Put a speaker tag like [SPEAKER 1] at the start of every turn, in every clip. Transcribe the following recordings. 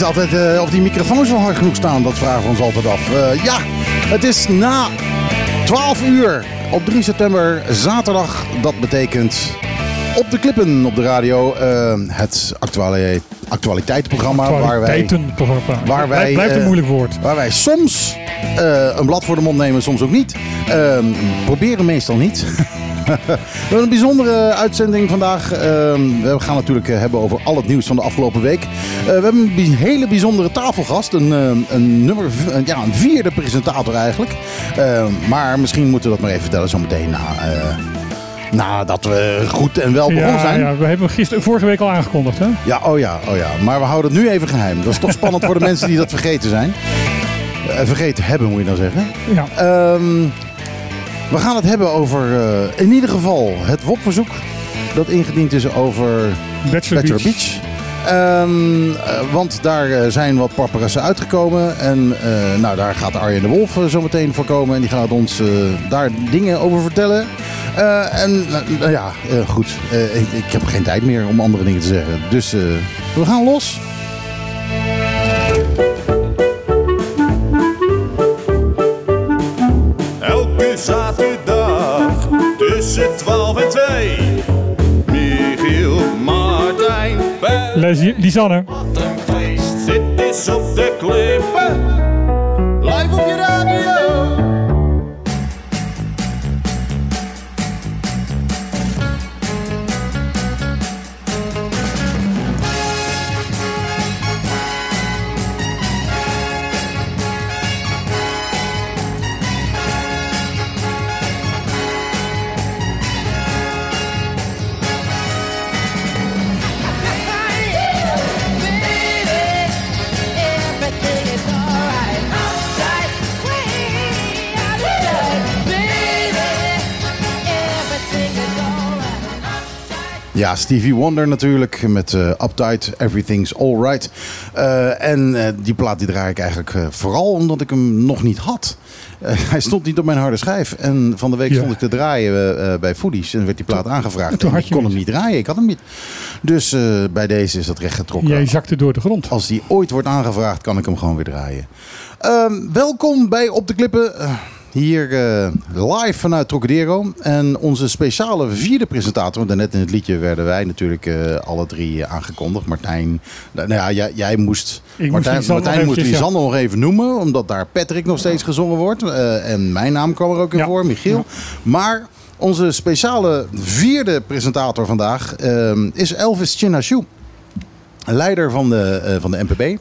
[SPEAKER 1] het is altijd eh, of die microfoons wel hard genoeg staan. Dat vragen we ons altijd af. Eh, ja, het is na 12 uur op 3 september, zaterdag. Dat betekent op de klippen op de radio. eh, het actuali actualiteitenprogramma waar wij,
[SPEAKER 2] Actualiteitenprogramma.
[SPEAKER 1] waar wij,
[SPEAKER 2] Blijft- een moeilijk woord.
[SPEAKER 1] waar wij soms een blad voor de mond nemen, soms ook niet. Ehm, proberen meestal niet. We hebben een bijzondere uitzending vandaag. Ehm, we gaan natuurlijk eh, hebben over al het nieuws van de afgelopen week. Eh, we hebben een hele bijzondere tafelgast. Een, eh, een, nummer, een- ja, een vierde presentator eigenlijk. Ehm, maar misschien moeten we dat maar even vertellen zo meteen na, nadat we goed en wel begonnen
[SPEAKER 2] Ja,
[SPEAKER 1] zijn.
[SPEAKER 2] ja, we hebben gisteren, vorige week al aangekondigd. Hè?
[SPEAKER 1] Ja, oh ja, oh ja. Maar we houden het nu even geheim. Dat is toch spannend voor de mensen die dat vergeten zijn. Vergeten hebben, moet je dan zeggen.
[SPEAKER 2] Ja.
[SPEAKER 1] Ehm, we gaan het hebben over, eh, in ieder geval, het WOP-verzoek. Dat ingediend is over
[SPEAKER 2] Bachelor,
[SPEAKER 1] Bachelor
[SPEAKER 2] Beach.
[SPEAKER 1] Beach. Ehm, eh, want daar eh, zijn wat paparazzen uitgekomen. En nou, daar gaat Arjen de Wolf zo meteen voor komen. En die gaat ons daar dingen over vertellen. En nou, ja, goed. Ik, ik heb geen tijd meer om andere dingen te zeggen. Dus we gaan los.
[SPEAKER 3] Tussen 12 en 2. Michiel, Martijn,
[SPEAKER 2] Les- Lisanne.
[SPEAKER 3] wat een feest. Dit is op de klippen.
[SPEAKER 1] Ja, Stevie Wonder natuurlijk met eh, Uptight, Everything's Alright. Eh en eh, die plaat die draai ik eigenlijk vooral omdat ik hem nog niet had. Hij stond niet op mijn harde schijf. En van de week
[SPEAKER 2] Ja.
[SPEAKER 1] stond ik te draaien bij Foodies en werd die plaat aangevraagd.
[SPEAKER 2] toen
[SPEAKER 1] En ik kon
[SPEAKER 2] hem
[SPEAKER 1] niet draaien, ik had hem niet. Dus bij deze is dat rechtgetrokken.
[SPEAKER 2] Jij zakte door de grond.
[SPEAKER 1] Als die ooit wordt aangevraagd, kan ik hem gewoon weer draaien. Ehm, welkom bij Op de Klippen. Hier eh, live vanuit Trocadero. En onze speciale vierde presentator. Want daarnet in het liedje werden wij natuurlijk eh, alle drie aangekondigd. Martijn, nou ja, jij, jij moest, Martijn,
[SPEAKER 2] Lisanne
[SPEAKER 1] Martijn moest
[SPEAKER 2] ja.
[SPEAKER 1] Nog even noemen. Omdat daar Patrick nog steeds gezongen wordt. Eh, en mijn naam kwam er ook in
[SPEAKER 2] Ja.
[SPEAKER 1] voor, Michiel. Maar onze speciale vierde presentator vandaag is Elvis Chinashu. Leider van de, eh, van de NPB.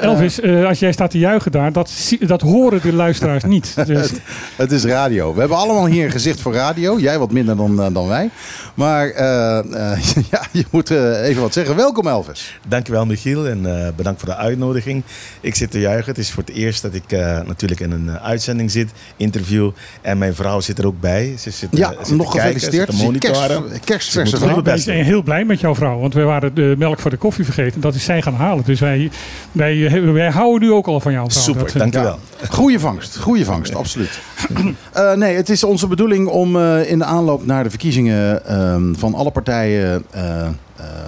[SPEAKER 2] Elvis, eh, als jij staat te juichen daar, dat, dat horen de luisteraars niet. Dus,
[SPEAKER 1] Het is radio. We hebben allemaal hier een gezicht voor radio. Jij wat minder dan, eh, dan wij. Maar eh, eh, ja, je moet eh, even wat zeggen. Welkom Elvis.
[SPEAKER 4] Dankjewel Michiel en eh, bedankt voor de uitnodiging. Ik zit te juichen. Het is voor het eerst dat ik eh, natuurlijk in een eh, uitzending zit, interview. En mijn vrouw zit er ook bij. Ze zit, eh,
[SPEAKER 1] Ja,
[SPEAKER 4] zit
[SPEAKER 1] nog gefeliciteerd. Kerst, kerstverse vrouw.
[SPEAKER 4] best
[SPEAKER 2] zijn heel blij met jouw vrouw, want we waren de melk voor de koffie vergeten. Dat is zij gaan halen. Dus wij, wij, wij houden nu ook al van jouw vrouw.
[SPEAKER 4] Super,
[SPEAKER 2] Dat, eh,
[SPEAKER 4] dankjewel.
[SPEAKER 1] Goeie vangst, goeie vangst, absoluut. Eh, nee, het is onze bedoeling om eh, in de aanloop naar de verkiezingen ehm, van alle partijen eh, eh,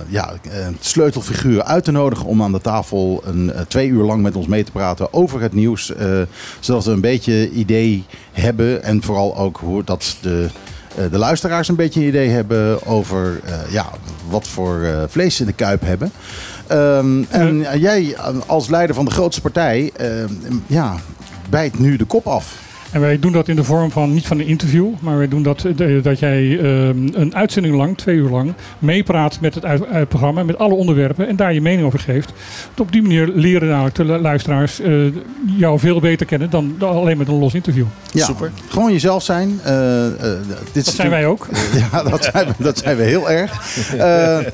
[SPEAKER 1] ja, eh, sleutelfiguren uit te nodigen om aan de tafel een, twee uur lang met ons mee te praten over het nieuws. eh, zodat we een beetje idee hebben en vooral ook hoe dat de, de luisteraars een beetje een idee hebben over eh, ja, wat voor eh, vlees ze in de kuip hebben. Ehm, en jij als leider van de grootste partij, ehm, ja, bijt nu de kop af.
[SPEAKER 2] En wij doen dat in de vorm van niet van een interview, maar wij doen dat, eh, dat jij ehm, een uitzending lang, twee uur lang, meepraat met het uit, uit programma, met alle onderwerpen en daar je mening over geeft. Want op die manier leren namelijk de lu- luisteraars eh, jou veel beter kennen dan alleen met een los interview.
[SPEAKER 1] Ja,
[SPEAKER 4] Super.
[SPEAKER 1] Gewoon jezelf zijn. Eh, eh, dit
[SPEAKER 2] Dat zijn wij ook.
[SPEAKER 1] Ja, dat zijn we, dat zijn we heel erg. Eh, eh,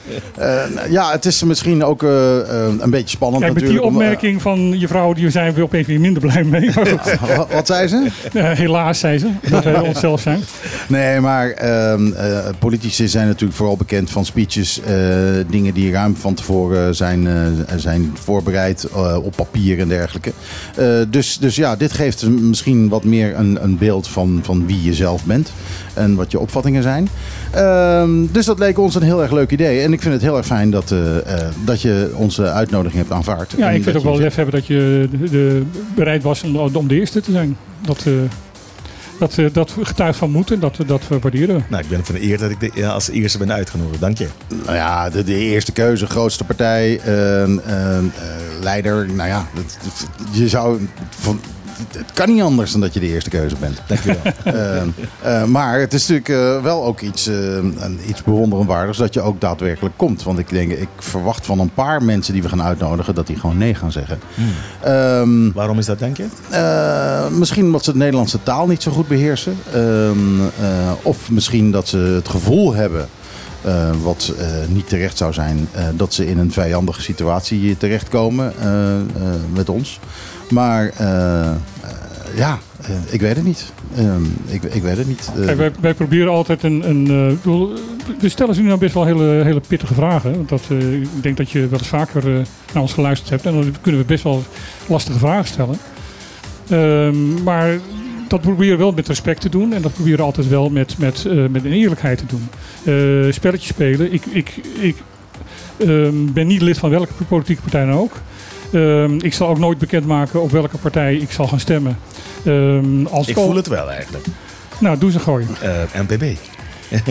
[SPEAKER 1] ja, het is misschien ook eh, eh, een beetje spannend
[SPEAKER 2] Kijk, met die
[SPEAKER 1] natuurlijk. eh,
[SPEAKER 2] opmerking van je vrouw, die zijn we opeens weer minder blij mee.
[SPEAKER 1] Wat, wat zei ze?
[SPEAKER 2] Eh, helaas, zei ze, dat wij onszelf zijn.
[SPEAKER 1] Nee, maar ehm, eh, politici zijn natuurlijk vooral bekend van speeches. eh, dingen die ruim van tevoren zijn, zijn voorbereid op papier en dergelijke. Dus, dus ja, dit geeft misschien wat meer een, een beeld van, van wie je zelf bent. En wat je opvattingen zijn. Ehm, dus dat leek ons een heel erg leuk idee. En ik vind het heel erg fijn dat, eh, eh, dat je onze uitnodiging hebt aanvaard.
[SPEAKER 2] Ja, ik vind ook wel
[SPEAKER 1] je-
[SPEAKER 2] lef hebben dat je de, de- bereid was om, om de eerste te zijn. Dat, eh, dat, dat getuigt van moed en dat, dat waarderen we.
[SPEAKER 4] Nou, ik ben van de eer dat ik de, ja, als eerste ben uitgenodigd. Dank je.
[SPEAKER 1] Nou ja, de, de eerste keuze, grootste partij, ehm, ehm, eh, leider. Nou ja, je zou. Van, het- kan niet anders dan dat je de eerste keuze bent.
[SPEAKER 4] Dank je wel.
[SPEAKER 1] Ehm, eh, maar het is natuurlijk eh, wel ook iets, eh, een- iets bewonderenswaardigs dat je ook daadwerkelijk komt. Want ik denk, ik verwacht van een paar mensen die we gaan uitnodigen dat die gewoon nee gaan zeggen. Ehm,
[SPEAKER 4] Waarom is dat, denk je?
[SPEAKER 1] misschien omdat ze de Nederlandse taal niet zo goed beheersen. Ehm, eh, of misschien dat ze het gevoel hebben, wat niet terecht zou zijn, dat ze in een vijandige situatie terechtkomen met ons. Maar eh, eh, ja, eh, ik weet het niet. Ehm, ik, ik weet het niet.
[SPEAKER 2] Wij, wij proberen altijd een. een we stellen ze nu nou best wel hele, hele pittige vragen. Want dat, ik denk dat je wel eens vaker naar ons geluisterd hebt. En dan kunnen we best wel lastige vragen stellen. Ehm, maar dat proberen we wel met respect te doen. En dat proberen we altijd wel met, met, met een eerlijkheid te doen. Eh spelletjes spelen. Ik, ik, ik ehm, ben niet lid van welke politieke partij dan ook. Ehm, ik zal ook nooit bekendmaken op welke partij ik zal gaan stemmen. Ehm, als
[SPEAKER 4] Ik voel het wel eigenlijk.
[SPEAKER 2] Nou, doe ze gooien.
[SPEAKER 4] Eh NPB.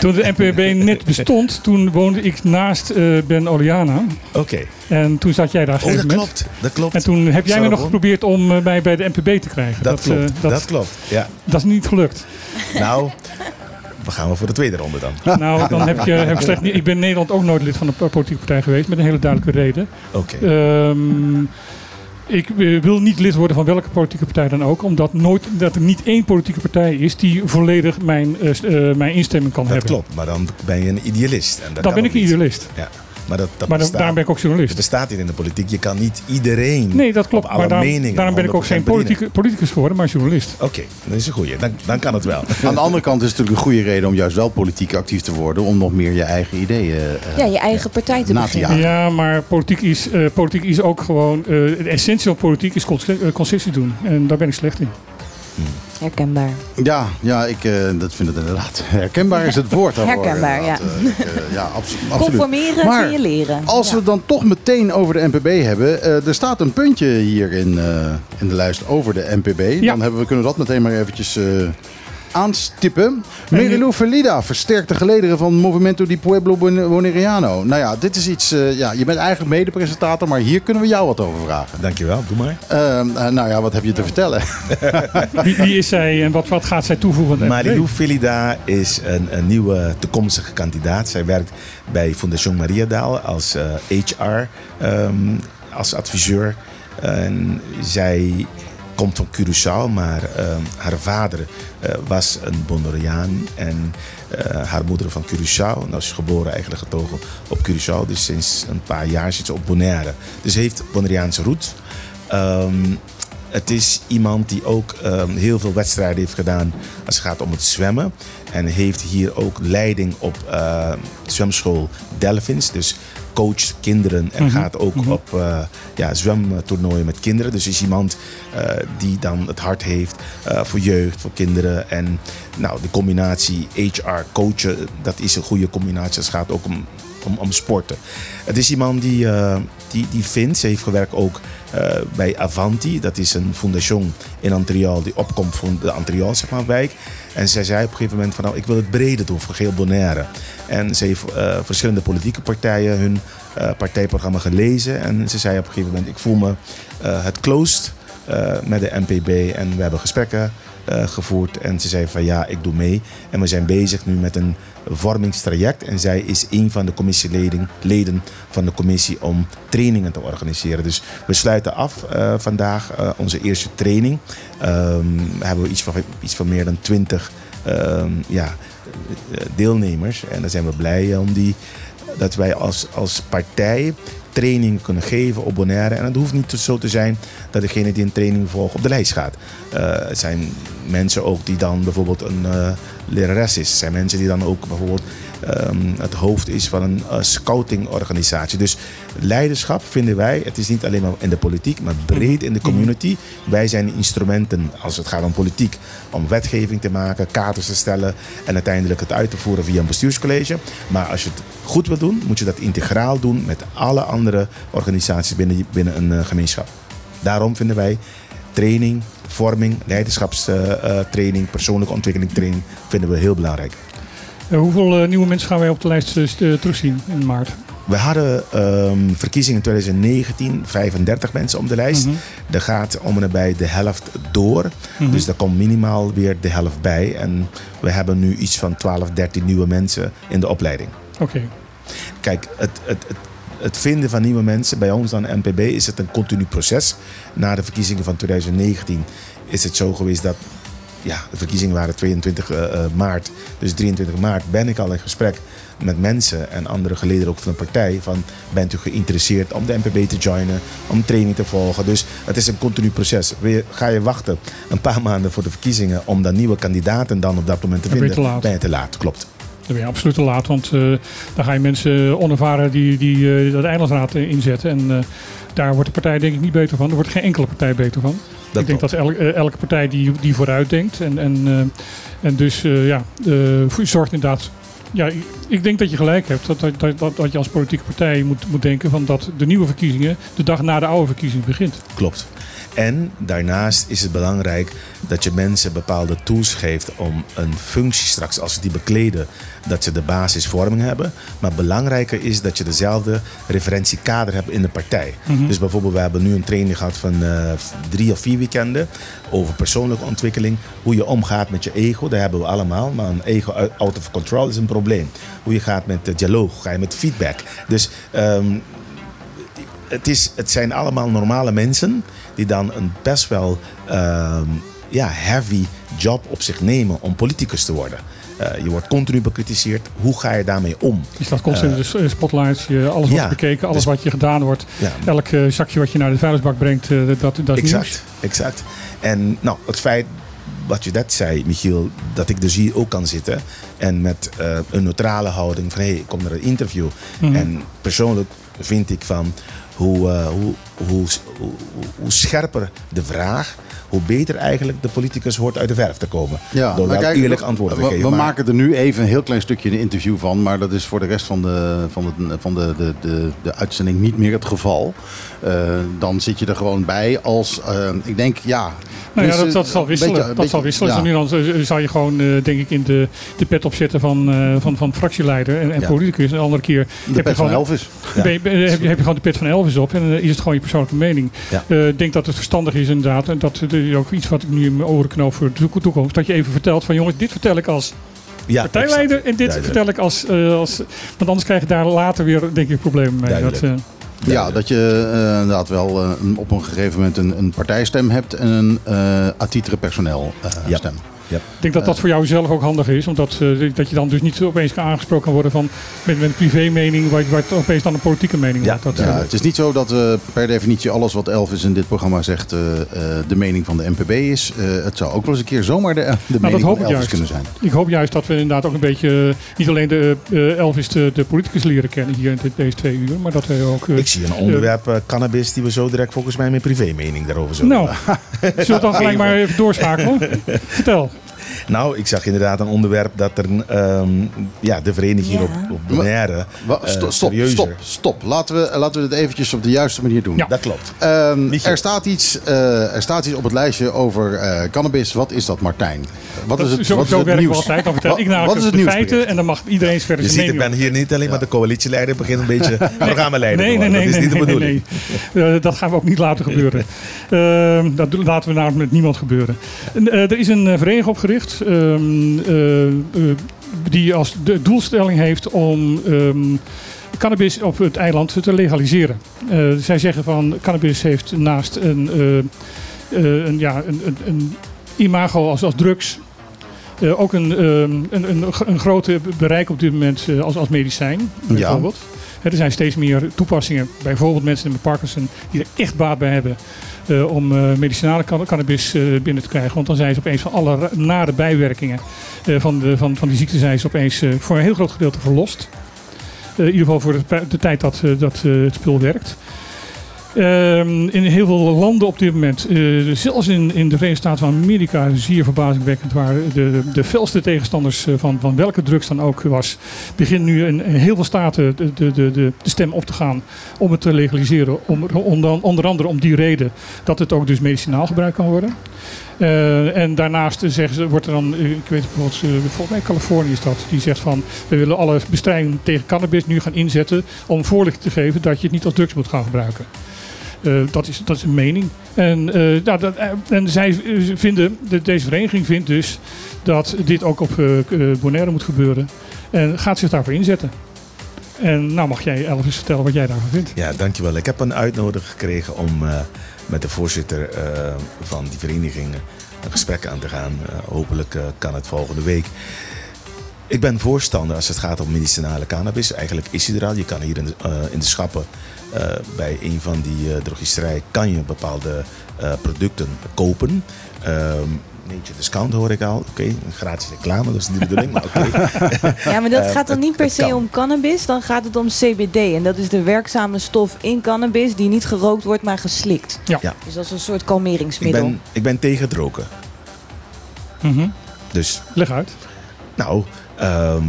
[SPEAKER 2] Toen de NPB net bestond, toen woonde ik naast eh, Ben Oliana.
[SPEAKER 4] Oké.
[SPEAKER 2] En toen zat jij daar
[SPEAKER 4] Oh, dat
[SPEAKER 2] moment.
[SPEAKER 4] klopt. Dat klopt.
[SPEAKER 2] En toen heb jij me nog geprobeerd om eh, mij bij de NPB te krijgen.
[SPEAKER 4] Dat, klopt.
[SPEAKER 2] eh, dat,
[SPEAKER 4] dat klopt. Ja.
[SPEAKER 2] dat is niet gelukt.
[SPEAKER 4] Nou, we gaan wel voor de tweede ronde dan.
[SPEAKER 2] Nou, dan heb je heb ik slecht niet. Ik ben in Nederland ook nooit lid van een politieke partij geweest, met een hele duidelijke reden.
[SPEAKER 4] Oké.
[SPEAKER 2] Ehm, ik wil niet lid worden van welke politieke partij dan ook, omdat nooit, dat er niet één politieke partij is die volledig mijn, eh, eh, mijn instemming kan
[SPEAKER 4] Dat
[SPEAKER 2] hebben.
[SPEAKER 4] klopt. Maar dan ben je een idealist. En dat
[SPEAKER 2] Dan ben ik een idealist.
[SPEAKER 4] Ja. Maar dat, dat
[SPEAKER 2] Maar dan,
[SPEAKER 4] bestaat.
[SPEAKER 2] daarom ben ik ook journalist.
[SPEAKER 4] bestaat hier in de politiek. Je kan niet iedereen
[SPEAKER 2] Nee, dat klopt.
[SPEAKER 4] op alle
[SPEAKER 2] Maar daarom,
[SPEAKER 4] meningen
[SPEAKER 2] daarom ben ik ook
[SPEAKER 4] 100%
[SPEAKER 2] geen politieke, politicus geworden, maar journalist.
[SPEAKER 4] Oké, dat is een goeie. Dan, dan kan het wel.
[SPEAKER 1] Aan de andere kant is het natuurlijk een goede reden om juist wel politiek actief te worden. Om nog meer je eigen ideeën eh,
[SPEAKER 5] Ja, je eigen partij te beginnen.
[SPEAKER 2] Ja, maar politiek is, eh, politiek is ook gewoon... eh, de essentie van politiek is eh, concessies doen. En daar ben ik slecht in.
[SPEAKER 5] Herkenbaar.
[SPEAKER 1] Ja, ja ik eh, dat vind het inderdaad. Herkenbaar is het woord daarvoor.
[SPEAKER 5] Herkenbaar,
[SPEAKER 1] inderdaad.
[SPEAKER 5] ja.
[SPEAKER 1] Eh, ik, eh, ja, abso- absoluut.
[SPEAKER 5] Conformeren
[SPEAKER 1] Maar
[SPEAKER 5] kun je leren.
[SPEAKER 1] Als
[SPEAKER 5] Ja.
[SPEAKER 1] we het dan toch meteen over de NPB hebben. eh, er staat een puntje hier in, eh, in de lijst over de NPB.
[SPEAKER 2] Ja.
[SPEAKER 1] Dan hebben we, kunnen we dat meteen maar eventjes eh, aanstippen. Merilu Verlida versterkt de gelederen van Movimento di Pueblo Bon- Boneriano. Nou ja, dit is iets... eh, ja, je bent eigenlijk mede-presentator, maar hier kunnen we jou wat over vragen.
[SPEAKER 4] Dankjewel, doe maar.
[SPEAKER 1] Eh, eh, nou ja, wat heb je te vertellen?
[SPEAKER 2] Wie, wie is zij en wat, wat gaat zij toevoegen?
[SPEAKER 4] Marilou Felida is een, een nieuwe toekomstige kandidaat. Zij werkt bij Fondation Mariadaal als eh, HR, ehm, als adviseur. En zij komt van Curaçao, maar ehm, haar vader eh, was een Bonaireaan en eh, haar moeder van Curaçao. Nou, ze is geboren eigenlijk getogen op Curaçao, dus sinds een paar jaar zit ze op Bonaire. Dus heeft Bonaireaanse roots. Ehm, het is iemand die ook ehm, heel veel wedstrijden heeft gedaan als het gaat om het zwemmen. En heeft hier ook leiding op zwemschool Delphins. Dus coacht kinderen en gaat ook op eh, ja, zwemtoernooien met kinderen. Dus is iemand eh, die dan het hart heeft eh, voor jeugd, voor kinderen. En nou, de combinatie HR coachen, dat is een goede combinatie. Het gaat ook om om, om sporten. Het is iemand die, die, die vindt, ze heeft gewerkt ook eh, bij Avanti. Dat is een foundation in Montreal die opkomt van de maar, wijk. En zij zei op een gegeven moment van nou, ik wil het breder doen voor geheel Bonaire. En ze heeft eh, verschillende politieke partijen hun eh, partijprogramma gelezen. En ze zei op een gegeven moment ik voel me het closed met de NPB. En we hebben gesprekken gevoerd. En ze zei van ja, ik doe mee. En we zijn bezig nu met een vormingstraject. En zij is een van de commissieleden leden van de commissie om trainingen te organiseren. Dus we sluiten af eh, vandaag eh, onze eerste training. We hebben iets van, iets van meer dan twintig ehm, ja, eh, deelnemers. En daar zijn we blij om die dat wij als, als partij training kunnen geven op Bonaire. En het hoeft niet zo te zijn dat degene die een training volgt op de lijst gaat. Eh, het zijn mensen ook die dan bijvoorbeeld een eh, lerares is. Het zijn mensen die dan ook bijvoorbeeld ehm, het hoofd is van een eh, scoutingorganisatie. Dus leiderschap vinden wij, het is niet alleen maar in de politiek, maar breed in de community. Wij zijn instrumenten als het gaat om politiek, om wetgeving te maken, kaders te stellen en uiteindelijk het uit te voeren via een bestuurscollege. Maar als je het goed wil doen, moet je dat integraal doen met alle andere organisaties binnen, binnen een eh, gemeenschap. Daarom vinden wij training, vorming, leiderschapstraining, persoonlijke ontwikkeling training vinden we heel belangrijk.
[SPEAKER 2] Eh, hoeveel eh, nieuwe mensen gaan wij op de lijst eh, terugzien in maart?
[SPEAKER 4] We hadden ehm, verkiezingen in 2019, 35 mensen op de lijst.
[SPEAKER 2] Mhm.
[SPEAKER 4] Er gaat om en nabij de helft door.
[SPEAKER 2] Mhm.
[SPEAKER 4] Dus er komt minimaal weer de helft bij. En we hebben nu iets van 12, 13 nieuwe mensen in de opleiding.
[SPEAKER 2] Oké.
[SPEAKER 4] Kijk, het, het, het, het vinden van nieuwe mensen bij ons aan NPB is het een continu proces. Na de verkiezingen van 2019 is het zo geweest dat ja, de verkiezingen waren 22 eh, eh, maart. Dus 23 maart ben ik al in gesprek met mensen en andere geleden ook van de partij. Van bent u geïnteresseerd om de NPB te joinen, om training te volgen. Dus het is een continu proces. Weer, ga je wachten een paar maanden voor de verkiezingen om dan nieuwe kandidaten dan op dat moment te
[SPEAKER 2] Dan ben je
[SPEAKER 4] vinden,
[SPEAKER 2] te laat.
[SPEAKER 4] ben je te laat. Klopt.
[SPEAKER 2] Dan ben je absoluut te laat, want eh, dan ga je mensen onervaren die, die eh, dat eilandsraad eh, inzetten. En daar wordt de partij denk ik niet beter van. Er wordt geen enkele partij beter van.
[SPEAKER 4] Dat
[SPEAKER 2] ik denk dat el- eh, elke partij die, die vooruit denkt. En, en, eh, en dus eh, ja, zorgt inderdaad. Ja, ik- denk dat je gelijk hebt. Dat, dat, dat, dat, dat je als politieke partij moet, moet denken van dat de nieuwe verkiezingen de dag na de oude verkiezing begint.
[SPEAKER 4] Klopt. En daarnaast is het belangrijk dat je mensen bepaalde tools geeft om een functie straks, als ze die bekleden, dat ze de basisvorming hebben. Maar belangrijker is dat je dezelfde referentiekader hebt in de partij.
[SPEAKER 2] Mhm.
[SPEAKER 4] Dus bijvoorbeeld, we hebben nu een training gehad van eh, drie of vier weekenden over persoonlijke ontwikkeling. Hoe je omgaat met je ego, dat hebben we allemaal. Maar een ego out of control is een probleem. Hoe je gaat met de dialoog, ga je met feedback. Dus ehm, het, is, het zijn allemaal normale mensen die dan een best wel ehm, ja, heavy job op zich nemen om politicus te worden. Eh, je wordt continu bekritiseerd. Hoe ga je daarmee om?
[SPEAKER 2] Je staat constant in de spotlights. Je, alles wordt
[SPEAKER 4] ja,
[SPEAKER 2] bekeken, alles
[SPEAKER 4] dus-
[SPEAKER 2] wat je gedaan wordt.
[SPEAKER 4] Ja,
[SPEAKER 2] Elk eh, zakje wat je naar de vuilnisbak brengt, eh, dat, dat is nieuws.
[SPEAKER 4] exact, exact. En nou, het feit wat je net zei, Michiel, dat ik dus hier ook kan zitten en met een neutrale houding van hé, hey, ik kom naar een interview.
[SPEAKER 2] Mhm.
[SPEAKER 4] En persoonlijk vind ik van hoe, hoe, hoe, hoe, hoe scherper de vraag, hoe beter eigenlijk de politicus hoort uit de verf te komen.
[SPEAKER 1] Ja,
[SPEAKER 4] Door wel
[SPEAKER 1] kijk,
[SPEAKER 4] eerlijk antwoord te
[SPEAKER 1] we,
[SPEAKER 4] geven.
[SPEAKER 1] We
[SPEAKER 4] maar-
[SPEAKER 1] maken er nu even een heel klein stukje een interview van, maar dat is voor de rest van de, van de, van de, de, de, de uitzending niet meer het geval. Eh, dan zit je er gewoon bij als, eh, ik denk, ja.
[SPEAKER 2] Nou ja,
[SPEAKER 1] dus,
[SPEAKER 2] dat, dat
[SPEAKER 1] eh,
[SPEAKER 2] zal
[SPEAKER 1] een
[SPEAKER 2] wisselen.
[SPEAKER 1] beetje- een
[SPEAKER 2] dat zal wisselen.
[SPEAKER 1] ja.
[SPEAKER 2] Dus nu dan eh, zou je gewoon, eh, denk ik, in de, de pet opzetten van, eh, van, van fractieleider en, en
[SPEAKER 4] Ja.
[SPEAKER 2] politicus. En de andere keer
[SPEAKER 1] De
[SPEAKER 2] heb je,
[SPEAKER 1] pet van
[SPEAKER 2] gewoon,
[SPEAKER 1] Elvis.
[SPEAKER 4] Ja.
[SPEAKER 2] ben je- ben je- heb, je, heb je gewoon de pet van Elvis op. En dan is het gewoon je persoonlijke mening.
[SPEAKER 4] Ja.
[SPEAKER 2] Eh, Ik denk dat het verstandig is inderdaad. En dat is ook iets wat ik nu in mijn oren knoop voor de toek- toekomst. Dat je even vertelt van jongens, dit vertel ik als
[SPEAKER 4] ja,
[SPEAKER 2] partijleider. En dit
[SPEAKER 4] Duidelijk.
[SPEAKER 2] vertel ik als, eh, als... Want anders krijg je daar later weer, denk ik, problemen mee.
[SPEAKER 4] Duidelijk.
[SPEAKER 2] eh,
[SPEAKER 1] Ja, dat je inderdaad wel een- op een gegeven moment een, een partijstem hebt en een eh atitere personeel eh,
[SPEAKER 4] Ja.
[SPEAKER 1] stem.
[SPEAKER 2] Ik denk dat dat voor jou zelf ook handig is. Omdat eh, dat je dan dus niet opeens aangesproken kan worden van, met, met een privé-mening, waar, waar het opeens dan een politieke mening
[SPEAKER 4] Ja,
[SPEAKER 2] wordt. Dat,
[SPEAKER 1] Ja,
[SPEAKER 2] eh,
[SPEAKER 1] het is niet zo dat eh, per definitie alles wat Elvis in dit programma zegt eh, eh, de mening van de NPB is. Eh, het zou ook wel eens een keer zomaar de, de mening
[SPEAKER 2] Nou, hoop
[SPEAKER 1] van
[SPEAKER 2] ik
[SPEAKER 1] Elvis
[SPEAKER 2] juist.
[SPEAKER 1] kunnen zijn.
[SPEAKER 2] Ik hoop juist dat we inderdaad ook een beetje, niet alleen de eh, Elvis de, de politicus leren kennen hier in dit- deze twee uur, maar dat we ook...
[SPEAKER 4] Ik zie een onderwerp cannabis die we zo direct volgens mij mijn privé-mening daarover zullen
[SPEAKER 2] nou, zullen we dan gelijk maar even doorschakelen? Vertel.
[SPEAKER 4] Nou, ik zag inderdaad een onderwerp dat er ehm, ja, de vereniging
[SPEAKER 5] Ja.
[SPEAKER 4] op, op Bonaire. Eh,
[SPEAKER 1] sto- stop,
[SPEAKER 4] serieuzer.
[SPEAKER 1] stop, stop. Laten we, laten we dit eventjes op de juiste manier doen.
[SPEAKER 2] Ja.
[SPEAKER 4] Dat klopt.
[SPEAKER 1] Ehm, er, staat iets, eh, er staat iets op het lijstje over eh, cannabis. Wat is dat, Martijn? Wat is het,
[SPEAKER 2] zo
[SPEAKER 1] wat is het
[SPEAKER 2] werken we
[SPEAKER 1] nieuws?
[SPEAKER 2] altijd. Dan vertel
[SPEAKER 1] Wat-
[SPEAKER 2] ik
[SPEAKER 1] wat
[SPEAKER 2] namelijk
[SPEAKER 1] is het
[SPEAKER 2] de feiten en dan mag iedereen verder
[SPEAKER 4] Je ziet, ik ben hier niet alleen maar de coalitieleider, ik begin een beetje programmaleider
[SPEAKER 2] Nee, nee, nee,
[SPEAKER 4] dat is
[SPEAKER 2] nee,
[SPEAKER 4] niet de bedoeling.
[SPEAKER 2] nee, nee. Dat gaan we ook niet laten gebeuren. Ehm, dat laten we namelijk met niemand gebeuren. En, eh, er is een vereniging opgericht ehm, eh, eh, die als de doelstelling heeft om ehm, cannabis op het eiland te legaliseren. Eh, zij zeggen van cannabis heeft naast een, een, ja, een, een, een imago als, als drugs ook een, ehm, een, een, een grote bereik op dit moment als, als medicijn, bijvoorbeeld. Hè, Er zijn steeds meer toepassingen, bijvoorbeeld mensen met Parkinson, die er echt baat bij hebben om eh, medicinale can- cannabis eh, binnen te krijgen. Want dan zijn ze opeens van alle nare bijwerkingen eh, van, de, van, van die ziekte zijn ze opeens eh, voor een heel groot gedeelte verlost. Eh, in ieder geval voor de, tijd dat, eh, dat eh, het spul werkt. Ehm, in heel veel landen op dit moment, eh, zelfs in, in de Verenigde Staten van Amerika, zeer verbazingwekkend, waar de, de, felste tegenstanders eh, van, van welke drugs dan ook was, beginnen nu in, heel veel staten de, de, de, de, stem op te gaan om het te legaliseren. Om, onder, onder andere om die reden dat het ook dus medicinaal gebruikt kan worden. Eh, en daarnaast zeggen ze, wordt er dan, ik weet bijvoorbeeld, eh, volgens Californië is dat, die zegt van we willen alle bestrijding tegen cannabis nu gaan inzetten om voorlichting te geven dat je het niet als drugs moet gaan gebruiken. Eh, dat, is, dat is een mening. En, eh, ja, dat, eh, en zij vinden, de, deze vereniging vindt dus dat dit ook op Bonaire moet gebeuren. En gaat zich daarvoor inzetten. En nou mag jij Elvis vertellen wat jij daarvan vindt.
[SPEAKER 4] Ja, dankjewel. Ik heb een uitnodiging gekregen om met de voorzitter van die vereniging een gesprek aan te gaan. Hopelijk kan het volgende week. Ik ben voorstander als het gaat om medicinale cannabis. Eigenlijk is hij er al. Je kan hier in de, eh, in de schappen eh, bij een van die eh drogisterij kan je bepaalde eh, producten kopen. Ehm Nature Discount hoor ik al. Oké, een gratis reclame, dat is niet de bedoeling, maar oké.
[SPEAKER 5] Ja, maar dat gaat dan niet per se
[SPEAKER 4] kan.
[SPEAKER 5] om cannabis, dan gaat het om CBD. En dat is de werkzame stof in cannabis die niet gerookt wordt, maar geslikt.
[SPEAKER 2] Ja.
[SPEAKER 4] Ja.
[SPEAKER 5] Dus dat is een soort
[SPEAKER 4] Ik
[SPEAKER 5] kalmeringsmiddel.
[SPEAKER 4] ben, ik ben tegen het roken.
[SPEAKER 2] Mhm.
[SPEAKER 4] Dus,
[SPEAKER 2] Leg uit.
[SPEAKER 4] nou, ehm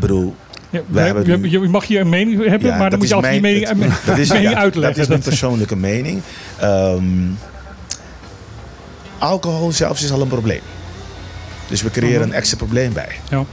[SPEAKER 4] bedoel,
[SPEAKER 2] Ja, je,
[SPEAKER 4] nu-
[SPEAKER 2] je mag hier een mening hebben,
[SPEAKER 4] Ja,
[SPEAKER 2] maar dan moet je altijd je mening,
[SPEAKER 4] dat- dat is,
[SPEAKER 2] mening
[SPEAKER 4] ja,
[SPEAKER 2] uitleggen.
[SPEAKER 4] Dat is mijn persoonlijke mening. Ehm, alcohol zelfs is al een probleem. Dus we creëren een extra probleem bij.
[SPEAKER 2] Ja.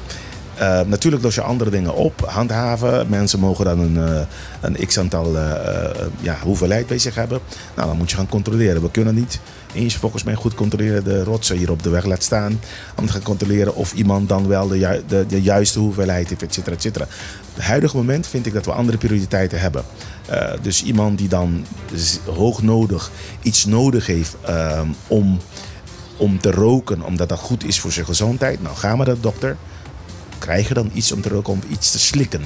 [SPEAKER 4] Eh, natuurlijk los je andere dingen op, handhaven. Mensen mogen dan een, eh, een x-aantal eh, eh, ja, hoeveelheid bij zich hebben. Nou, dan moet je gaan controleren. We kunnen niet eens volgens mij goed controleren de rotsen hier op de weg laten staan. Om te gaan controleren of iemand dan wel de, ju- de, de juiste hoeveelheid heeft, et cetera, et cetera. Op het huidige moment vind ik dat we andere prioriteiten hebben. Eh, dus iemand die dan z- hoognodig iets nodig heeft ehm, om, om te roken, omdat dat goed is voor zijn gezondheid. Nou, ga maar naar de dokter krijgen dan iets om te roken, om iets te slikken.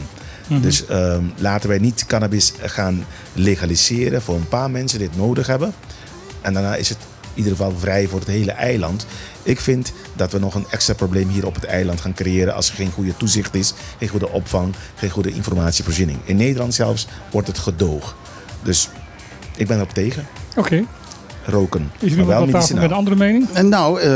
[SPEAKER 2] Mhm.
[SPEAKER 4] Dus ehm, laten wij niet cannabis gaan legaliseren voor een paar mensen die het nodig hebben. En daarna is het ieder geval vrij voor het hele eiland. Ik vind dat we nog een extra probleem hier op het eiland gaan creëren als er geen goede toezicht is, geen goede opvang, geen goede informatievoorziening. In Nederland zelfs wordt het gedoog. Dus ik ben erop tegen.
[SPEAKER 2] Oké.
[SPEAKER 4] Roken.
[SPEAKER 2] Is er iemand
[SPEAKER 4] wel
[SPEAKER 2] met een andere mening?
[SPEAKER 1] En nou, eh,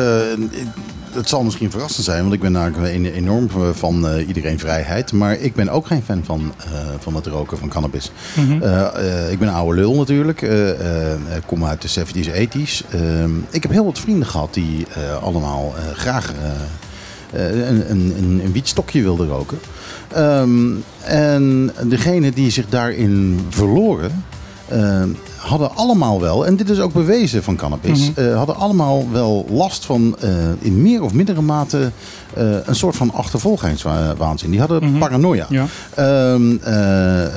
[SPEAKER 1] het zal misschien verrassend zijn, want ik ben eigenlijk een- enorm van eh, iedereen vrijheid. Maar ik ben ook geen fan van, eh, van het roken van cannabis.
[SPEAKER 2] Mhm.
[SPEAKER 1] Eh, eh, ik ben een oude lul natuurlijk. eh, eh, ik kom uit de 70s, 80s. Ehm, ik heb heel wat vrienden gehad die eh, allemaal eh, graag eh, eh, een, een, een, een wietstokje wilden roken. Ehm, en degene die zich daarin verloren, eh, hadden allemaal wel, en dit is ook bewezen van cannabis,
[SPEAKER 2] Mhm.
[SPEAKER 1] eh, hadden allemaal wel last van eh, in meer of mindere mate eh, een soort van achtervolgingswaanzin. Die hadden
[SPEAKER 2] Mhm.
[SPEAKER 1] paranoia.
[SPEAKER 2] Ja.
[SPEAKER 1] Ehm, eh, eh,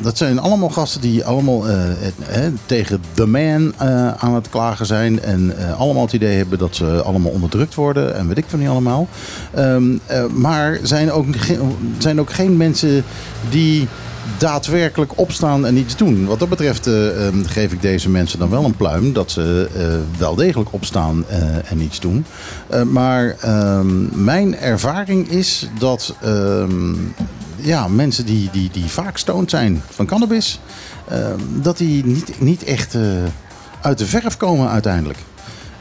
[SPEAKER 1] dat zijn allemaal gasten die allemaal tegen de man aan het klagen zijn. En allemaal het idee hebben dat ze allemaal onderdrukt worden. En weet ik van niet allemaal. Ehm, eh, maar zijn ook, zijn ook geen mensen die daadwerkelijk opstaan en iets doen. Wat dat betreft eh, ehm, geef ik deze mensen dan wel een pluim. Dat ze eh, wel degelijk opstaan eh, en iets doen. Maar ehm, mijn ervaring is dat ehm, ja, mensen die, die, die vaak stoned zijn van cannabis, dat die niet, niet echt uit de verf komen uiteindelijk.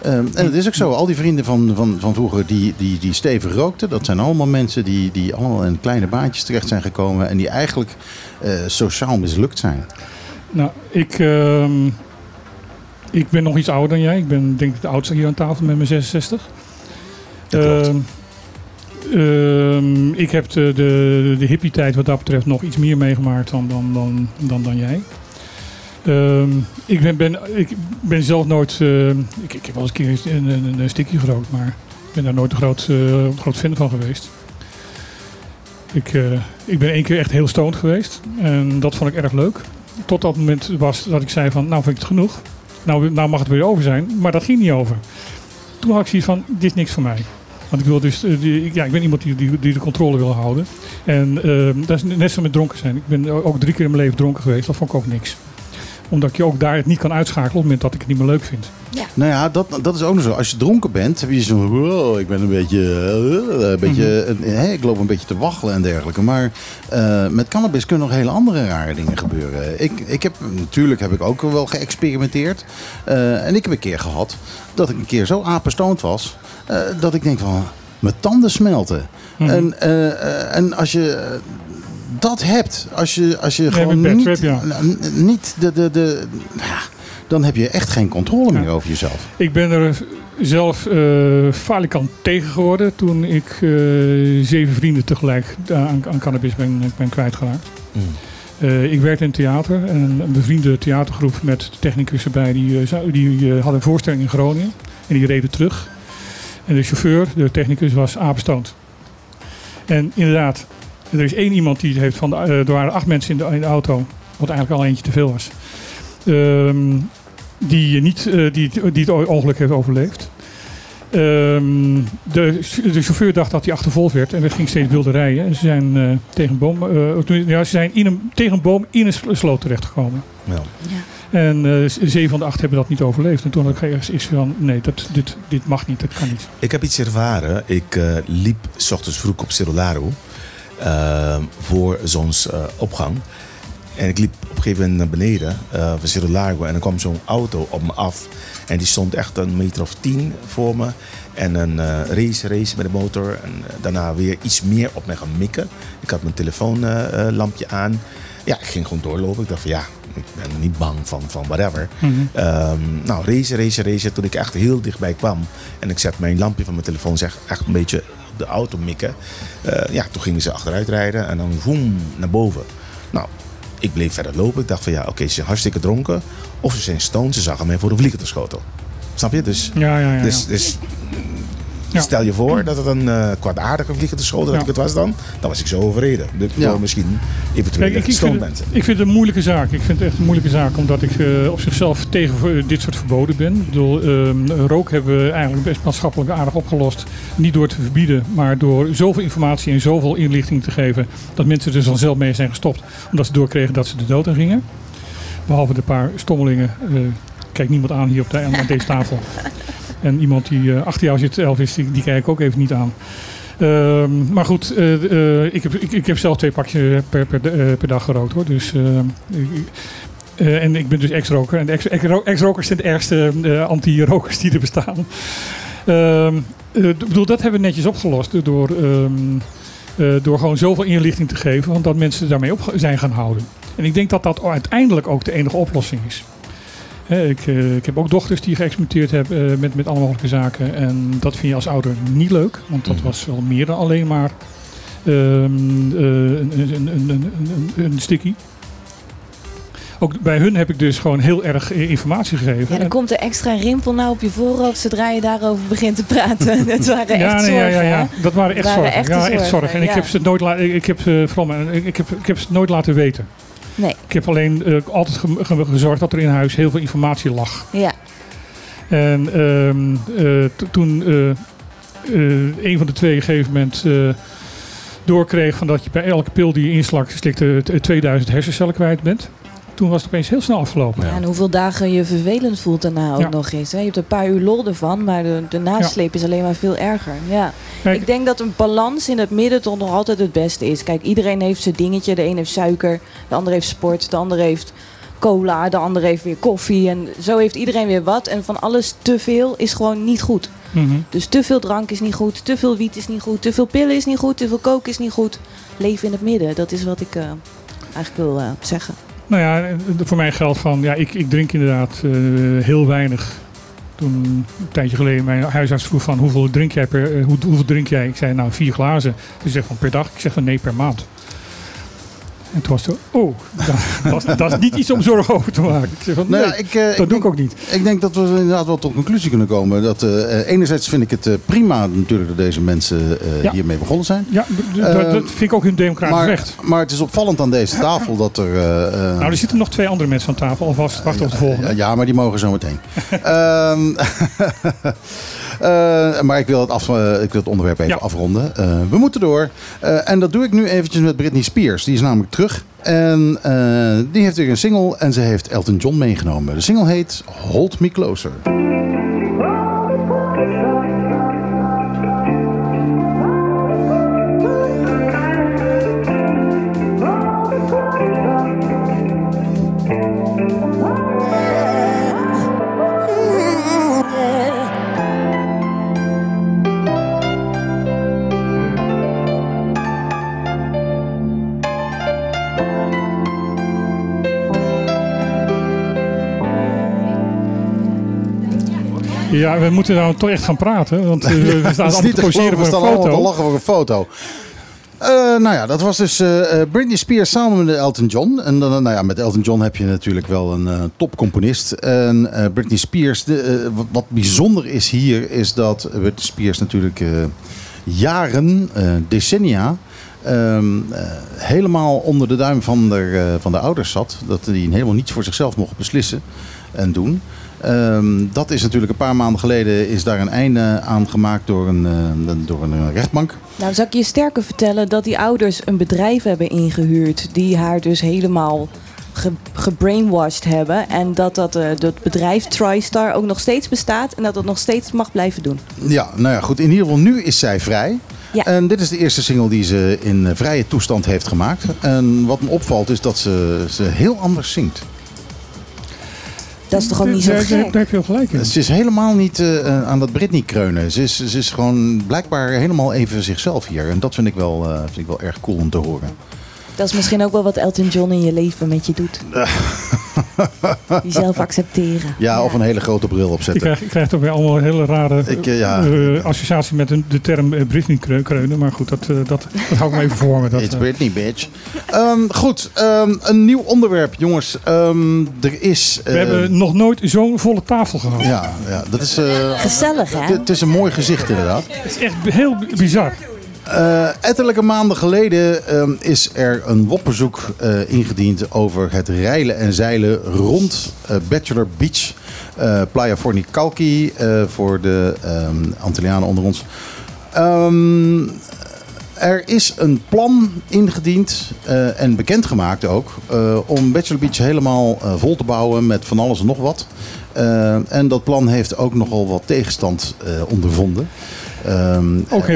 [SPEAKER 1] En het is ook zo, al die vrienden van, van, van vroeger die, die, die stevig rookten, dat zijn allemaal mensen die, die allemaal in kleine baantjes terecht zijn gekomen en die eigenlijk sociaal mislukt zijn.
[SPEAKER 2] Nou, ik, ehm, ik ben nog iets ouder dan jij. Ik ben denk ik de oudste hier aan tafel met mijn 66.
[SPEAKER 4] Dat klopt.
[SPEAKER 2] Ehm, ehm, ik heb de, de, de hippie-tijd wat dat betreft nog iets meer meegemaakt dan, dan, dan, dan, dan jij. Ik, ben, ben, ik ben zelf nooit... eh, ik, ik heb wel eens een keer een, een, een stikje gerookt, maar ik ben daar nooit een groot, eh, groot fan van geweest. Ik, eh, ik ben één keer echt heel stoned geweest. En dat vond ik erg leuk. Tot dat moment was dat ik zei van, nou vind ik het genoeg. Nou, nou mag het weer over zijn. Maar dat ging niet over. Toen had ik zoiets van, dit is niks voor mij. Want ik wil dus, eh, die, ja, ik ben iemand die, die, die de controle wil houden. En ehm, dat is net zo met dronken zijn. Ik ben ook drie keer in mijn leven dronken geweest. Dat vond ik ook niks. Omdat je ook daar het niet kan uitschakelen op het moment dat ik het niet meer leuk vind.
[SPEAKER 1] Nou ja, dat, dat is ook nog zo. Als je dronken bent, heb je zo'n... Wow, ik ben een beetje... eh, een beetje
[SPEAKER 2] Mhm.
[SPEAKER 1] ik loop een beetje te waggelen en dergelijke. Maar eh, met cannabis kunnen nog hele andere rare dingen gebeuren. Ik, ik heb, natuurlijk heb ik ook wel geëxperimenteerd. Eh, en ik heb een keer gehad dat ik een keer zo apenstoond was... dat ik denk van, mijn tanden smelten.
[SPEAKER 2] Mhm.
[SPEAKER 1] En, en als je... dat hebt, als je, als je gewoon niet,
[SPEAKER 2] trip, ja.
[SPEAKER 1] n- niet de, de, de, ja, dan heb je echt geen controle
[SPEAKER 2] Ja.
[SPEAKER 1] meer over jezelf.
[SPEAKER 2] Ik ben er zelf eh falikant tegen geworden toen ik eh, zeven vrienden tegelijk aan, aan cannabis ben, ben kwijtgeraakt.
[SPEAKER 4] Mm.
[SPEAKER 2] Eh, ik werkte in theater en een bevriende theatergroep met technicus erbij. Die, eh, die eh, hadden een voorstelling in Groningen en die reden terug. En de chauffeur, de technicus, was apenstoond. En inderdaad, er is één iemand die heeft van de, eh, er waren acht mensen in de, in de auto, wat eigenlijk al eentje te veel was. Ehm, die, niet, eh, die, die het ongeluk heeft overleefd. Ehm, de, de chauffeur dacht dat hij achtervolgd werd en er ging steeds wilde rijden. En ze zijn, eh, tegen, een boom, eh, ja, ze zijn in een, tegen een boom in een sl- sloot terechtgekomen.
[SPEAKER 4] Ja.
[SPEAKER 2] En eh, z- zeven van de acht hebben dat niet overleefd. En toen had ik ergens iets van, nee, dat, dit, dit mag niet, dat kan niet.
[SPEAKER 4] Ik heb iets ervaren. Ik eh, liep s ochtends vroeg op Cerularo voor zonsopgang. En ik liep op een gegeven moment naar beneden eh van Cerularo en er kwam zo'n auto op me af. En die stond echt een meter of tien voor me. En een eh, race, race met de motor. En eh, daarna weer iets meer op mij gaan mikken. Ik had mijn telefoonlampje aan. Ja, ik ging gewoon doorlopen. Ik dacht van ja, ik ben niet bang van, van whatever. Ehm, nou, race, race, race. Toen ik echt heel dichtbij kwam en ik zet mijn lampje van mijn telefoon zeg, echt een beetje op de auto mikken. Eh, ja, toen gingen ze achteruit rijden en dan voem naar boven. Nou, ik bleef verder lopen. Ik dacht van ja, oké, ze zijn hartstikke dronken. Of ze zijn stoned, ze zagen mij voor de vlieger te schoten. Snap je? Dus,
[SPEAKER 2] Ja, ja, ja.
[SPEAKER 4] dus, dus
[SPEAKER 2] Ja.
[SPEAKER 4] stel je voor dat het een eh kwaadaardige vlieger te schoten dat
[SPEAKER 2] Ja.
[SPEAKER 4] ik het was dan. Dan was ik zo overreden. Dus
[SPEAKER 1] Ja.
[SPEAKER 4] door misschien eventueel
[SPEAKER 2] Kijk, ik, ik, vind,
[SPEAKER 4] bent.
[SPEAKER 2] ik vind het een moeilijke zaak. Ik vind het echt een moeilijke zaak, omdat ik eh, op zichzelf tegen dit soort verboden ben. Ik bedoel, ehm, rook hebben we eigenlijk best maatschappelijk aardig opgelost. Niet door te verbieden, maar door zoveel informatie en zoveel inlichting te geven. dat mensen er vanzelf mee zijn gestopt. Omdat ze doorkregen dat ze de dood in gingen. Behalve de paar stommelingen. eh, kijk niemand aan hier op de, aan deze tafel. En iemand die eh, achter jou zit, Elvis, die, die kijk ik ook even niet aan. Ehm, maar goed, eh, eh, ik, heb, ik, ik heb zelf twee pakjes per, per, dag gerookt hoor. Dus, en ik ben dus ex-roker. En ex-rokers zijn de ergste anti-rokers die er bestaan. Ehm, eh, bedoel, dat hebben we netjes opgelost door, ehm, eh, door gewoon zoveel inlichting te geven. Want dat mensen daarmee op zijn gaan houden. En ik denk dat dat uiteindelijk ook de enige oplossing is. Ik, eh, ik heb ook dochters die geëxperimenteerd hebben eh, met, met alle mogelijke zaken. En dat vind je als ouder niet leuk. Want dat
[SPEAKER 4] Mhm.
[SPEAKER 2] was wel meer dan alleen maar ehm, eh, een, een, een, een, een, een sticky. Ook bij hun heb ik dus gewoon heel erg informatie gegeven.
[SPEAKER 5] Ja, dan
[SPEAKER 2] En-
[SPEAKER 5] komt er extra rimpel nou op je voorhoofd zodra je daarover begint te praten. dat waren echt
[SPEAKER 2] ja, nee, ja,
[SPEAKER 5] zorgen,
[SPEAKER 2] ja, ja.
[SPEAKER 5] hè?
[SPEAKER 2] Dat waren echt
[SPEAKER 5] waren
[SPEAKER 2] zorgen.
[SPEAKER 5] echte
[SPEAKER 2] ja, echt
[SPEAKER 5] zorgen.
[SPEAKER 2] En ik
[SPEAKER 5] ja.
[SPEAKER 2] heb ze nooit, ik, ik heb, eh, vooral mijn- ik, ik heb, ik heb ze nooit laten weten.
[SPEAKER 5] Nee,
[SPEAKER 2] Ik heb alleen eh, altijd ge- ge- gezorgd dat er in huis heel veel informatie lag.
[SPEAKER 5] ja.
[SPEAKER 2] En ehm, eh, toen eh, een van de twee op een gegeven moment doorkreeg van dat je bij elke pil die je inslakt, slikte t- 2000 hersencellen kwijt bent. Toen was het opeens heel snel afgelopen.
[SPEAKER 5] Ja, en hoeveel dagen je vervelend voelt daarna ook
[SPEAKER 2] Ja.
[SPEAKER 5] nog eens. Hè? Je hebt een paar uur lol ervan, maar de, de nasleep is alleen maar veel erger. Ja.
[SPEAKER 2] Kijk,
[SPEAKER 5] Ik denk dat een balans in het midden toch nog altijd het beste is. Kijk, iedereen heeft zijn dingetje. De een heeft suiker, de ander heeft sport, de ander heeft cola, de ander heeft weer koffie. En zo heeft iedereen weer wat. En van alles te veel is gewoon niet goed.
[SPEAKER 2] mhm.
[SPEAKER 5] Dus te veel drank is niet goed, te veel wiet is niet goed, te veel pillen is niet goed, te veel koken is niet goed. Leven in het midden, dat is wat ik eh, eigenlijk wil eh, zeggen.
[SPEAKER 2] Nou ja, voor mij geldt van, ja, ik, ik drink inderdaad eh, heel weinig. Toen een tijdje geleden mijn huisarts vroeg van hoeveel drink jij per, eh, hoe, hoeveel drink jij? Ik zei nou vier glazen. Hij zegt van per dag. Ik zeg van nee per maand. En toen was het, oh, dat, dat, is- dat is niet iets om zorgen over te maken. Ik zeg van,
[SPEAKER 1] Nou
[SPEAKER 2] nee,
[SPEAKER 1] ja, ik, eh,
[SPEAKER 2] dat
[SPEAKER 1] ik
[SPEAKER 2] doe ik ook niet.
[SPEAKER 1] Ik denk dat we inderdaad wel tot een conclusie kunnen komen. Dat, eh, eh, enerzijds vind ik het prima natuurlijk dat deze mensen
[SPEAKER 2] Ja.
[SPEAKER 1] hiermee begonnen zijn.
[SPEAKER 2] Ja, dat, dat vind ik ook hun democratisch
[SPEAKER 1] Maar,
[SPEAKER 2] recht.
[SPEAKER 1] maar het is opvallend aan deze tafel dat er...
[SPEAKER 2] Nou, er zitten nog twee andere mensen aan tafel. Alvast wachten op de volgende.
[SPEAKER 1] Ja, ja, maar die mogen zo meteen. Eh, maar ik wil, het af, eh, ik wil het onderwerp even
[SPEAKER 2] Ja.
[SPEAKER 1] afronden. Eh, we moeten door. En dat doe ik nu eventjes met Britney Spears. Die is namelijk terug. En die heeft weer een single. En ze heeft Elton John meegenomen. De single heet Hold Me Closer.
[SPEAKER 2] Ja, we moeten nou toch echt gaan praten. Want eh, we staan
[SPEAKER 1] Het is
[SPEAKER 2] allemaal te poseren
[SPEAKER 1] we
[SPEAKER 2] voor
[SPEAKER 1] staan
[SPEAKER 2] een foto.
[SPEAKER 1] lachen voor een foto. Eh, nou ja, dat was dus eh, Britney Spears samen met Elton John. En dan, nou ja, met Elton John heb je natuurlijk wel een topcomponist. En Britney Spears, de, wat, wat bijzonder is hier, is dat Britney Spears natuurlijk jaren, decennia, ehm, eh, helemaal onder de duim van de, van de ouders zat. Dat die helemaal niets voor zichzelf mocht beslissen en doen. Ehm, dat is natuurlijk een paar maanden geleden is daar een einde aan gemaakt door een, eh, door een rechtbank.
[SPEAKER 5] Nou, zou ik je sterker vertellen dat die ouders een bedrijf hebben ingehuurd die haar dus helemaal ge gebrainwashed hebben. En dat dat, eh, dat bedrijf TriStar ook nog steeds bestaat en dat het nog steeds mag blijven doen.
[SPEAKER 1] Ja, nou ja, goed. In ieder geval, nu is zij vrij.
[SPEAKER 5] Ja.
[SPEAKER 1] En dit is de eerste single die ze in eh, vrije toestand heeft gemaakt. En wat me opvalt is dat ze, ze heel anders zingt.
[SPEAKER 5] Dat is toch ook niet zo
[SPEAKER 2] Daar- daar-
[SPEAKER 5] gek?
[SPEAKER 2] Daar heb je wel gelijk in.
[SPEAKER 1] Ze is helemaal niet eh, eh, aan dat Britney kreunen. Ze is, ze is gewoon blijkbaar helemaal even zichzelf hier. En dat vind ik wel, eh, vind ik wel erg cool om te horen.
[SPEAKER 5] Dat is misschien ook wel wat Elton John in je leven met je doet. Jezelf accepteren.
[SPEAKER 1] Ja, of een hele grote bril
[SPEAKER 2] Ik
[SPEAKER 1] opzetten.
[SPEAKER 2] krijg, ik krijg toch weer allemaal hele rare
[SPEAKER 1] Ik, eh, ja.
[SPEAKER 2] eh, associatie met de term eh, Britney kreu- kreunen. Maar goed, dat, eh, dat, dat hou ik me even voor me. Dat,
[SPEAKER 1] It's Britney, bitch. Ehm, goed, ehm, een nieuw onderwerp, jongens. Ehm, er is...
[SPEAKER 2] we hebben nog nooit zo'n volle tafel gehad.
[SPEAKER 1] Ja, ja, dat is... eh,
[SPEAKER 5] Gezellig, hè?
[SPEAKER 1] het- Het is een mooi gezicht, inderdaad.
[SPEAKER 2] Het is echt heel bizar.
[SPEAKER 1] Ettelijke maanden geleden ehm, is er een WOP-bezoek eh, ingediend over het reilen en zeilen rond eh, Bachelor Beach. Playa Fornicalchi eh, voor de ehm Antillianen onder ons. Ehm, er is een plan ingediend en bekendgemaakt ook om Bachelor Beach helemaal vol te bouwen met van alles en nog wat. En dat plan heeft ook nogal wat tegenstand ondervonden. Ehm,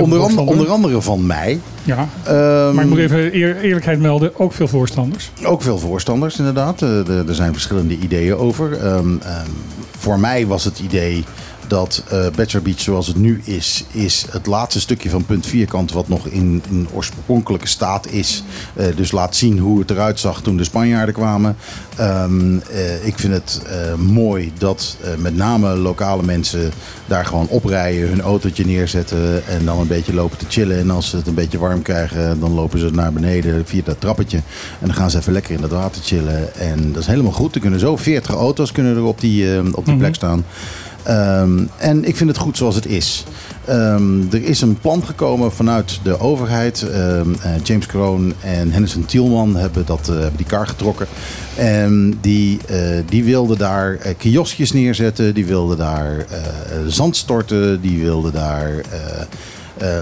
[SPEAKER 1] onder, onder andere van mij.
[SPEAKER 2] Ja.
[SPEAKER 1] Ehm,
[SPEAKER 2] Maar ik moet even eer- eerlijkheid melden, ook veel voorstanders.
[SPEAKER 1] Ook veel voorstanders, inderdaad. Eh, er- zijn verschillende ideeën over. Ehm, voor mij was het idee dat Bachelor Beach zoals het nu is, is het laatste stukje van punt vierkant wat nog in, in oorspronkelijke staat is. Eh, dus laat zien hoe het eruit zag toen de Spanjaarden kwamen. Ehm, eh, ik vind het mooi dat met name lokale mensen daar gewoon oprijden, hun autootje neerzetten en dan een beetje lopen te chillen. En als ze het een beetje warm krijgen, dan lopen ze naar beneden via dat trappetje. En dan gaan ze even lekker in dat water chillen. En dat is helemaal goed. Er kunnen zo 40 auto's kunnen er op die, op die plek staan. Ehm, en ik vind het goed zoals het is. Ehm, er is een plan gekomen vanuit de overheid. Ehm, eh, James Kroon en Henderson Tielman hebben, dat, eh, die kar getrokken. En die, eh, die wilden daar kioskjes neerzetten. Die wilden daar zand storten. Die wilden daar...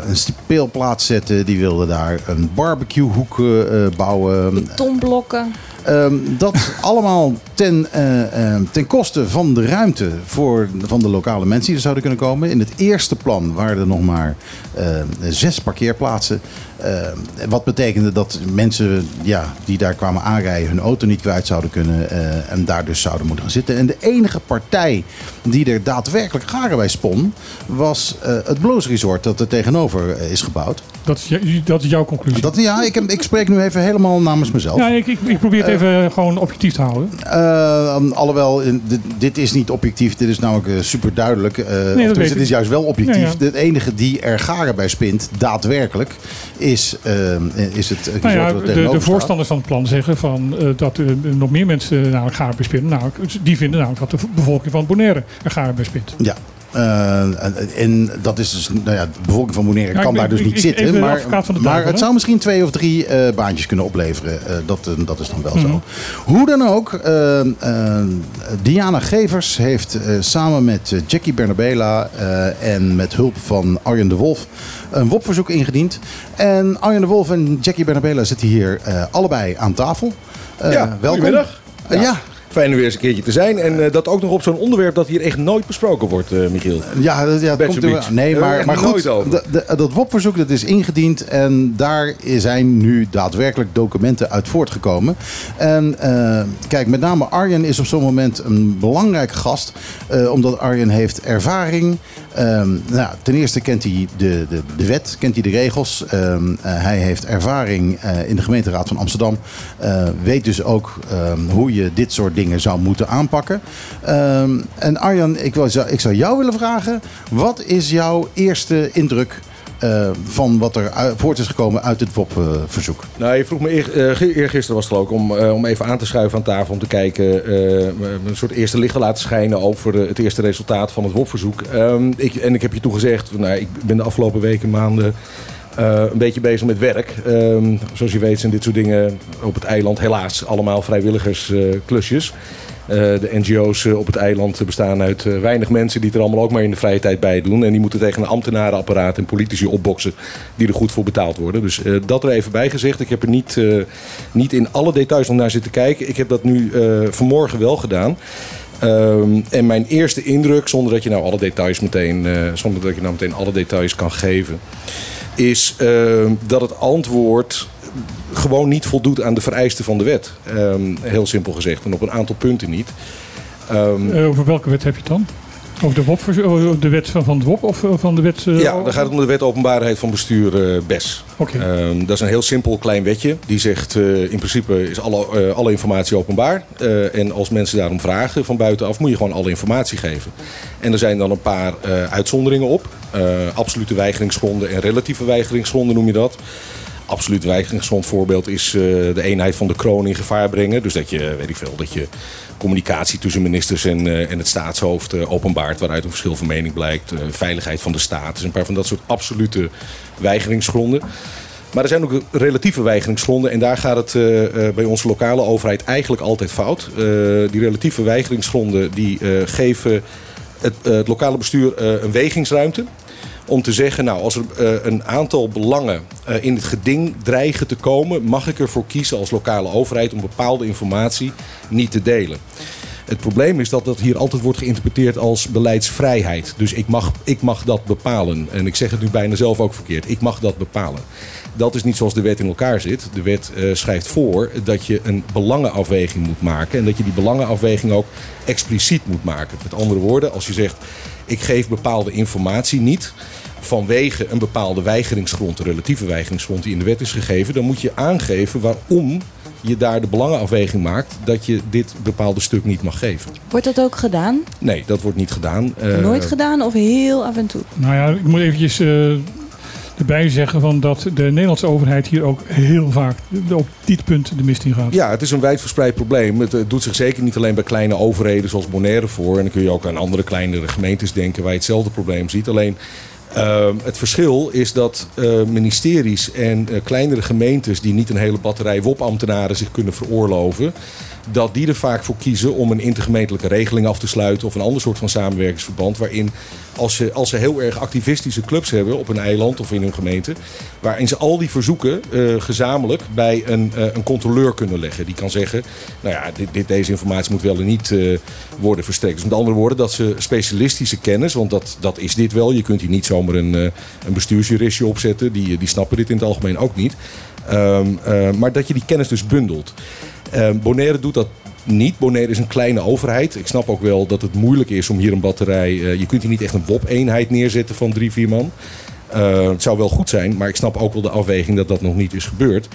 [SPEAKER 1] een speelplaats zetten. Die wilden daar een barbecuehoek eh, eh, bouwen.
[SPEAKER 5] Betonblokken.
[SPEAKER 1] Ehm, dat allemaal ten, eh, ten koste van de ruimte voor, van de lokale mensen die er zouden kunnen komen. In het eerste plan waren er nog maar eh, zes parkeerplaatsen. Wat betekende dat mensen ja, die daar kwamen aanrijden hun auto niet kwijt zouden kunnen eh, en daar dus zouden moeten gaan zitten. En de enige partij die er daadwerkelijk garen bij spon was eh, het Blues Resort dat er tegenover is gebouwd.
[SPEAKER 2] Dat is, dat is jouw conclusie.
[SPEAKER 1] Dat, ja, ik, heb- ik spreek nu even helemaal namens mezelf.
[SPEAKER 2] ja, ik, ik, ik probeer het even gewoon objectief te houden.
[SPEAKER 1] Eh, alhoewel, dit, dit is niet objectief. Dit is namelijk eh, super duidelijk.
[SPEAKER 2] weet
[SPEAKER 1] het
[SPEAKER 2] ik.
[SPEAKER 1] is juist wel objectief.
[SPEAKER 2] Ja, ja.
[SPEAKER 1] Het enige die er garen bij spint, daadwerkelijk, is, eh, is het
[SPEAKER 2] Nou ja, de, de voorstanders van het plan zeggen van, eh, dat er nog meer mensen namelijk garen bij spinnen. Nou, die vinden namelijk dat de bevolking van Bonaire er garen bij spint.
[SPEAKER 1] Ja. Eh, en, dat is dus, nou ja, de bevolking van Bonaire
[SPEAKER 2] Ja,
[SPEAKER 1] kan
[SPEAKER 2] ik
[SPEAKER 1] daar dus
[SPEAKER 2] ik-
[SPEAKER 1] niet
[SPEAKER 2] ik-
[SPEAKER 1] zitten. Maar, maar
[SPEAKER 2] duivel,
[SPEAKER 1] het zou misschien twee of drie eh, baantjes kunnen opleveren. Eh, dat, dat is dan wel
[SPEAKER 2] Mhm.
[SPEAKER 1] zo. Hoe dan ook, Diana Gevers heeft eh, samen met Jackie Bernabela eh, en met hulp van Arjen de Wolf een WOP-verzoek ingediend. En Arjen de Wolf en Jackie Bernabela zitten hier eh, allebei aan tafel. Eh,
[SPEAKER 6] Ja,
[SPEAKER 1] welkom.
[SPEAKER 6] goedemiddag.
[SPEAKER 1] Ja,
[SPEAKER 6] Fijn er weer eens een keertje te zijn. En eh, dat ook nog op zo'n onderwerp dat hier echt nooit besproken wordt, eh, Michiel.
[SPEAKER 1] Ja, dat, ja, dat komt er, nee, maar, maar goed, de- de- dat WOP-verzoek dat is ingediend en daar zijn nu daadwerkelijk documenten uit voortgekomen. En eh, kijk, met name Arjen is op zo'n moment een belangrijke gast, omdat Arjen heeft ervaring. Ehm, nou, ten eerste kent hij de, de, de wet, kent hij de regels. Ehm, eh, hij heeft ervaring in de gemeenteraad van Amsterdam. Weet dus ook ehm, hoe je dit soort dingen zou moeten aanpakken. Ehm, en Arjan, ik, wil, ik zou jou willen vragen. Wat is jouw eerste indruk eh, van wat er voort is gekomen uit het WOP-verzoek?
[SPEAKER 6] Nou, je vroeg me eh, eergisteren was het ik om, eh, om even aan te schuiven aan tafel. Om te kijken, een soort eerste licht te laten schijnen over het eerste resultaat van het WOP-verzoek. Ehm, ik, en ik heb je toegezegd, nou, ik ben de afgelopen weken, maanden eh, een beetje bezig met werk. Ehm, zoals je weet zijn dit soort dingen op het eiland helaas allemaal vrijwilligersklusjes. Eh, de NGO's eh, op het eiland bestaan uit eh, weinig mensen die het er allemaal ook maar in de vrije tijd bij doen. En die moeten tegen een ambtenarenapparaat en politici opboksen die er goed voor betaald worden. Dus eh, dat er even bij gezegd. Ik heb er niet, eh, niet in alle details nog naar zitten kijken. Ik heb dat nu eh, vanmorgen wel gedaan. Ehm, en mijn eerste indruk, zonder dat je nou alle details meteen, eh, zonder dat je nou meteen alle details kan geven, is ehm, dat het antwoord gewoon niet voldoet aan de vereisten van de wet. Ehm, heel simpel gezegd. En op een aantal punten niet. Ehm,
[SPEAKER 2] Eh, over welke wet heb je het dan? Over de, WOP, de wet van, van het WOP of eh, van de wet... eh,
[SPEAKER 6] ja, dan gaat het om de wet openbaarheid van bestuur eh, BES.
[SPEAKER 2] Oké.
[SPEAKER 6] Ehm, dat is een heel simpel klein wetje. Die zegt in principe is alle, alle informatie openbaar. En als mensen daarom vragen van buitenaf moet je gewoon alle informatie geven. En er zijn dan een paar uitzonderingen op. Absolute weigeringsgronden en relatieve weigeringsgronden noem je dat. Absoluut weigeringsgrond voorbeeld is de eenheid van de kroon in gevaar brengen. Dus dat je, weet ik veel, dat je communicatie tussen ministers en, eh, en het staatshoofd eh, openbaart, waaruit een verschil van mening blijkt. Eh, veiligheid van de staat. Dus een paar van dat soort absolute weigeringsgronden. Maar er zijn ook relatieve weigeringsgronden en daar gaat het bij onze lokale overheid eigenlijk altijd fout. Die relatieve weigeringsgronden die geven het, het lokale bestuur een wegingsruimte om te zeggen, nou, als er eh, een aantal belangen eh, in het geding dreigen te komen, mag ik ervoor kiezen als lokale overheid om bepaalde informatie niet te delen. Het probleem is dat dat hier altijd wordt geïnterpreteerd als beleidsvrijheid. Dus ik mag, ik mag dat bepalen. En ik zeg het nu bijna zelf ook verkeerd. Ik mag dat bepalen. Dat is niet zoals de wet in elkaar zit. De wet eh, schrijft voor dat je een belangenafweging moet maken. En dat je die belangenafweging ook expliciet moet maken. Met andere woorden, als je zegt: ik geef bepaalde informatie niet vanwege een bepaalde weigeringsgrond, een relatieve weigeringsgrond die in de wet is gegeven, dan moet je aangeven waarom je daar de belangenafweging maakt dat je dit bepaalde stuk niet mag geven.
[SPEAKER 5] Wordt dat ook gedaan?
[SPEAKER 6] Nee, dat wordt niet gedaan. Eh,
[SPEAKER 5] Nooit gedaan of heel af en toe?
[SPEAKER 2] Nou ja, ik moet eventjes eh, erbij zeggen van dat de Nederlandse overheid hier ook heel vaak op dit punt de mist in gaat.
[SPEAKER 6] Ja, het is een wijdverspreid probleem. Het, eh, doet zich zeker niet alleen bij kleine overheden zoals Bonaire voor. En dan kun je ook aan andere kleinere gemeentes denken waar je hetzelfde probleem ziet. Alleen eh, het verschil is dat eh, ministeries en eh, kleinere gemeentes die niet een hele batterij WOP-ambtenaren zich kunnen veroorloven, dat die er vaak voor kiezen om een intergemeentelijke regeling af te sluiten of een ander soort van samenwerkingsverband. Waarin als ze, als ze heel erg activistische clubs hebben op een eiland of in hun gemeente, waarin ze al die verzoeken eh, gezamenlijk bij een, eh, een controleur kunnen leggen. Die kan zeggen, nou ja, dit, dit, deze informatie moet wel en niet eh, worden verstrekt. Dus met andere woorden, dat ze specialistische kennis, want dat, dat is dit wel. Je kunt hier niet zomaar een, een bestuursjuristje opzetten. Die, die snappen dit in het algemeen ook niet. Ehm, eh, maar dat je die kennis dus bundelt. Ehm, Bonaire doet dat niet. Bonaire is een kleine overheid. Ik snap ook wel dat het moeilijk is om hier een batterij... eh, je kunt hier niet echt een WOP-eenheid neerzetten van drie, vier man. Eh, het zou wel goed zijn, maar ik snap ook wel de afweging dat dat nog niet is gebeurd.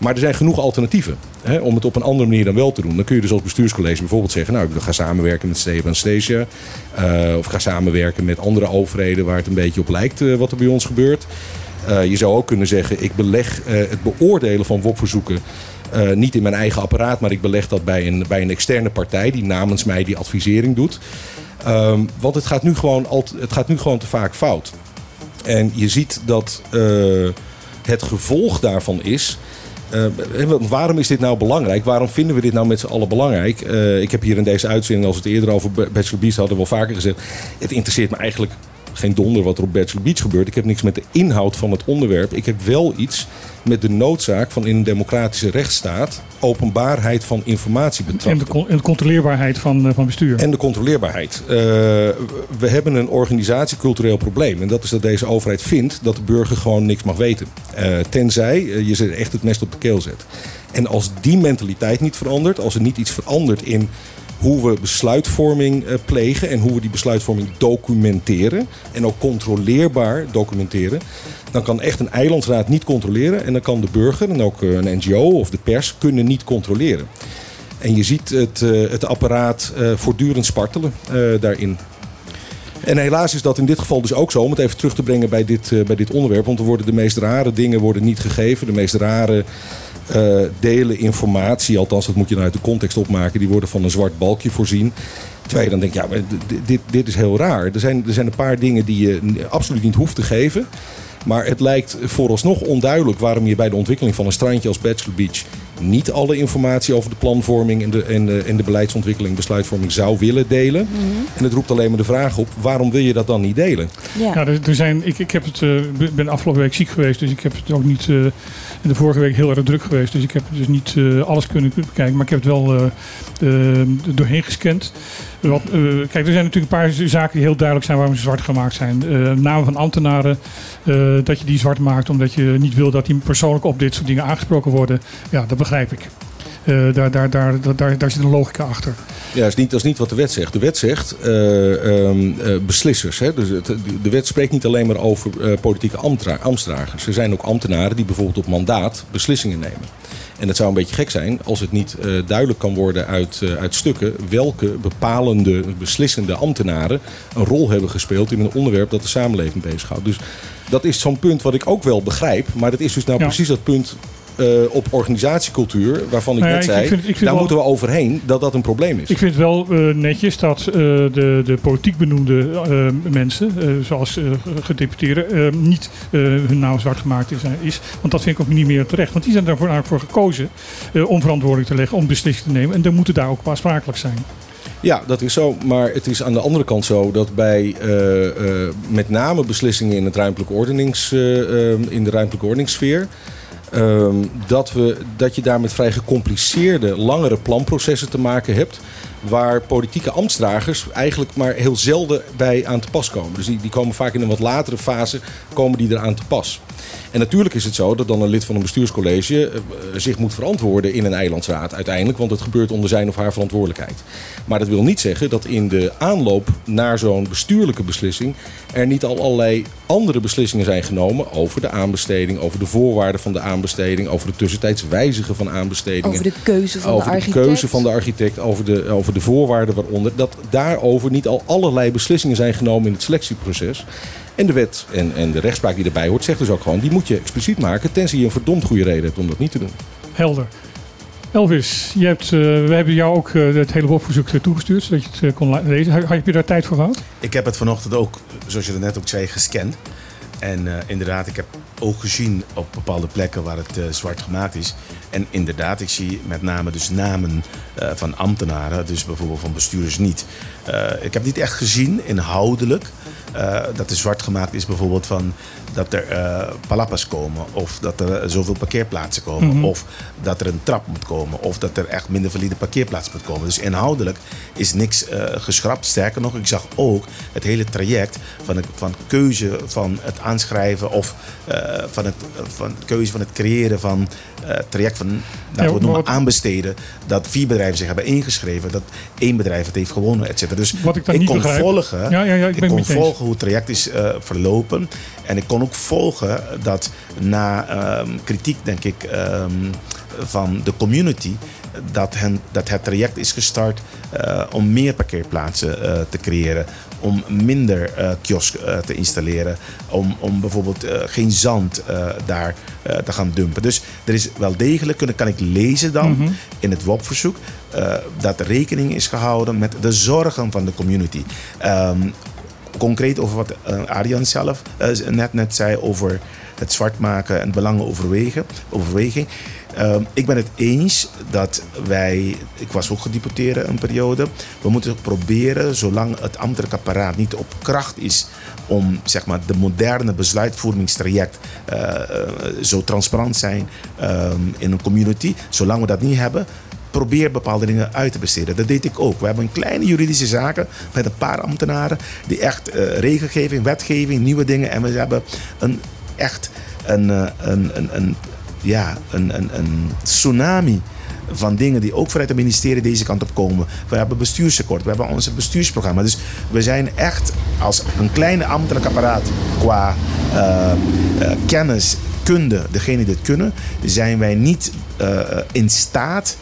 [SPEAKER 6] Maar er zijn genoeg alternatieven hè, om het op een andere manier dan wel te doen. Dan kun je dus als bestuurscollege bijvoorbeeld zeggen... nou, ik ga samenwerken met Steven en Stasia. eh, of ga samenwerken met andere overheden waar het een beetje op lijkt wat er bij ons gebeurt. Je zou ook kunnen zeggen, ik beleg het beoordelen van WOP-verzoeken... eh, niet in mijn eigen apparaat, maar ik beleg dat bij een, bij een externe partij... die namens mij die advisering doet. Ehm, want het gaat, nu gewoon al, het gaat nu gewoon te vaak fout. En je ziet dat eh, het gevolg daarvan is. eh, waarom is dit nou belangrijk? Waarom vinden we dit nou met z'n allen belangrijk? Ik heb hier in deze uitzending, als we het eerder over Bachelor Beach hadden, wel vaker gezegd. Het interesseert me eigenlijk geen donder wat er op Bachelor Beach gebeurt. Ik heb niks met de inhoud van het onderwerp. Ik heb wel iets met de noodzaak van in een democratische rechtsstaat openbaarheid van informatie
[SPEAKER 2] En
[SPEAKER 6] betrachten.
[SPEAKER 2] de, con- en de controleerbaarheid van, eh, van bestuur.
[SPEAKER 6] En de controleerbaarheid. Eh, we hebben een organisatiecultureel probleem. En dat is dat deze overheid vindt dat de burger gewoon niks mag weten. Eh, tenzij je ze echt het mes op de keel zet. En als die mentaliteit niet verandert, als er niet iets verandert in hoe we besluitvorming eh, plegen en hoe we die besluitvorming documenteren en ook controleerbaar documenteren, dan kan echt een eilandsraad niet controleren en dan kan de burger en ook eh, een NGO of de pers kunnen niet controleren. En je ziet het, eh, het apparaat voortdurend spartelen daarin. En helaas is dat in dit geval dus ook zo, om het even terug te brengen bij dit, bij dit onderwerp. Want er worden de meest rare dingen worden niet gegeven. De meest rare eh, delen informatie, althans dat moet je dan uit de context opmaken, die worden van een zwart balkje voorzien. Terwijl je dan denkt, ja, maar dit, dit, is heel raar. Er zijn, er zijn een paar dingen die je absoluut niet hoeft te geven. Maar het lijkt vooralsnog onduidelijk waarom je bij de ontwikkeling van een strandje als Bachelor Beach niet alle informatie over de planvorming en de, en de, en de beleidsontwikkeling, besluitvorming zou willen delen. En het roept alleen maar de vraag op, waarom wil je dat dan niet delen?
[SPEAKER 5] Ja.
[SPEAKER 2] Ja, er, er zijn, ik, ik heb het, eh, ben afgelopen week ziek geweest, dus ik heb het ook niet. eh, en de vorige week heel erg druk geweest, dus ik heb dus niet eh, alles kunnen bekijken. Maar ik heb het wel er doorheen gescand. Wat, kijk, er zijn natuurlijk een paar zaken die heel duidelijk zijn waarom ze zwart gemaakt zijn. Namen van ambtenaren, dat je die zwart maakt omdat je niet wil dat die persoonlijk op dit soort dingen aangesproken worden. Ja, dat begrijp ik. Eh, daar, daar, daar, daar, daar, zit een logica achter.
[SPEAKER 6] Ja, dat is niet, dat is niet wat de wet zegt. De wet zegt eh, ehm, eh, beslissers. Hè? Dus het, de wet spreekt niet alleen maar over eh, politieke ambtra- ambtsdragers. Er zijn ook ambtenaren die bijvoorbeeld op mandaat beslissingen nemen. En het zou een beetje gek zijn als het niet eh, duidelijk kan worden uit, eh, uit stukken welke bepalende, beslissende ambtenaren een rol hebben gespeeld in een onderwerp dat de samenleving bezighoudt. Dus dat is zo'n punt wat ik ook wel begrijp. Maar dat is dus nou
[SPEAKER 2] Ja.
[SPEAKER 6] precies dat punt eh, op organisatiecultuur, waarvan ik
[SPEAKER 2] Nou ja,
[SPEAKER 6] net zei,
[SPEAKER 2] ik vind- ik vind
[SPEAKER 6] daar
[SPEAKER 2] wel-
[SPEAKER 6] moeten we overheen dat dat een probleem is.
[SPEAKER 2] Ik vind het wel eh, netjes dat eh, de, de politiek benoemde mensen, zoals gedeputeerden, niet hun naam zwart gemaakt is, is. Want dat vind ik ook niet meer terecht. Want die zijn daarvoor eigenlijk voor gekozen om verantwoordelijk te leggen, om beslissingen te nemen. En dan moeten daar ook aansprakelijk zijn.
[SPEAKER 6] Ja, dat is zo. Maar het is aan de andere kant zo dat bij met name beslissingen in, het ruimtelijke ordenings, in de ruimtelijke ordeningssfeer. Ehm, dat, we, dat je daar met vrij gecompliceerde, langere planprocessen te maken hebt. Waar politieke ambtsdragers eigenlijk maar heel zelden bij aan te pas komen. Dus die, die komen vaak in een wat latere fase komen die eraan te pas. En natuurlijk is het zo dat dan een lid van een bestuurscollege eh, zich moet verantwoorden in een eilandsraad uiteindelijk. Want het gebeurt onder zijn of haar verantwoordelijkheid. Maar dat wil niet zeggen dat in de aanloop naar zo'n bestuurlijke beslissing er niet al allerlei andere beslissingen zijn genomen over de aanbesteding, over de voorwaarden van de aanbesteding, over de tussentijds wijzigen van aanbestedingen.
[SPEAKER 5] Over de keuze van
[SPEAKER 6] over
[SPEAKER 5] de
[SPEAKER 6] de
[SPEAKER 5] architect.
[SPEAKER 6] keuze van de architect, over de, over de voorwaarden waaronder. Dat daarover niet al allerlei beslissingen zijn genomen in het selectieproces. En de wet en, en de rechtspraak die erbij hoort, zegt dus ook gewoon: die moet je expliciet maken, tenzij je een verdomd goede reden hebt om dat niet te doen.
[SPEAKER 2] Helder. Elvis, je hebt, eh, we hebben jou ook eh, het hele WOP-verzoek eh, toegestuurd, zodat je het eh, kon lezen. Heb heb je daar tijd voor gehad?
[SPEAKER 4] Ik heb het vanochtend ook, zoals je er net ook zei, gescand. En eh, inderdaad, ik heb ook gezien op bepaalde plekken waar het eh, zwart gemaakt is. En inderdaad, ik zie met name dus namen eh, van ambtenaren, dus bijvoorbeeld van bestuurders niet. Eh, ik heb niet echt gezien, inhoudelijk, dat er zwart gemaakt is bijvoorbeeld van dat er eh palapas komen. Of dat er zoveel parkeerplaatsen komen.
[SPEAKER 2] Mhm.
[SPEAKER 4] Of dat er een trap moet komen. Of dat er echt minder valide parkeerplaats moet komen. Dus inhoudelijk is niks eh, geschrapt. Sterker nog, ik zag ook het hele traject van, het, van keuze van het aanschrijven of eh, van, het, van keuze van het creëren van het traject van een,
[SPEAKER 2] Ja,
[SPEAKER 4] we noemen,
[SPEAKER 2] wat-
[SPEAKER 4] aanbesteden. Dat vier bedrijven zich hebben ingeschreven. Dat één bedrijf het heeft gewonnen, et cetera. Dus
[SPEAKER 2] Wat ik niet
[SPEAKER 4] kon
[SPEAKER 2] begrijp-
[SPEAKER 4] volgen,
[SPEAKER 2] Ja, ja, ja, ik ben het
[SPEAKER 4] kon
[SPEAKER 2] eens.
[SPEAKER 4] volgen hoe het traject is verlopen. En ik kon ook volgen dat na ehm, kritiek, denk ik, ehm, van de community... Dat, hen, dat het traject is gestart eh, om meer parkeerplaatsen eh, te creëren. Om minder eh kiosk te installeren. Om, om bijvoorbeeld geen zand daar te gaan dumpen. Dus er is wel degelijk, kunnen, kan ik lezen dan
[SPEAKER 2] Mhm.
[SPEAKER 4] in het WOP-verzoek... dat rekening is gehouden met de zorgen van de community. Ehm, concreet over wat eh, Arjan zelf eh, net, net zei over het zwart maken en belangen overweging. Ehm, ik ben het eens dat wij, ik was ook gedeputeerde een periode, we moeten proberen, zolang het ambtelijk apparaat niet op kracht is om zeg maar, de moderne besluitvormingstraject eh, zo transparant zijn ehm, in een community, zolang we dat niet hebben, probeer bepaalde dingen uit te besteden. Dat deed ik ook. We hebben een kleine juridische zaken met een paar ambtenaren die echt eh, regelgeving, wetgeving, nieuwe dingen en we hebben een echt een, eh, een, een, een, ja, een, een, een tsunami van dingen die ook vanuit het ministerie deze kant op komen. We hebben bestuursakkoord, we hebben onze bestuursprogramma. Dus we zijn echt als een kleine ambtelijk apparaat qua eh, kennis, kunde, degene die dit kunnen, zijn wij niet in staat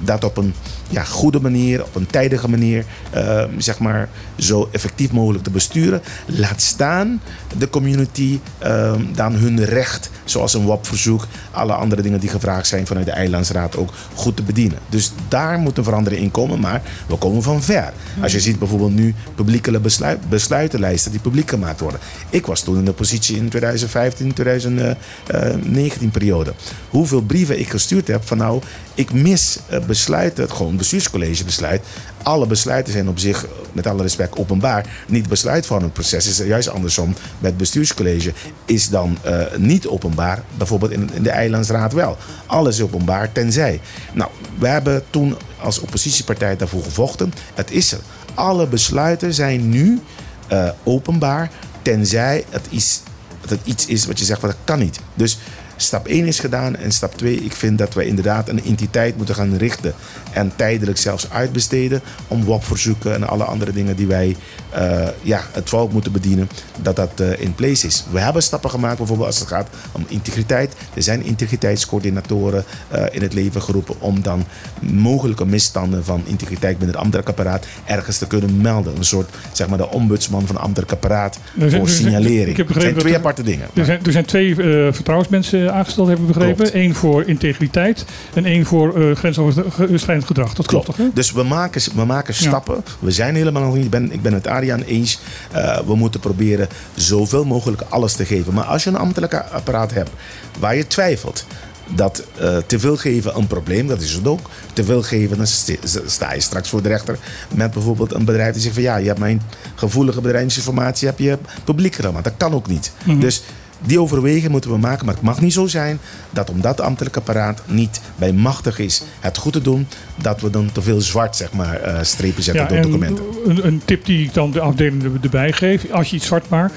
[SPEAKER 4] dat op een ja, goede manier, op een tijdige manier, eh, zeg maar, zo effectief mogelijk te besturen. Laat staan de community eh, dan hun recht, zoals een WAP-verzoek, alle andere dingen die gevraagd zijn vanuit de Eilandsraad ook goed te bedienen. Dus daar moet een verandering in komen, maar we komen van ver. Als je ziet bijvoorbeeld nu publieke besluit, besluitenlijsten die publiek gemaakt worden. Ik was toen in de positie in 2015, 2019 periode. Hoeveel brieven ik gestuurd heb van nou, ik mis eh, besluiten, het gewoon bestuurscollege besluit. Alle besluiten zijn op zich, met alle respect, openbaar. Niet besluitvormingsproces is juist andersom. Met het bestuurscollege is dan eh, niet openbaar. Bijvoorbeeld in, de Eilandsraad wel. Alles is openbaar, tenzij. Nou, we hebben toen als oppositiepartij daarvoor gevochten. Het is er. Alle besluiten zijn nu eh, openbaar, tenzij het, is, het iets is wat je zegt, van dat kan niet. Dus stap 1 is gedaan en stap 2, ik vind dat we inderdaad een entiteit moeten gaan richten en tijdelijk zelfs uitbesteden om WAP-verzoeken en alle andere dingen die wij eh, ja, het volk moeten bedienen, dat dat eh, in place is. We hebben stappen gemaakt bijvoorbeeld als het gaat om integriteit. Er zijn integriteitscoördinatoren eh, in het leven geroepen om dan mogelijke misstanden van integriteit binnen het ambtelijk apparaat ergens te kunnen melden. Een soort, zeg maar, de ombudsman van het ambtelijk apparaat voor
[SPEAKER 2] er zijn-
[SPEAKER 4] signalering.
[SPEAKER 2] ik heb begrepen
[SPEAKER 4] zijn twee
[SPEAKER 2] er-
[SPEAKER 4] aparte dingen.
[SPEAKER 2] Er zijn, er zijn twee vertrouwensmensen aangesteld, hebben we begrepen.
[SPEAKER 4] Klopt.
[SPEAKER 2] Eén voor integriteit en één voor grensoverschrijdend gedrag. Dat klopt, toch?
[SPEAKER 4] Dus we maken, we maken
[SPEAKER 2] Ja.
[SPEAKER 4] stappen. We zijn helemaal nog niet. Ik ben, ik ben het Ariaan eens. Eh, we moeten proberen zoveel mogelijk alles te geven. Maar als je een ambtelijk apparaat hebt waar je twijfelt. Dat eh, te veel geven een probleem, dat is het ook. Te veel geven, dan st- sta je straks voor de rechter met bijvoorbeeld een bedrijf die zegt van ja, je hebt mijn gevoelige bedrijfsinformatie heb je publiek gemaakt. Dat kan ook niet.
[SPEAKER 2] Mhm.
[SPEAKER 4] Dus die overweging moeten we maken. Maar het mag niet zo zijn dat omdat het ambtelijk apparaat niet bij machtig is het goed te doen, dat we dan te veel zwart zeg maar, eh, strepen zetten
[SPEAKER 2] Ja,
[SPEAKER 4] door
[SPEAKER 2] en
[SPEAKER 4] documenten.
[SPEAKER 2] een, een tip die ik dan de afdeling er- erbij geef. Als je iets zwart maakt,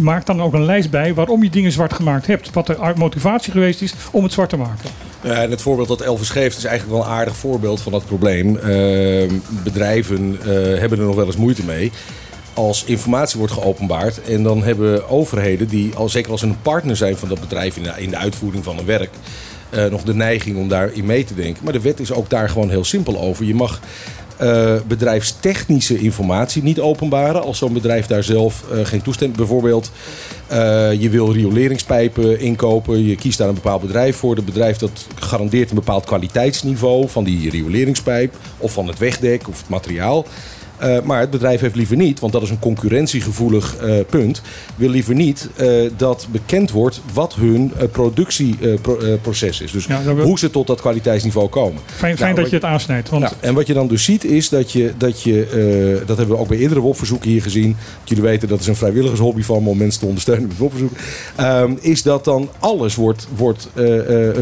[SPEAKER 2] maak dan ook een lijst bij waarom je dingen zwart gemaakt hebt. Wat de motivatie geweest is om het zwart te maken.
[SPEAKER 6] Ja, en het voorbeeld dat Elvis geeft is eigenlijk wel een aardig voorbeeld van dat probleem. Eh, bedrijven eh, hebben er nog wel eens moeite mee. Als informatie wordt geopenbaard en dan hebben overheden, die al zeker als ze een partner zijn van dat bedrijf in de, in de uitvoering van een werk, eh, nog de neiging om daarin mee te denken. Maar de wet is ook daar gewoon heel simpel over. Je mag eh, bedrijfstechnische informatie niet openbaren als zo'n bedrijf daar zelf eh, geen toestemming. Bijvoorbeeld, je wil rioleringspijpen inkopen, je kiest daar een bepaald bedrijf voor. Dat bedrijf dat garandeert een bepaald kwaliteitsniveau van die rioleringspijp of van het wegdek of het materiaal. Eh, maar het bedrijf heeft liever niet, want dat is een concurrentiegevoelig eh, punt, wil liever niet eh, dat bekend wordt wat hun productieproces is. Dus
[SPEAKER 2] Ja,
[SPEAKER 6] hoe ze tot dat kwaliteitsniveau komen.
[SPEAKER 2] Fijn, fijn
[SPEAKER 6] Nou,
[SPEAKER 2] dat je het aansnijdt. Want
[SPEAKER 6] ja, en wat je dan dus ziet is dat je, dat je dat hebben we ook bij eerdere WOP-verzoeken hier gezien. Dat jullie weten, dat is een vrijwilligershobby van me om mensen te ondersteunen met WOP-verzoeken. Ehm, is dat dan alles wordt, wordt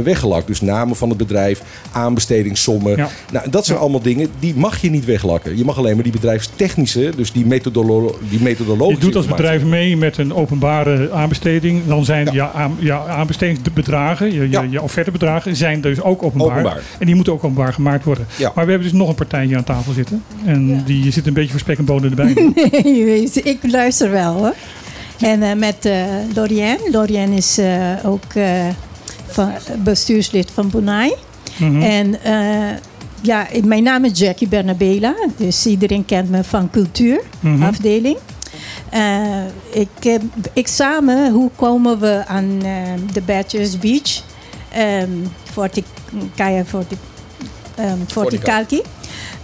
[SPEAKER 6] weggelakt. Dus namen van het bedrijf, aanbestedingssommen.
[SPEAKER 2] Ja.
[SPEAKER 6] Nou, dat zijn
[SPEAKER 2] Ja.
[SPEAKER 6] allemaal dingen die mag je niet weglakken. Je mag alleen maar die bedrijfstechnische, dus die, methodolo die methodologische
[SPEAKER 2] Je doet als bedrijf mee met een openbare aanbesteding. Dan zijn
[SPEAKER 6] Ja.
[SPEAKER 2] ja. aan, ja, aanbestedingsbedragen, je, je,
[SPEAKER 6] Ja.
[SPEAKER 2] je offertebedragen, zijn dus ook openbaar.
[SPEAKER 6] Openbaar.
[SPEAKER 2] En die moeten ook openbaar gemaakt worden.
[SPEAKER 6] Ja.
[SPEAKER 2] Maar we hebben dus nog een partij hier aan tafel zitten. En
[SPEAKER 7] Ja.
[SPEAKER 2] die zit een beetje voor spek en bonen erbij.
[SPEAKER 7] Nee, ik luister wel hoor. En eh, met eh Lorianne. Lorianne is eh, ook eh, van, bestuurslid van Bonai.
[SPEAKER 2] Mhm.
[SPEAKER 7] En eh, ja, mijn naam is Jackie Bernabela. Dus iedereen kent me van
[SPEAKER 2] Mhm.
[SPEAKER 7] cultuurafdeling. Eh, ik, ik samen, hoe komen we aan eh, de Badgers Beach? Ehm Forti, Kaya Forti, ehm, Forticalchi.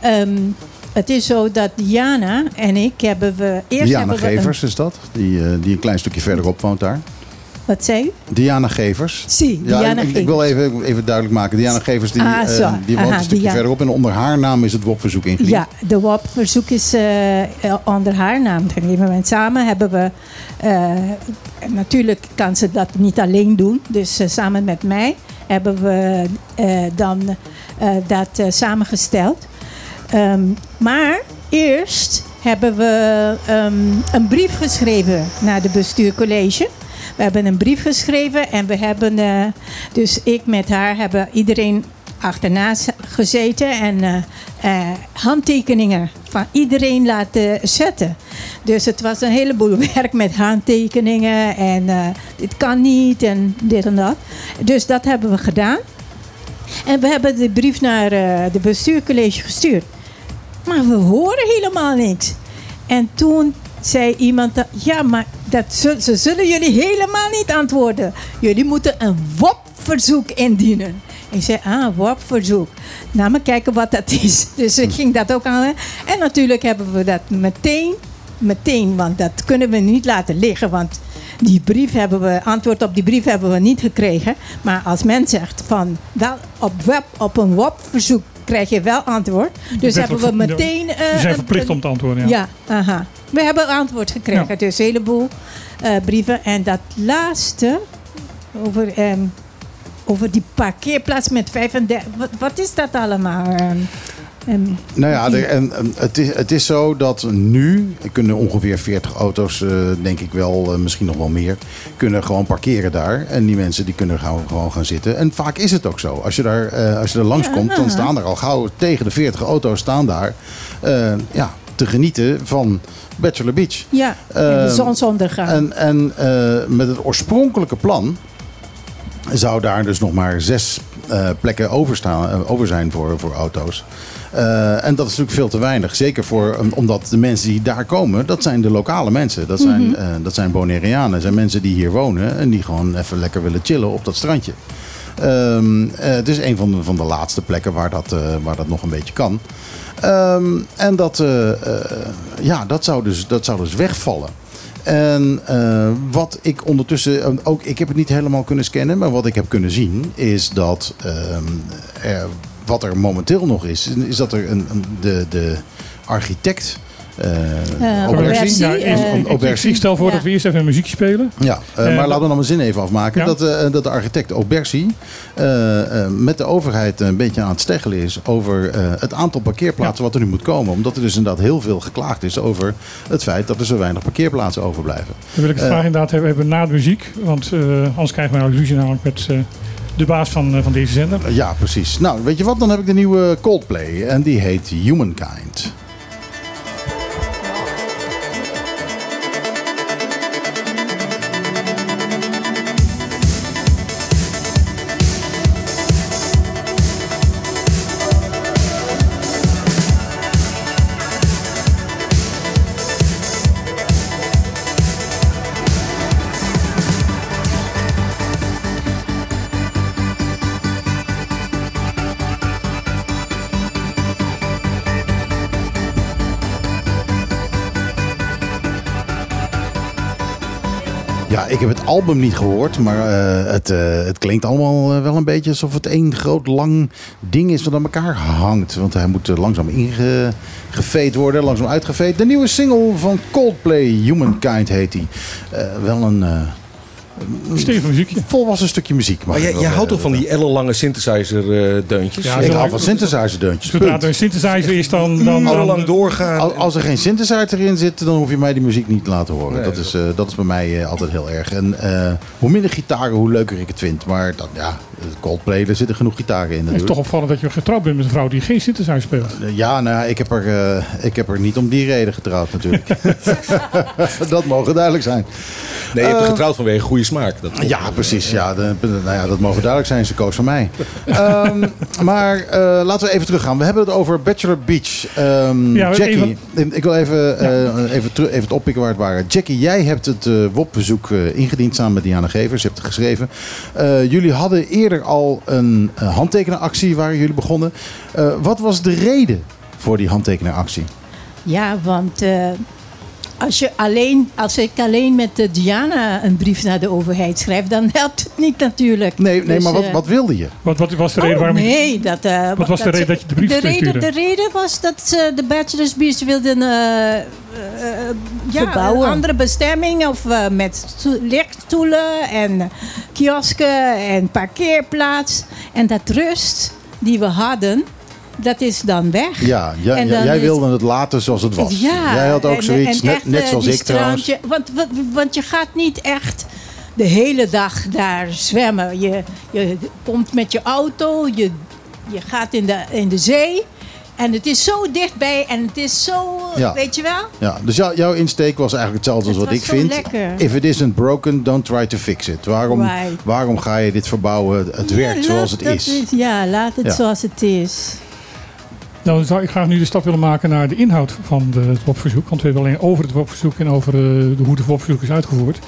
[SPEAKER 7] Ehm, het is zo dat Diana en ik hebben we... Eerst
[SPEAKER 1] Diana
[SPEAKER 7] hebben we een-
[SPEAKER 1] Gevers is dat, die, eh, die een klein stukje verderop woont daar.
[SPEAKER 7] Wat zei u?
[SPEAKER 1] Diana Gevers.
[SPEAKER 7] Zie,
[SPEAKER 1] Ja,
[SPEAKER 7] Diana
[SPEAKER 1] ik, ik wil even, even duidelijk maken. Diana Gevers die,
[SPEAKER 7] Ah,
[SPEAKER 1] eh,
[SPEAKER 7] zo.
[SPEAKER 1] die woont
[SPEAKER 7] Aha,
[SPEAKER 1] een stukje
[SPEAKER 7] Diana.
[SPEAKER 1] verderop. En onder haar naam is het WOP-verzoek ingediend.
[SPEAKER 7] Ja, de WAP-verzoek is eh, eh, onder haar naam gegeven. En samen hebben we... eh, natuurlijk kan ze dat niet alleen doen. Dus samen met mij hebben we dan dat samengesteld. Ehm, maar eerst hebben we ehm, een brief geschreven naar de bestuurcollege. We hebben een brief geschreven en we hebben, eh, dus ik met haar, hebben iedereen achterna gezeten en eh, eh, handtekeningen van iedereen laten zetten. Dus het was een heleboel werk met handtekeningen en dit kan niet en dit en dat. Dus dat hebben we gedaan. En we hebben de brief naar de bestuurcollege gestuurd. Maar we horen helemaal niks. En toen zei iemand, dat, ja, maar dat ze zullen jullie helemaal niet antwoorden. Jullie moeten een WOP-verzoek indienen. Ik zei, ah, WOP-verzoek. Nou, maar kijken wat dat is. Dus ik ging dat ook aan. En natuurlijk hebben we dat meteen, meteen, want dat kunnen we niet laten liggen. Want die brief hebben we, antwoord op die brief hebben we niet gekregen. Maar als men zegt van, wel op, web, op een WOP-verzoek krijg je wel antwoord. Dus hebben we meteen... Eh,
[SPEAKER 2] zijn
[SPEAKER 7] een-
[SPEAKER 2] verplicht om te antwoorden. Ja.
[SPEAKER 7] ja, aha. We hebben antwoord gekregen.
[SPEAKER 2] Ja.
[SPEAKER 7] Dus een heleboel eh, brieven. En dat laatste, over, ehm, over die parkeerplaats met 35... Wat, wat is dat allemaal? Ehm, ehm,
[SPEAKER 1] Nou ja, de- en, en het, is, het is zo dat nu kunnen ongeveer 40 auto's, eh, denk ik wel, eh, misschien nog wel meer, kunnen gewoon parkeren daar. En die mensen die kunnen gewoon, gewoon gaan zitten. En vaak is het ook zo. Als je, daar, eh, als je er langskomt,
[SPEAKER 7] Ja.
[SPEAKER 1] dan staan er al gauw tegen de 40 auto's staan daar. ja, te genieten van Bachelor Beach.
[SPEAKER 7] ja, en de
[SPEAKER 1] Ehm,
[SPEAKER 7] zonsondergang.
[SPEAKER 1] En, en eh, met het oorspronkelijke plan zou daar dus nog maar zes eh, plekken over, staan, eh, over zijn voor, voor auto's. En dat is natuurlijk veel te weinig. Zeker voor, um, omdat de mensen die daar komen, dat zijn de lokale mensen. Dat zijn, eh, dat zijn Bonaireanen. Dat zijn mensen die hier wonen en die gewoon even lekker willen chillen op dat strandje. Eh, het is een van de, van de laatste plekken waar dat, waar dat nog een beetje kan. Ehm, en dat, eh, eh, ja, dat, zou dus, dat zou dus wegvallen. En eh, wat ik ondertussen ook, ik heb het niet helemaal kunnen scannen, maar wat ik heb kunnen zien is dat ehm, er, wat er momenteel nog is, is dat er een- de, de architect. Een
[SPEAKER 2] ik- ik,
[SPEAKER 1] Aubercy.
[SPEAKER 2] ik stel voor
[SPEAKER 7] Ja.
[SPEAKER 2] dat we eerst even een muziekje spelen.
[SPEAKER 1] Ja, maar laten we dan mijn zin even afmaken.
[SPEAKER 2] Ja.
[SPEAKER 1] Dat, eh, dat de architect Aubercy eh, eh, met de overheid een beetje aan het steggelen is over eh, het aantal parkeerplaatsen wat er nu moet komen. Omdat er dus inderdaad heel veel geklaagd is over het feit dat er zo weinig parkeerplaatsen overblijven.
[SPEAKER 2] Dan wil ik het graag inderdaad hebben, hebben na de muziek. Want eh, anders krijgen we nou ruzie namelijk met eh, de baas van, van deze zender.
[SPEAKER 1] Ja, precies. Nou, weet je wat? Dan heb ik de nieuwe Coldplay en die heet Humankind. Heb het album niet gehoord, maar eh, het, eh, het klinkt allemaal eh, wel een beetje alsof het één groot lang ding is wat aan elkaar hangt. Want hij moet langzaam ingeveed worden, langzaam uitgeveed. De nieuwe single van Coldplay, Humankind heet. Eh, wel een,
[SPEAKER 2] Stevig muziekje.
[SPEAKER 1] volwassen stukje muziek.
[SPEAKER 6] Maar jij, houdt toch van die ellenlange synthesizer eh, deuntjes?
[SPEAKER 2] Ja,
[SPEAKER 1] Ik hou van synthesizer deuntjes.
[SPEAKER 2] Zodra er een synthesizer is, dan... dan, dan
[SPEAKER 6] Ellenlang doorgaan.
[SPEAKER 1] Al- Als er geen synthesizer in zit, dan hoef je mij die muziek niet te laten horen.
[SPEAKER 6] Nee,
[SPEAKER 1] dat, is, eh, dat is bij mij eh, altijd heel erg. En eh, hoe minder gitaren, hoe leuker ik het vind. Maar dat, ja, Coldplay, er zitten genoeg gitaren in
[SPEAKER 2] Het is toch opvallend dat je getrouwd bent met een vrouw die geen synthesizer speelt.
[SPEAKER 1] Ja, nou, ja, ik heb, er, ik heb er niet om die reden getrouwd natuurlijk. dat mogen duidelijk zijn.
[SPEAKER 6] nee, je hebt er getrouwd vanwege goede smaak. Dat.
[SPEAKER 1] Ja, precies. Ja, de- nou ja, dat mogen duidelijk zijn. Ze koos voor mij. Ehm, maar eh, laten we even teruggaan. We hebben het over Bachelor Beach. Ehm,
[SPEAKER 2] Ja,
[SPEAKER 1] Jackie, ik wil even, eh, even, even het oppikken waar het waren. Jackie, jij hebt het eh WOP-bezoek eh, ingediend samen met Diana Gevers. Je hebt het geschreven. Eh, jullie hadden eerder al een uh, handtekenenactie waar jullie begonnen. Eh, wat was de reden voor die handtekenenactie?
[SPEAKER 7] Ja, want eh, als, je alleen, als ik alleen met Diana een brief naar de overheid schrijf, dan helpt het niet natuurlijk.
[SPEAKER 1] Nee, nee
[SPEAKER 7] Dus,
[SPEAKER 1] maar wat,
[SPEAKER 7] eh,
[SPEAKER 1] wat wilde je?
[SPEAKER 2] Wat, wat was de reden
[SPEAKER 7] Oh,
[SPEAKER 2] waarom je-
[SPEAKER 7] nee, dat, eh,
[SPEAKER 2] Wat was de reden dat je de brief
[SPEAKER 7] de reden,
[SPEAKER 2] stuurde?
[SPEAKER 7] de reden was dat ze de Bachelor's Beach wilden eh, eh, ja, een andere bestemming. Of met sto- lichtstoelen en kiosken en parkeerplaats. En dat rust die we hadden, dat is dan weg.
[SPEAKER 1] Ja, ja,
[SPEAKER 7] En
[SPEAKER 1] jij wilde het laten zoals het was.
[SPEAKER 7] Ja,
[SPEAKER 1] jij had ook
[SPEAKER 7] en-
[SPEAKER 1] zoiets,
[SPEAKER 7] en
[SPEAKER 1] net,
[SPEAKER 7] echt,
[SPEAKER 1] net
[SPEAKER 7] eh,
[SPEAKER 1] zoals ik trouwens.
[SPEAKER 7] Want, want, je gaat niet echt de hele dag daar zwemmen. Je, je komt met je auto, je, je gaat in de, in de zee. En het is zo dichtbij en het is zo,
[SPEAKER 1] Ja.
[SPEAKER 7] weet je wel?
[SPEAKER 1] Ja, dus jou- jouw insteek was eigenlijk hetzelfde als
[SPEAKER 7] Het
[SPEAKER 1] wat ik vind.
[SPEAKER 7] lekker.
[SPEAKER 1] If it isn't broken, don't try to fix it. Waarom,
[SPEAKER 7] Right.
[SPEAKER 1] waarom ga je dit verbouwen? Het werkt zoals het is.
[SPEAKER 7] Ja, laat het
[SPEAKER 1] Ja.
[SPEAKER 7] zoals het is.
[SPEAKER 2] Nou, dan zou ik graag nu de stap willen maken naar de inhoud van de, het WOP-verzoek. Want we hebben alleen over het WOP-verzoek en over eh, hoe het WOP-verzoek is uitgevoerd.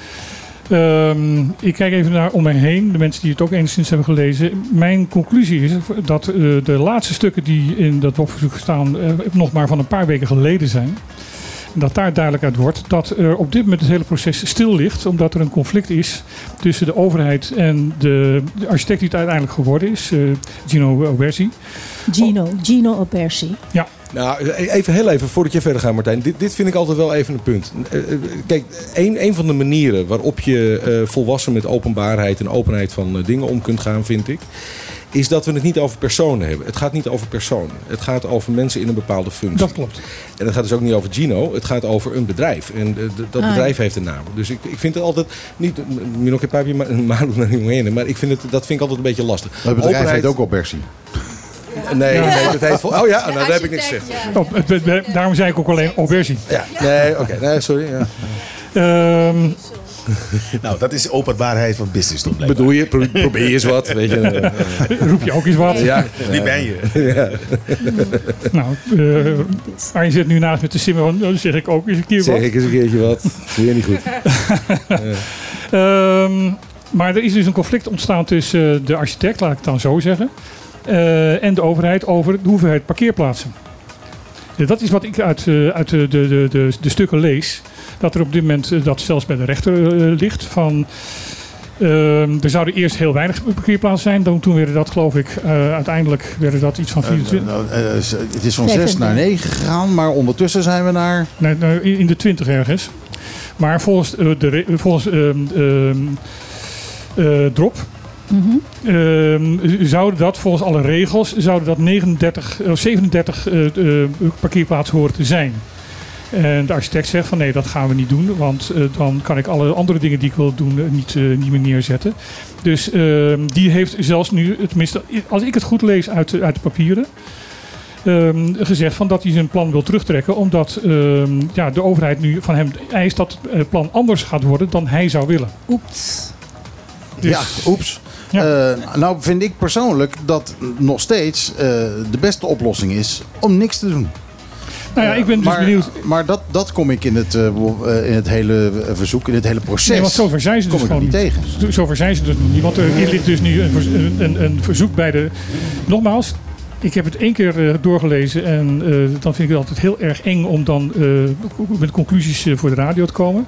[SPEAKER 2] Ehm, ik kijk even naar om mij heen, de mensen die het ook enigszins hebben gelezen. Mijn conclusie is dat eh, de laatste stukken die in dat WOP-verzoek staan eh, nog maar van een paar weken geleden zijn. Dat daar duidelijk uit wordt dat er op dit moment het hele proces stil ligt. Omdat er een conflict is tussen de overheid en de, de architect die het uiteindelijk geworden is, eh, Gino Obersi.
[SPEAKER 7] Gino, Gino Opersi.
[SPEAKER 6] Nou, even heel even voordat je verder gaat, Martijn. Dit, dit vind ik altijd wel even een punt. Eh, eh, Kijk, een, een van de manieren waarop je eh, volwassen met openbaarheid en openheid van dingen om kunt gaan, vind ik. Is dat we het niet over personen hebben. Het gaat niet over personen. Het gaat over mensen in een bepaalde functie.
[SPEAKER 2] Dat klopt.
[SPEAKER 6] En het gaat dus ook niet over Gino. Het gaat over een bedrijf. En eh, dat
[SPEAKER 7] Ah.
[SPEAKER 6] bedrijf heeft een naam. Dus ik, ik vind het altijd niet. Minoke Papi, Malu naar Jongene. Maar ik vind het, dat vind ik altijd een beetje lastig.
[SPEAKER 1] Het bedrijf
[SPEAKER 6] Openheid-
[SPEAKER 1] heet ook al Bercy.
[SPEAKER 6] Nee,
[SPEAKER 2] Ja.
[SPEAKER 6] nee, dat heet. vol- Oh ja, nou, daar heb ik niks gezegd.
[SPEAKER 2] Oh, daarom zei ik ook alleen Obersi.
[SPEAKER 6] Ja, nee, oké. Nee, sorry. Ja.
[SPEAKER 2] Ehm
[SPEAKER 4] Nou, dat is openbaarheid van business toch.
[SPEAKER 6] Bedoel je, pro- probeer eens wat, weet je.
[SPEAKER 2] roep je ook eens wat?
[SPEAKER 6] Ja,
[SPEAKER 4] Wie ben je?
[SPEAKER 2] Nou, eh Arjen zit nu naast met de simmer. van, Dan zeg ik ook eens een keer
[SPEAKER 6] zeg
[SPEAKER 2] wat.
[SPEAKER 6] ik eens een keertje wat. Doe je niet goed.
[SPEAKER 2] Ehm, maar er is dus een conflict ontstaan tussen eh, de architect, laat ik het dan zo zeggen, eh, en de overheid over de hoeveelheid parkeerplaatsen. Ja, dat is wat ik uit, uit de, de, de, de, de stukken lees. Dat er op dit moment, eh, dat zelfs bij de rechter eh, ligt, van... ehm, er zouden eerst heel weinig parkeerplaatsen zijn. Dan, toen werden dat, geloof ik, eh, uiteindelijk werden dat iets van 24.
[SPEAKER 1] Nou, het is van 6 naar 9 gegaan, maar ondertussen zijn we naar...
[SPEAKER 2] Nee, nou, in de 20 ergens. Maar volgens, de, volgens ehm, ehm, eh, Drop
[SPEAKER 7] Mhm.
[SPEAKER 2] ehm, zouden dat volgens alle regels zouden dat 39 of 37 eh, eh, parkeerplaatsen horen te zijn. En de architect zegt van nee, dat gaan we niet doen, want eh, dan kan ik alle andere dingen die ik wil doen eh, niet, eh, niet meer neerzetten. Dus ehm, die heeft zelfs nu, tenminste als ik het goed lees uit, de- uit de papieren, ehm, gezegd van dat hij zijn plan wil terugtrekken. Omdat ehm, ja, de overheid nu van hem eist dat het plan anders gaat worden dan hij zou willen.
[SPEAKER 7] Oeps.
[SPEAKER 2] Dus-
[SPEAKER 1] Ja, oeps.
[SPEAKER 2] Ja.
[SPEAKER 1] Eh, nou vind ik persoonlijk dat nog steeds eh, de beste oplossing is om niks te doen.
[SPEAKER 2] Nou ja, ik ben dus
[SPEAKER 1] maar,
[SPEAKER 2] benieuwd.
[SPEAKER 1] Maar dat, dat kom ik in het, eh, in het hele verzoek, in het hele proces.
[SPEAKER 2] Nee, want zover zijn ze dus gewoon
[SPEAKER 1] niet tegen.
[SPEAKER 2] Zover zijn ze dus nog niet. Want er ligt dus nu een, een, een, verzoek bij de... Nogmaals, ik heb het één keer eh, doorgelezen. En eh, dan vind ik het altijd heel erg eng om dan eh, met conclusies eh, voor de radio te komen.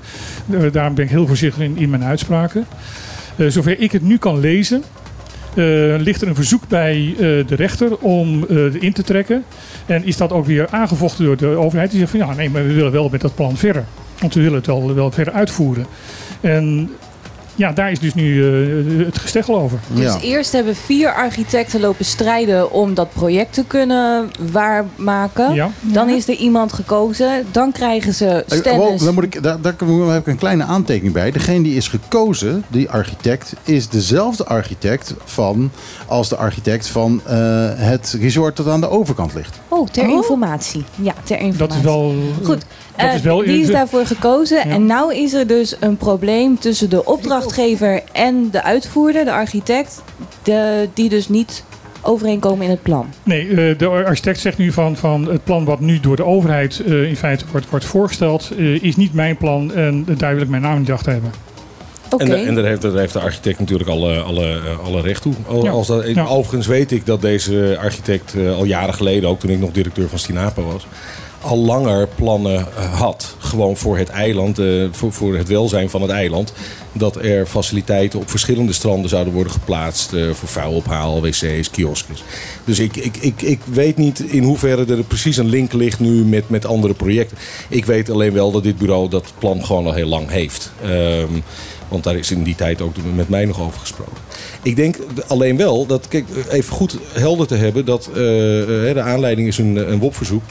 [SPEAKER 2] Eh, daarom ben ik heel voorzichtig in, in mijn uitspraken. Eh, zover ik het nu kan lezen... eh, ligt er een verzoek bij eh, de rechter om eh in te trekken. En is dat ook weer aangevochten door de overheid. Die zegt van ja, nee, maar we willen wel met dat plan verder. Want we willen het wel, wel verder uitvoeren. En ja, daar is dus nu eh, het gesteggel over.
[SPEAKER 5] Dus
[SPEAKER 1] Ja.
[SPEAKER 5] eerst hebben vier architecten lopen strijden om dat project te kunnen waarmaken.
[SPEAKER 2] Ja.
[SPEAKER 5] Dan is er iemand gekozen. Dan krijgen ze
[SPEAKER 1] dan moet ik, daar, daar heb ik een kleine aantekening bij. Degene die is gekozen, die architect, is dezelfde architect van, als de architect van eh, het resort dat aan de overkant ligt.
[SPEAKER 5] Oh, ter
[SPEAKER 7] Oh.
[SPEAKER 5] informatie. Ja, ter informatie.
[SPEAKER 2] Dat is wel...
[SPEAKER 5] Goed,
[SPEAKER 2] Dat
[SPEAKER 5] eh,
[SPEAKER 2] is wel-
[SPEAKER 5] die is daarvoor gekozen.
[SPEAKER 2] Ja.
[SPEAKER 5] En nou is er dus een probleem tussen de opdrachtgever en de uitvoerder, de architect, de, die dus niet overeenkomen in het plan.
[SPEAKER 2] Nee, eh, de architect zegt nu van, van het plan wat nu door de overheid eh, in feite wordt, wordt voorgesteld, eh, is niet mijn plan en daar wil ik mijn naam niet achter hebben.
[SPEAKER 5] Oké.
[SPEAKER 6] En, en daar, heeft, daar heeft de architect natuurlijk alle, alle, alle recht toe. Al-
[SPEAKER 2] Ja.
[SPEAKER 6] Als dat,
[SPEAKER 2] Ja.
[SPEAKER 6] Overigens weet ik dat deze architect eh, al jaren geleden, ook toen ik nog directeur van Stinapa was, al langer plannen eh, had. Gewoon voor het eiland, eh, voor, voor het welzijn van het eiland. Dat er faciliteiten op verschillende stranden zouden worden geplaatst. eh, voor vuilophaal, wc's, kioskes. Dus ik, ik, ik, ik weet niet in hoeverre er precies een link ligt nu met, met andere projecten. Ik weet alleen wel dat dit bureau dat plan gewoon al heel lang heeft. Ehm, want daar is in die tijd ook met mij nog over gesproken. Ik denk alleen wel dat, kijk, even goed helder te hebben, dat de aanleiding is een, een WOP-verzoek.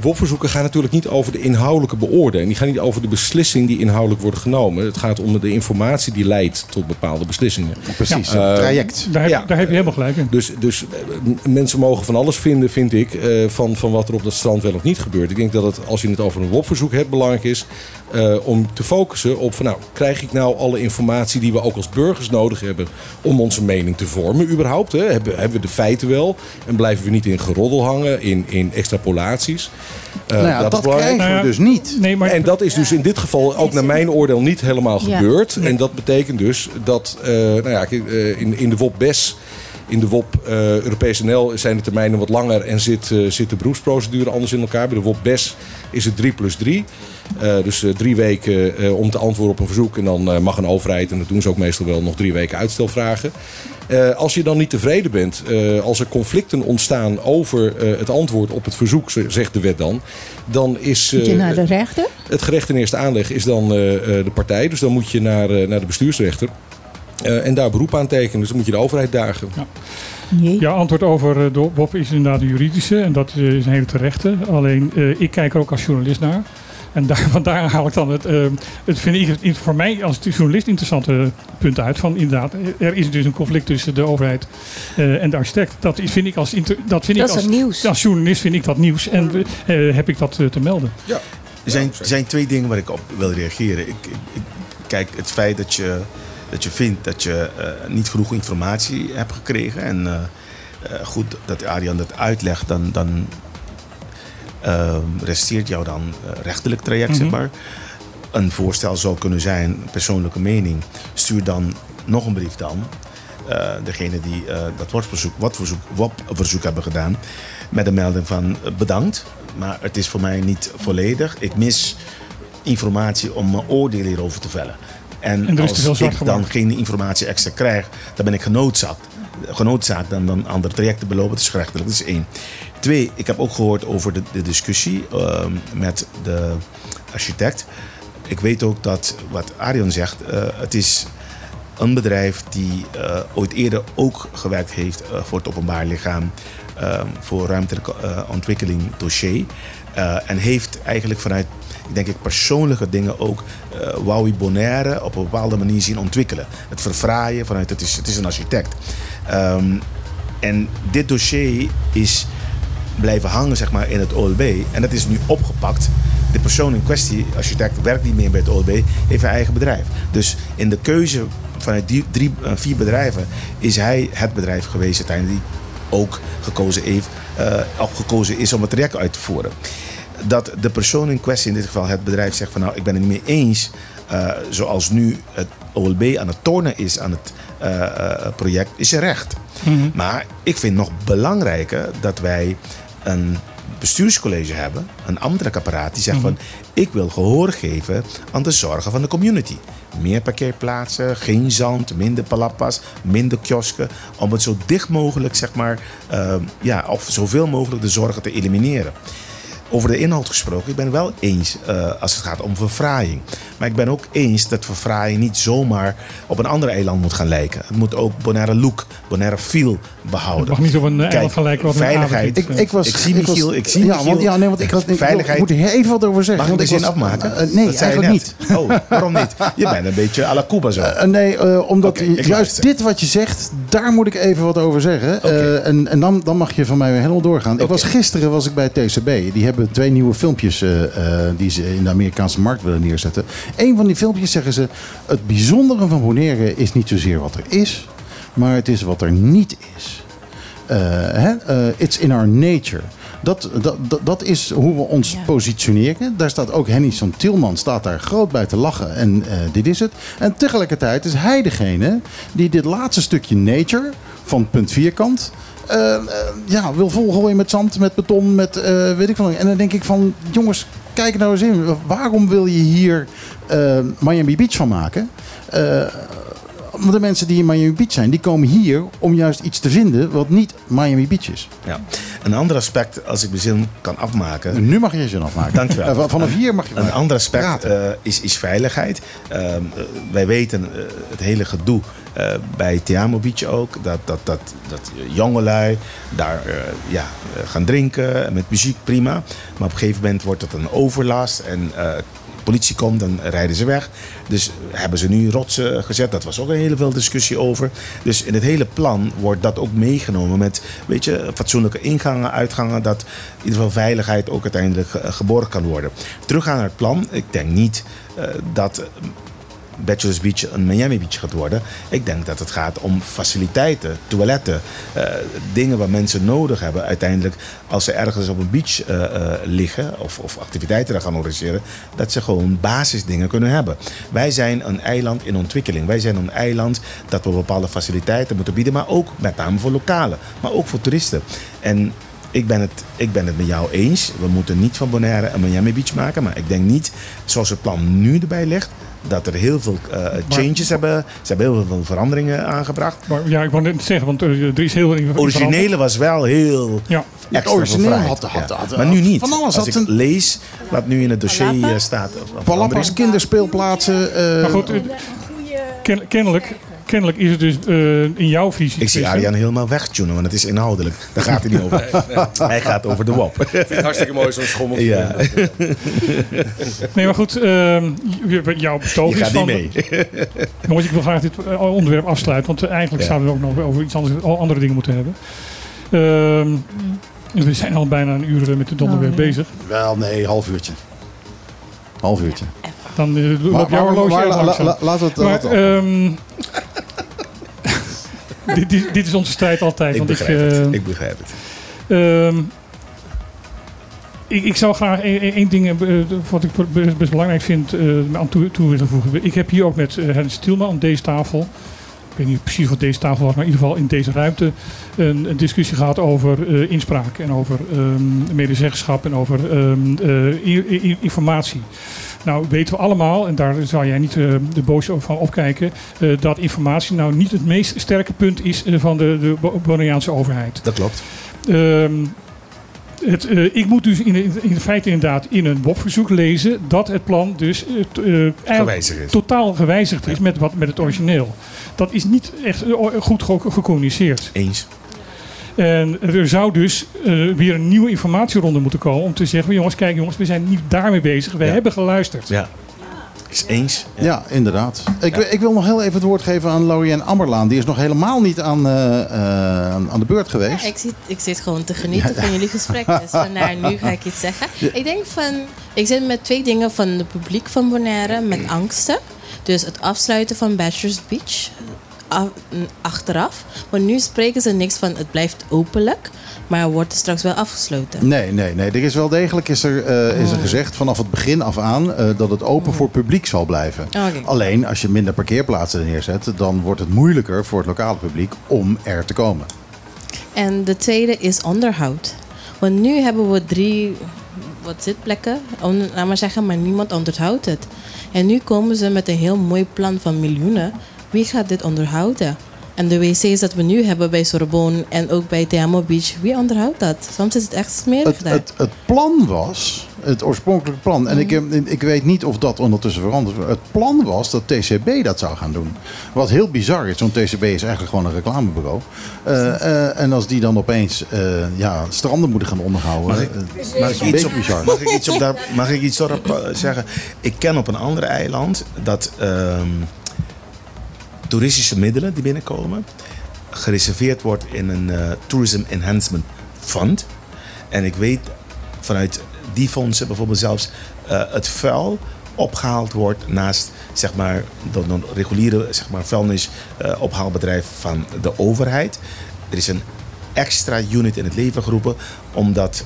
[SPEAKER 6] WOP-verzoeken gaan natuurlijk niet over de inhoudelijke beoordeling. Die gaan niet over de beslissing die inhoudelijk wordt genomen. Het gaat om de informatie die leidt tot bepaalde beslissingen.
[SPEAKER 1] Precies,
[SPEAKER 6] Ja.
[SPEAKER 1] het
[SPEAKER 6] Eh,
[SPEAKER 1] traject.
[SPEAKER 2] Daar heb,
[SPEAKER 6] Ja.
[SPEAKER 2] daar heb je helemaal gelijk in.
[SPEAKER 6] Dus, dus eh, mensen mogen van alles vinden, vind ik, eh, van, van wat er op dat strand wel of niet gebeurt. Ik denk dat het, als je het over een WOP-verzoek hebt, belangrijk is eh, om te focussen op van nou, krijg ik nou alle informatie die we ook als burgers nodig hebben om onze mening te vormen überhaupt? Hè? Hebben, hebben we de feiten wel? En blijven we niet in geroddel hangen, in, in extrapolaties? Eh,
[SPEAKER 1] nou ja, dat,
[SPEAKER 6] is belangrijk.
[SPEAKER 1] krijgen we
[SPEAKER 2] Nou ja.
[SPEAKER 1] dus niet.
[SPEAKER 2] Nee, maar
[SPEAKER 6] En dat is dus in dit geval ook naar mijn oordeel niet helemaal
[SPEAKER 7] Ja.
[SPEAKER 6] gebeurd. En dat betekent dus dat eh, nou ja, eh, in, in de WOP-BES, in de WOP eh Europese NL zijn de termijnen wat langer en zit, zit de beroepsprocedure anders in elkaar. Bij de WOP-BES is het 3 plus 3. Eh, dus eh, drie weken eh, om te antwoorden op een verzoek. En dan eh, mag een overheid, en dat doen ze ook meestal wel, nog drie weken uitstel vragen. Eh, als je dan niet tevreden bent, eh, als er conflicten ontstaan over eh, het antwoord op het verzoek, zegt de wet dan, dan is
[SPEAKER 7] Moet je naar de rechter?
[SPEAKER 6] het gerecht in eerste aanleg is dan eh, eh, de partij. Dus dan moet je naar, eh, naar de bestuursrechter. Eh, en daar beroep aan tekenen. Dus dan moet je de overheid dagen.
[SPEAKER 7] Nee.
[SPEAKER 2] Ja, antwoord over de WOP is inderdaad een juridische en dat is een hele terechte. Alleen eh, ik kijk er ook als journalist naar. En daar, vandaar haal ik dan het, eh, het vind ik het voor mij als journalist interessante punt uit. Van inderdaad, er is dus een conflict tussen de overheid eh, en de architect. Dat vind ik als, inter- dat vind
[SPEAKER 5] Dat
[SPEAKER 2] ik
[SPEAKER 5] is
[SPEAKER 2] als,
[SPEAKER 5] nieuws.
[SPEAKER 2] als journalist vind ik dat nieuws en eh, heb ik dat eh, te melden.
[SPEAKER 4] Er zijn, er zijn twee dingen waar ik op wil reageren. Ik, ik, ik- kijk, het feit dat je, dat je vindt dat je eh, niet genoeg informatie hebt gekregen. En eh, eh, goed dat Arjan dat uitlegt, dan, dan resteert jou dan eh, rechterlijk traject, zeg
[SPEAKER 2] Mhm.
[SPEAKER 4] maar. Een voorstel zou kunnen zijn, persoonlijke mening. Stuur dan nog een brief dan. eh, degene die eh, dat WOP-verzoek, WOP-verzoek, WOP-verzoek hebben gedaan. Met een melding van bedankt. Maar het is voor mij niet volledig. Ik mis informatie om mijn oordeel hierover te vellen. En, als ik dan geen informatie extra krijg, dan ben ik genoodzaakt. Genoodzaakt dan, dan andere trajecten belopen. Dat is gerechtelijk. Dat is één. Twee, ik heb ook gehoord over de, de discussie ehm, met de architect. Ik weet ook dat wat Arjan zegt, eh, het is een bedrijf die eh, ooit eerder ook gewerkt heeft eh, voor het openbaar lichaam ehm, voor ruimtelijke ontwikkeling dossier. En heeft eigenlijk vanuit, denk ik, persoonlijke dingen ook Wowie Bonaire op een bepaalde manier zien ontwikkelen. Het verfraaien vanuit, het is, het is een architect. Ehm, en dit dossier is blijven hangen zeg maar, in het OLB. En dat is nu opgepakt. De persoon in kwestie, architect, werkt niet meer bij het OLB, heeft een eigen bedrijf. Dus in de keuze vanuit die drie, eh, vier bedrijven is hij het bedrijf geweest uiteindelijk die ook gekozen, heeft, eh, of gekozen is om het traject uit te voeren. Dat de persoon in kwestie, in dit geval het bedrijf, zegt van nou ik ben het niet mee eens eh, zoals nu het OLB aan het tornen is aan het eh, eh, project, is je recht. Maar ik vind nog belangrijker dat wij een bestuurscollege hebben, een ambtelijk apparaat, die zegt van ik wil gehoor geven aan de zorgen van de community. Meer parkeerplaatsen, geen zand, minder palapas, minder kiosken. Om het zo dicht mogelijk, zeg maar, eh, ja, of zoveel mogelijk de zorgen te elimineren. Over de inhoud gesproken, ik ben het wel eens eh, als het gaat om verfraaiing. Maar ik ben ook eens dat verfraaiing niet zomaar op een ander eiland moet gaan lijken. Het moet ook Bonaire look, Bonaire feel behouden.
[SPEAKER 2] Het mag niet op een eiland
[SPEAKER 4] Kijk,
[SPEAKER 2] gaan lijken wat
[SPEAKER 4] veiligheid.
[SPEAKER 2] avondje-
[SPEAKER 1] Ik, ik was,
[SPEAKER 4] Ik zie
[SPEAKER 1] was-
[SPEAKER 4] Michiel, ik zie
[SPEAKER 1] ja,
[SPEAKER 4] Michiel.
[SPEAKER 1] want, ja, nee, want ik, had, ik
[SPEAKER 4] Veiligheid.
[SPEAKER 1] moet hier even wat over zeggen.
[SPEAKER 4] Mag ik
[SPEAKER 1] want
[SPEAKER 4] de
[SPEAKER 1] ik
[SPEAKER 4] zin
[SPEAKER 1] was-
[SPEAKER 4] afmaken?
[SPEAKER 1] Eh, nee,
[SPEAKER 4] Dat
[SPEAKER 1] eigenlijk niet.
[SPEAKER 4] net. Oh, waarom niet? Je bent een beetje à la Cuba zo.
[SPEAKER 1] Eh, nee, eh, omdat
[SPEAKER 4] ik
[SPEAKER 1] juist
[SPEAKER 4] luister.
[SPEAKER 1] dit wat je zegt, daar moet ik even wat over zeggen. Eh, en en dan, dan mag je van mij weer helemaal doorgaan. Ik was, gisteren was ik bij TCB. Die hebben twee nieuwe filmpjes eh, eh, die ze in de Amerikaanse markt willen neerzetten. Een van die filmpjes zeggen ze... Het bijzondere van Bonaire is niet zozeer wat er is... maar het is wat er niet is. Eh, hè? It's in our nature. Dat, dat, dat, is hoe we ons
[SPEAKER 5] Ja.
[SPEAKER 1] positioneren. Daar staat ook Henny Tilman staat daar groot bij te lachen. En dit is het. En tegelijkertijd is hij degene die dit laatste stukje nature van punt vierkant... eh, eh, ja, wil volgooien met zand, met beton, met eh, weet ik van. En dan denk ik van, jongens, kijk nou eens in. Waarom wil je hier eh, Miami Beach van maken? Eh, de mensen die in Miami Beach zijn, die komen hier om juist iets te vinden wat niet Miami Beach is.
[SPEAKER 4] Ja. Een ander aspect, als ik mijn zin kan afmaken.
[SPEAKER 1] En nu mag je je zin afmaken.
[SPEAKER 4] Dankjewel.
[SPEAKER 1] Van- vanaf hier mag je
[SPEAKER 4] Een ander aspect eh, is, is veiligheid. Ehm, eh, wij weten eh, het hele gedoe bij Tiamo Beach ook. Dat, dat, dat, dat jongelui daar ja, gaan drinken met muziek, prima. Maar op een gegeven moment wordt het een overlast en politie komt, dan rijden ze weg. Dus hebben ze nu rotsen gezet. Dat was ook een hele veel discussie over. Dus in het hele plan wordt dat ook meegenomen met weet je, fatsoenlijke ingangen, uitgangen. Dat in ieder geval veiligheid ook uiteindelijk geborgd kan worden. Teruggaan naar het plan. Ik denk niet eh, dat Bachelor's Beach een Miami Beach gaat worden. Ik denk dat het gaat om faciliteiten, toiletten, eh, dingen waar mensen nodig hebben uiteindelijk als ze ergens op een beach eh, eh, liggen of, of activiteiten daar gaan organiseren, dat ze gewoon basisdingen kunnen hebben. Wij zijn een eiland in ontwikkeling. Wij zijn een eiland dat we bepaalde faciliteiten moeten bieden, maar ook met name voor lokalen, maar ook voor toeristen. En ik ben, het, ik ben het met jou eens. We moeten niet van Bonaire een Miami Beach maken. Maar ik denk niet, zoals het plan nu erbij ligt, dat er heel veel eh, changes hebben. Ze hebben heel veel veranderingen aangebracht.
[SPEAKER 2] Maar ja, ik wou net zeggen, want er, er is heel veel
[SPEAKER 4] Het originele was wel heel
[SPEAKER 2] Ja,
[SPEAKER 4] extra
[SPEAKER 1] origineel had- had-
[SPEAKER 4] Ja.
[SPEAKER 1] had-
[SPEAKER 4] maar nu niet.
[SPEAKER 1] van alles.
[SPEAKER 4] Als
[SPEAKER 1] Had
[SPEAKER 4] ik
[SPEAKER 1] een-
[SPEAKER 4] lees wat nu in het dossier
[SPEAKER 5] Palapa?
[SPEAKER 4] eh, staat.
[SPEAKER 1] Palapas, kinderspeelplaatsen. eh,
[SPEAKER 2] maar goed, eh, ken- kennelijk, kennelijk is het dus eh, in jouw visie.
[SPEAKER 4] Ik zie Arjan helemaal wegtunen, want het is inhoudelijk. Daar gaat hij niet over. Hij gaat over de WOP.
[SPEAKER 6] Ik vind het hartstikke mooi zo'n schommel.
[SPEAKER 4] Ja.
[SPEAKER 2] Nee, maar goed, ehm, jouw betoog is
[SPEAKER 4] gaat
[SPEAKER 2] van...
[SPEAKER 4] niet mee.
[SPEAKER 2] Jongens, ik wil graag dit eh, onderwerp afsluiten, want eh, eigenlijk
[SPEAKER 4] Ja.
[SPEAKER 2] zouden we ook nog over iets anders, al andere dingen moeten hebben. Ehm, we zijn al bijna een uur met het onderwerp
[SPEAKER 7] Oh, ja.
[SPEAKER 2] bezig.
[SPEAKER 1] Wel, nee, half uurtje. Half uurtje.
[SPEAKER 2] Dan loopt jouw
[SPEAKER 1] maar-
[SPEAKER 2] horloge
[SPEAKER 1] maar
[SPEAKER 2] heel
[SPEAKER 1] la-
[SPEAKER 2] langzaam.
[SPEAKER 1] la- laten we het...
[SPEAKER 2] Maar, ehm, dit, dit, dit is onze strijd altijd.
[SPEAKER 4] Ik
[SPEAKER 2] want ik,
[SPEAKER 4] begrijp
[SPEAKER 2] eh,
[SPEAKER 4] het. Ik begrijp het.
[SPEAKER 2] Ehm, ik, ik zou graag één één- één ding, eh, wat ik best, best belangrijk vind, eh, aan toe, toe willen voegen. Ik heb hier ook met uh, Stielman aan deze tafel, ik weet niet precies wat deze tafel was, maar in ieder geval in deze ruimte, een, een discussie gehad over eh, inspraak en over ehm, medezeggenschap en over ehm, eh, informatie. Nou weten we allemaal, en daar zou jij niet eh, de boos van opkijken, eh, dat informatie nou niet het meest sterke punt is eh, van de, de Bonaireaanse overheid.
[SPEAKER 4] Dat klopt.
[SPEAKER 2] Ehm, het, ik moet dus in, in feite inderdaad in een WOP-verzoek lezen dat het plan dus eigenlijk
[SPEAKER 4] is.
[SPEAKER 2] totaal gewijzigd is met, wat, met het origineel. Dat is niet echt goed ge- gecommuniceerd.
[SPEAKER 4] Eens.
[SPEAKER 2] En er zou dus eh, weer een nieuwe informatieronde moeten komen om te zeggen: jongens, kijk jongens, we zijn niet daarmee bezig. We
[SPEAKER 4] Ja.
[SPEAKER 2] hebben geluisterd.
[SPEAKER 4] Ja. Is eens.
[SPEAKER 1] Ja, inderdaad. Ik,
[SPEAKER 4] Ja.
[SPEAKER 1] ik wil nog heel even het woord geven aan Laurienne Ammerlaan. Die is nog helemaal niet aan, eh, eh, aan- de beurt geweest.
[SPEAKER 8] Ja, ik, zit, ik zit gewoon te genieten van jullie gesprek. Dus vandaar nu ga ik iets zeggen. Ik denk van... Ik zit met twee dingen van het publiek van Bonaire. Met angsten. Dus het afsluiten van Bachelor's Beach. Af- achteraf. Want nu spreken ze niks van het blijft openlijk. Maar wordt het straks wel afgesloten.
[SPEAKER 1] Nee, nee, nee. Er is wel degelijk is er, eh, is er gezegd vanaf het begin af aan eh, dat het open voor publiek zal blijven.
[SPEAKER 8] Oké.
[SPEAKER 1] Alleen als je minder parkeerplaatsen neerzet, dan wordt het moeilijker voor het lokale publiek om er te komen.
[SPEAKER 8] En de tweede is onderhoud. Want nu hebben we drie wat zitplekken, om- laat maar zeggen, maar niemand onderhoudt het. En nu komen ze met een heel mooi plan van miljoenen. Wie gaat dit onderhouden? En de wc's dat we nu hebben bij Sorbonne en ook bij Teamo Beach, wie onderhoudt dat? Soms is het echt smerig
[SPEAKER 1] Het,
[SPEAKER 8] daar.
[SPEAKER 1] het, het plan was, het oorspronkelijke plan, en ik, heb- ik weet niet of dat ondertussen veranderd is. Het plan was dat TCB dat zou gaan doen. Wat heel bizar is, want TCB is eigenlijk gewoon een reclamebureau. Eh, eh, en als die dan opeens eh, ja, stranden moeten gaan onderhouden,
[SPEAKER 4] Mag ik-
[SPEAKER 1] is een
[SPEAKER 4] iets
[SPEAKER 1] beetje
[SPEAKER 4] op,
[SPEAKER 1] bizar.
[SPEAKER 4] mag ik iets op daar, mag ik iets eh, zeggen? Ik ken op een ander eiland dat ehm, toeristische middelen die binnenkomen gereserveerd wordt in een eh, Tourism Enhancement Fund. En ik weet vanuit die fondsen bijvoorbeeld zelfs eh, het vuil opgehaald wordt naast zeg maar, de, de reguliere zeg maar, vuilnisophaalbedrijf van de overheid. Er is een extra unit in het leven geroepen omdat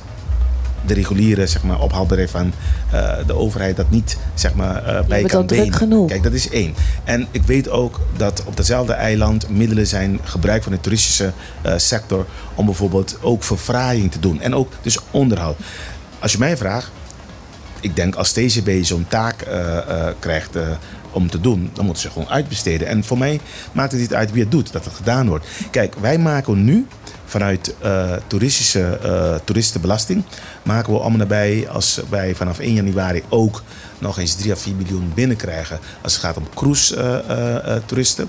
[SPEAKER 4] de reguliere zeg maar, ophaalbedrijf van eh, de overheid dat niet zeg maar, eh, bij kan benen.
[SPEAKER 5] genoeg.
[SPEAKER 4] Kijk, dat is één. En ik weet ook dat op datzelfde eiland middelen zijn gebruikt van de toeristische eh, sector om bijvoorbeeld ook verfraaiing te doen. En ook dus onderhoud. Als je mij vraagt, ik denk als TCB zo'n taak krijgt om te doen, dan moeten ze gewoon uitbesteden. En voor mij maakt het niet uit wie het doet, dat het gedaan wordt. Kijk, wij maken nu vanuit eh, toeristische eh, toeristenbelasting, maken we en nabij, als wij vanaf 1 januari ook nog eens 3 à 4 miljoen binnenkrijgen als het gaat om cruise eh, toeristen,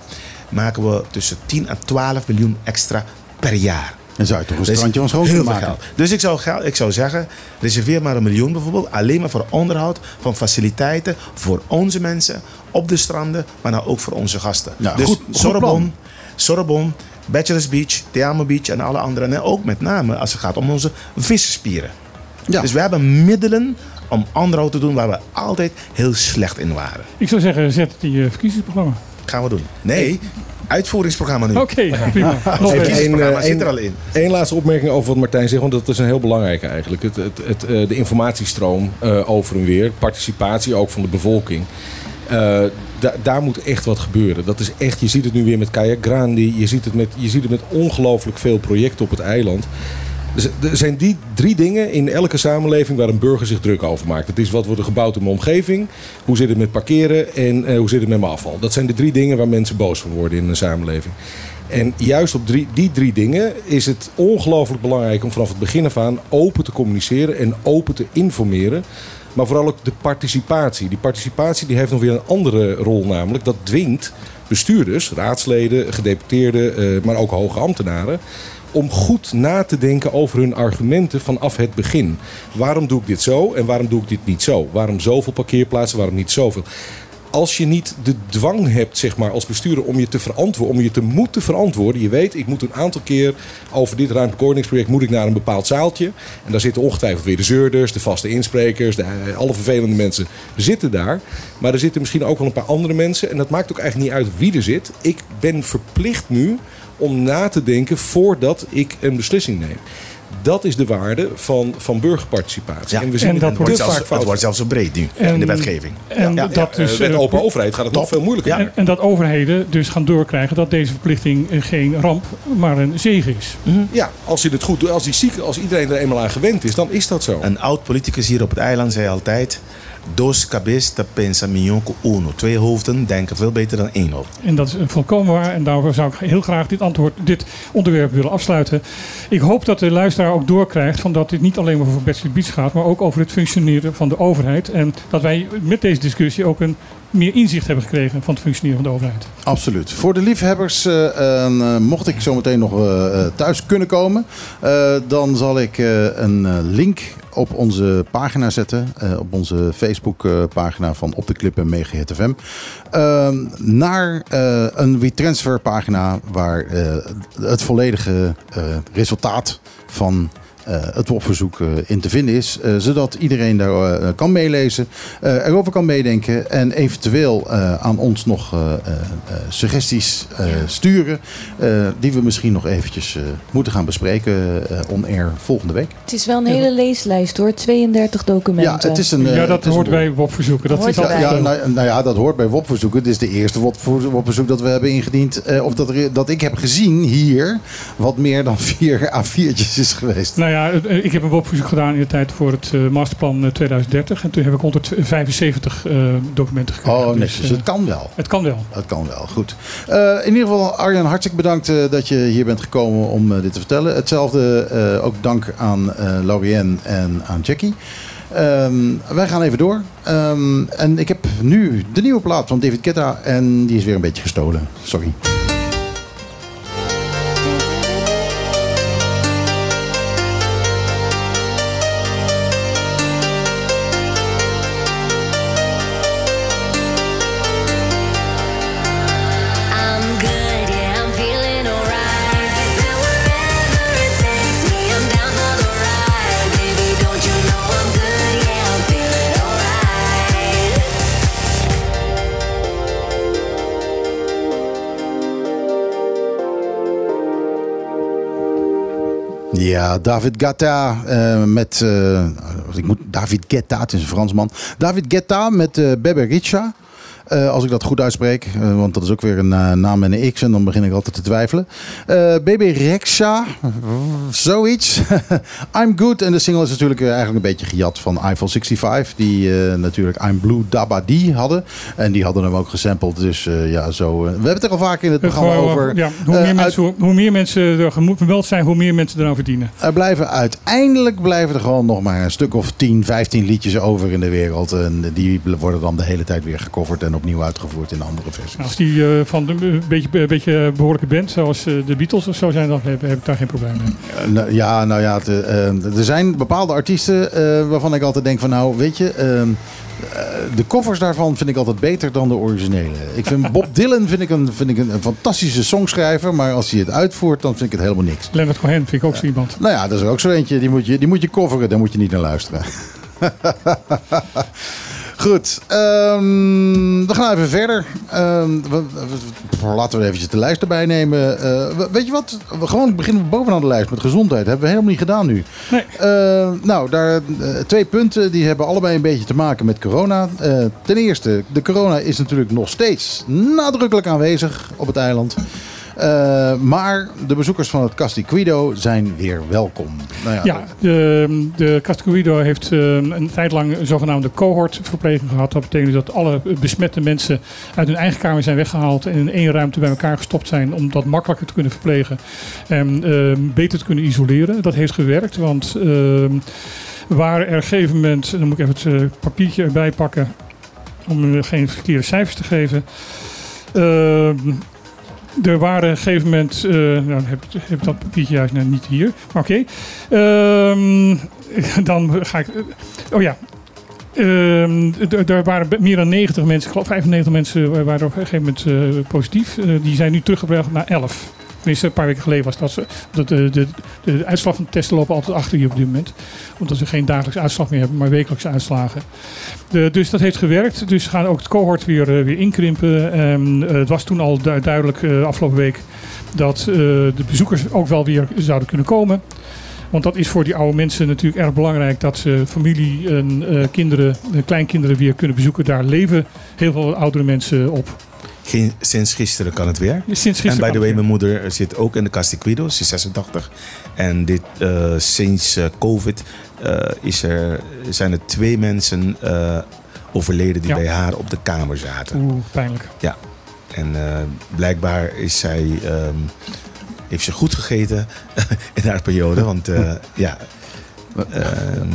[SPEAKER 4] maken we tussen 10 à 12 miljoen extra per jaar.
[SPEAKER 1] En zou je toch een
[SPEAKER 4] Dus
[SPEAKER 1] strandje kunnen
[SPEAKER 4] veel
[SPEAKER 1] maken?
[SPEAKER 4] geld. Dus ik zou, ik zou zeggen, reserveer maar een miljoen bijvoorbeeld. Alleen maar voor onderhoud van faciliteiten voor onze mensen op de stranden, maar nou ook voor onze gasten.
[SPEAKER 1] Ja,
[SPEAKER 4] dus
[SPEAKER 1] goed-.
[SPEAKER 4] Sorbonne, Bachelors Beach, Teamo Beach en alle andere. En ook met name als het gaat om onze vissenspieren.
[SPEAKER 1] Ja.
[SPEAKER 4] Dus we hebben middelen om onderhoud te doen waar we altijd heel slecht in waren.
[SPEAKER 2] Ik zou zeggen, zet het in je verkiezingsprogramma.
[SPEAKER 4] Gaan we doen. Nee, uitvoeringsprogramma nu.
[SPEAKER 2] Oké, prima. Nog
[SPEAKER 6] Even
[SPEAKER 2] even.
[SPEAKER 4] Verkiezingsprogramma
[SPEAKER 6] Eén,
[SPEAKER 4] zit
[SPEAKER 6] eh,
[SPEAKER 4] er al in.
[SPEAKER 6] Eén laatste opmerking over wat Martijn zegt, want dat is een heel belangrijk eigenlijk. Het, het, het, eh, de informatiestroom eh, over en weer, participatie ook van de bevolking. Eh, da- daar moet echt wat gebeuren. Dat is echt, je ziet het nu weer met Kayak Grandi, je ziet het met, je ziet het met ongelooflijk veel projecten op het eiland. Dus er zijn die drie dingen in elke samenleving waar een burger zich druk over maakt. Het is wat wordt er gebouwd in mijn omgeving, hoe zit het met parkeren en eh, hoe zit het met mijn afval. Dat zijn de drie dingen waar mensen boos van worden in een samenleving. En juist op die drie dingen is het ongelooflijk belangrijk om vanaf het begin af aan open te communiceren en open te informeren. Maar vooral ook de participatie. Die participatie die heeft nog weer een andere rol, namelijk dat dwingt bestuurders, raadsleden, gedeputeerden, eh, maar ook hoge ambtenaren. Om goed na te denken over hun argumenten vanaf het begin. Waarom doe ik dit zo en waarom doe ik dit niet zo? Waarom zoveel parkeerplaatsen, waarom niet zoveel? Als je niet de dwang hebt, zeg maar, als bestuurder om je te verantwoorden, om je te moeten verantwoorden. Je weet, ik moet een aantal keer over dit ruimtelijk ordeningsproject moet ik naar een bepaald zaaltje. En daar zitten ongetwijfeld weer de zeurders, de vaste insprekers, de, eh, alle vervelende mensen zitten daar. Maar er zitten misschien ook wel een paar andere mensen. En dat maakt ook eigenlijk niet uit wie er zit. Ik ben verplicht nu om na te denken voordat ik een beslissing neem. Dat is de waarde van, van burgerparticipatie.
[SPEAKER 4] Ja.
[SPEAKER 6] En we zien
[SPEAKER 2] En dat
[SPEAKER 6] het
[SPEAKER 4] wordt, zelfs,
[SPEAKER 6] vaak
[SPEAKER 4] het wordt zelfs zo breed nu
[SPEAKER 2] En-
[SPEAKER 4] in de wetgeving.
[SPEAKER 2] En
[SPEAKER 6] Ja,
[SPEAKER 2] dat
[SPEAKER 6] ja,
[SPEAKER 2] dus,
[SPEAKER 6] met
[SPEAKER 2] eh,
[SPEAKER 6] open overheid gaat het nog veel moeilijker.
[SPEAKER 2] En, en dat overheden dus gaan doorkrijgen dat deze verplichting geen ramp, maar een zegen is.
[SPEAKER 6] Ja, als je het goed doet, als, die zieke, als iedereen er eenmaal aan gewend is, dan is dat zo.
[SPEAKER 4] Een oud politicus hier op het eiland zei altijd... Dos cabezas pensa uno. Twee hoofden denken veel beter dan één hoofd.
[SPEAKER 2] En dat is volkomen waar. En daarvoor zou ik heel graag dit, antwoord, dit onderwerp willen afsluiten. Ik hoop dat de luisteraar ook doorkrijgt van dat dit niet alleen maar over Bachelor Beach gaat, maar ook over het functioneren van de overheid. En dat wij met deze discussie ook een meer inzicht hebben gekregen van het functioneren van de overheid.
[SPEAKER 1] Absoluut. Voor de liefhebbers, eh, eh, mocht ik zo meteen nog eh, thuis kunnen komen, dan zal ik een link op onze pagina zetten. op onze Facebook eh, pagina van Op de Clip en Megahit FM. eh, naar een WeTransfer pagina waar het volledige resultaat van het WOP-verzoek eh, in te vinden is. eh, zodat iedereen daar eh, kan meelezen, eh, erover kan meedenken en eventueel eh, aan ons nog eh, eh, eh, suggesties eh, sturen. eh, die we misschien nog eventjes eh, moeten gaan bespreken eh, on-air volgende week.
[SPEAKER 5] Het is wel een hele leeslijst hoor, 32 documenten.
[SPEAKER 1] Ja, het is een. eh,
[SPEAKER 2] ja,
[SPEAKER 1] het
[SPEAKER 2] dat
[SPEAKER 1] is
[SPEAKER 2] hoort
[SPEAKER 1] een-
[SPEAKER 2] bij WOP-verzoeken. Dat
[SPEAKER 5] Hoort
[SPEAKER 2] is
[SPEAKER 1] Ja,
[SPEAKER 5] erbij.
[SPEAKER 1] ja, nou, nou ja, dat hoort bij WOP-verzoeken. Dit is de eerste WOP-verzoek dat we hebben ingediend. eh, of dat, er, dat ik heb gezien hier, wat meer dan vier A4'tjes is geweest.
[SPEAKER 2] Nou ja, ja, eh, ik heb een WOP-verzoek gedaan in de tijd voor het eh, masterplan eh, 2030. En toen heb ik 175 eh, documenten gekregen.
[SPEAKER 1] Oh, netjes. Dus
[SPEAKER 2] eh,
[SPEAKER 1] het kan wel.
[SPEAKER 2] het kan wel.
[SPEAKER 1] Dat kan wel, goed. Eh, in ieder geval, Arjan, hartstikke bedankt eh, dat je hier bent gekomen om eh, dit te vertellen. Hetzelfde eh, ook dank aan eh Laurienne en aan Jackie. Ehm, wij gaan even door. Ehm, en ik heb nu de nieuwe plaat van David Guetta en die is weer een beetje gestolen. Sorry. Ja, David Guetta eh, met... eh, ik moet, David Guetta, het is een Fransman. David Guetta met eh Bebe Richa. Eh, als ik dat goed uitspreek, eh, want dat is ook weer een eh, naam met een X en dan begin ik altijd te twijfelen. Baby Rexha, zoiets. I'm Good en de single is natuurlijk eigenlijk een beetje gejat van Eiffel 65, die natuurlijk I'm Blue Dabadi hadden. En die hadden hem ook gesampled, dus ja, zo. we hebben het er al vaak in het programma
[SPEAKER 2] Gewoon,
[SPEAKER 1] over.
[SPEAKER 2] ja, hoe, meer
[SPEAKER 1] uit-
[SPEAKER 2] mensen, hoe, hoe meer mensen er vermeld zijn, hoe meer mensen eraan verdienen.
[SPEAKER 1] er blijven uiteindelijk blijven er gewoon nog maar een stuk of 10, 15 liedjes over in de wereld. En die worden dan de hele tijd weer gecoverd en opnieuw uitgevoerd in andere versies.
[SPEAKER 2] Als die eh, van een beetje, een beetje behoorlijke band, zoals eh, de Beatles of zo zijn, dan heb, heb ik daar geen probleem mee.
[SPEAKER 1] Eh, nou, ja, nou ja, eh, eh, er zijn bepaalde artiesten eh, waarvan ik altijd denk van nou, weet je... eh, eh, de covers daarvan vind ik altijd beter dan de originele. Ik vind Bob Dylan vind ik een, vind ik een, een fantastische songschrijver, maar als hij het uitvoert, dan vind ik het helemaal niks.
[SPEAKER 2] Leonard Cohen vind ik ook zo iemand.
[SPEAKER 1] Nou ja, dat is ook zo eentje. Die moet je, die moet je coveren, daar moet je niet naar luisteren. Goed, ehm, we gaan even verder. Ehm, we- we- laten we eventjes de lijst erbij nemen. Eh, we- weet je wat? We gewoon beginnen we bovenaan de lijst met gezondheid. hebben we helemaal niet gedaan nu.
[SPEAKER 2] Nee.
[SPEAKER 1] Eh, nou, daar, eh, twee punten die hebben allebei een beetje te maken met corona. Eh, ten eerste, de corona is natuurlijk nog steeds nadrukkelijk aanwezig op het eiland. Eh, maar de bezoekers van het Castiquido zijn weer welkom. Nou ja,
[SPEAKER 2] de, de Castiglido heeft eh, een tijd lang een zogenaamde cohortverpleging gehad. Dat betekent dat alle besmette mensen uit hun eigen kamer zijn weggehaald en in één ruimte bij elkaar gestopt zijn om dat makkelijker te kunnen verplegen en eh, beter te kunnen isoleren. Dat heeft gewerkt, want eh, waar er een gegeven moment, dan moet ik even het papiertje erbij pakken om geen verkeerde cijfers te geven. Eh, er waren op een gegeven moment, eh, nou heb, heb dat papiertje juist nou, niet hier, maar oké. Ehm, dan ga ik, eh, oh ja. Ehm, er waren meer dan 90 mensen, ik geloof 95 mensen waren op een gegeven moment eh, positief. Die zijn nu teruggebracht naar 11. Tenminste, een paar weken geleden was dat zo. Dat de, de, de, van testen lopen altijd achter je op dit moment. Omdat ze geen dagelijkse uitslag meer hebben, maar wekelijkse uitslagen. De, dus dat heeft gewerkt. Dus gaan ook het cohort weer, eh, weer inkrimpen. Eh, het was toen al du- duidelijk eh, afgelopen week dat de bezoekers ook wel weer zouden kunnen komen. Want dat is voor die oude mensen natuurlijk erg belangrijk dat ze familie en kinderen, kleinkinderen weer kunnen bezoeken. Daar leven heel veel oudere mensen op.
[SPEAKER 4] Geen, sinds gisteren kan het weer.
[SPEAKER 2] Sinds
[SPEAKER 4] En by the way, mijn moeder zit ook in de Castiquido. Ze is 86. En dit, eh, sinds eh, COVID eh, is er, zijn er twee mensen eh, overleden die
[SPEAKER 2] Ja.
[SPEAKER 4] bij haar op de kamer zaten.
[SPEAKER 2] Oeh, pijnlijk.
[SPEAKER 4] En eh, blijkbaar is zij, ehm, heeft ze goed gegeten in haar periode. Want eh, ja,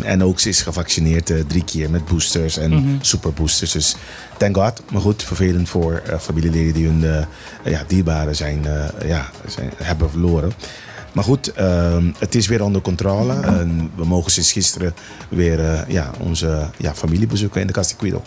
[SPEAKER 4] en ook ze is gevaccineerd eh, drie keer met boosters en
[SPEAKER 2] Mhm.
[SPEAKER 4] superboosters. Dus thank God. Maar goed, vervelend voor eh, familieleden die hun eh, ja, dierbaren zijn, eh, ja, zijn, hebben verloren. Maar goed, ehm, het is weer onder controle. En we mogen sinds gisteren weer eh, ja, onze ja, familie bezoeken in de Castiquido.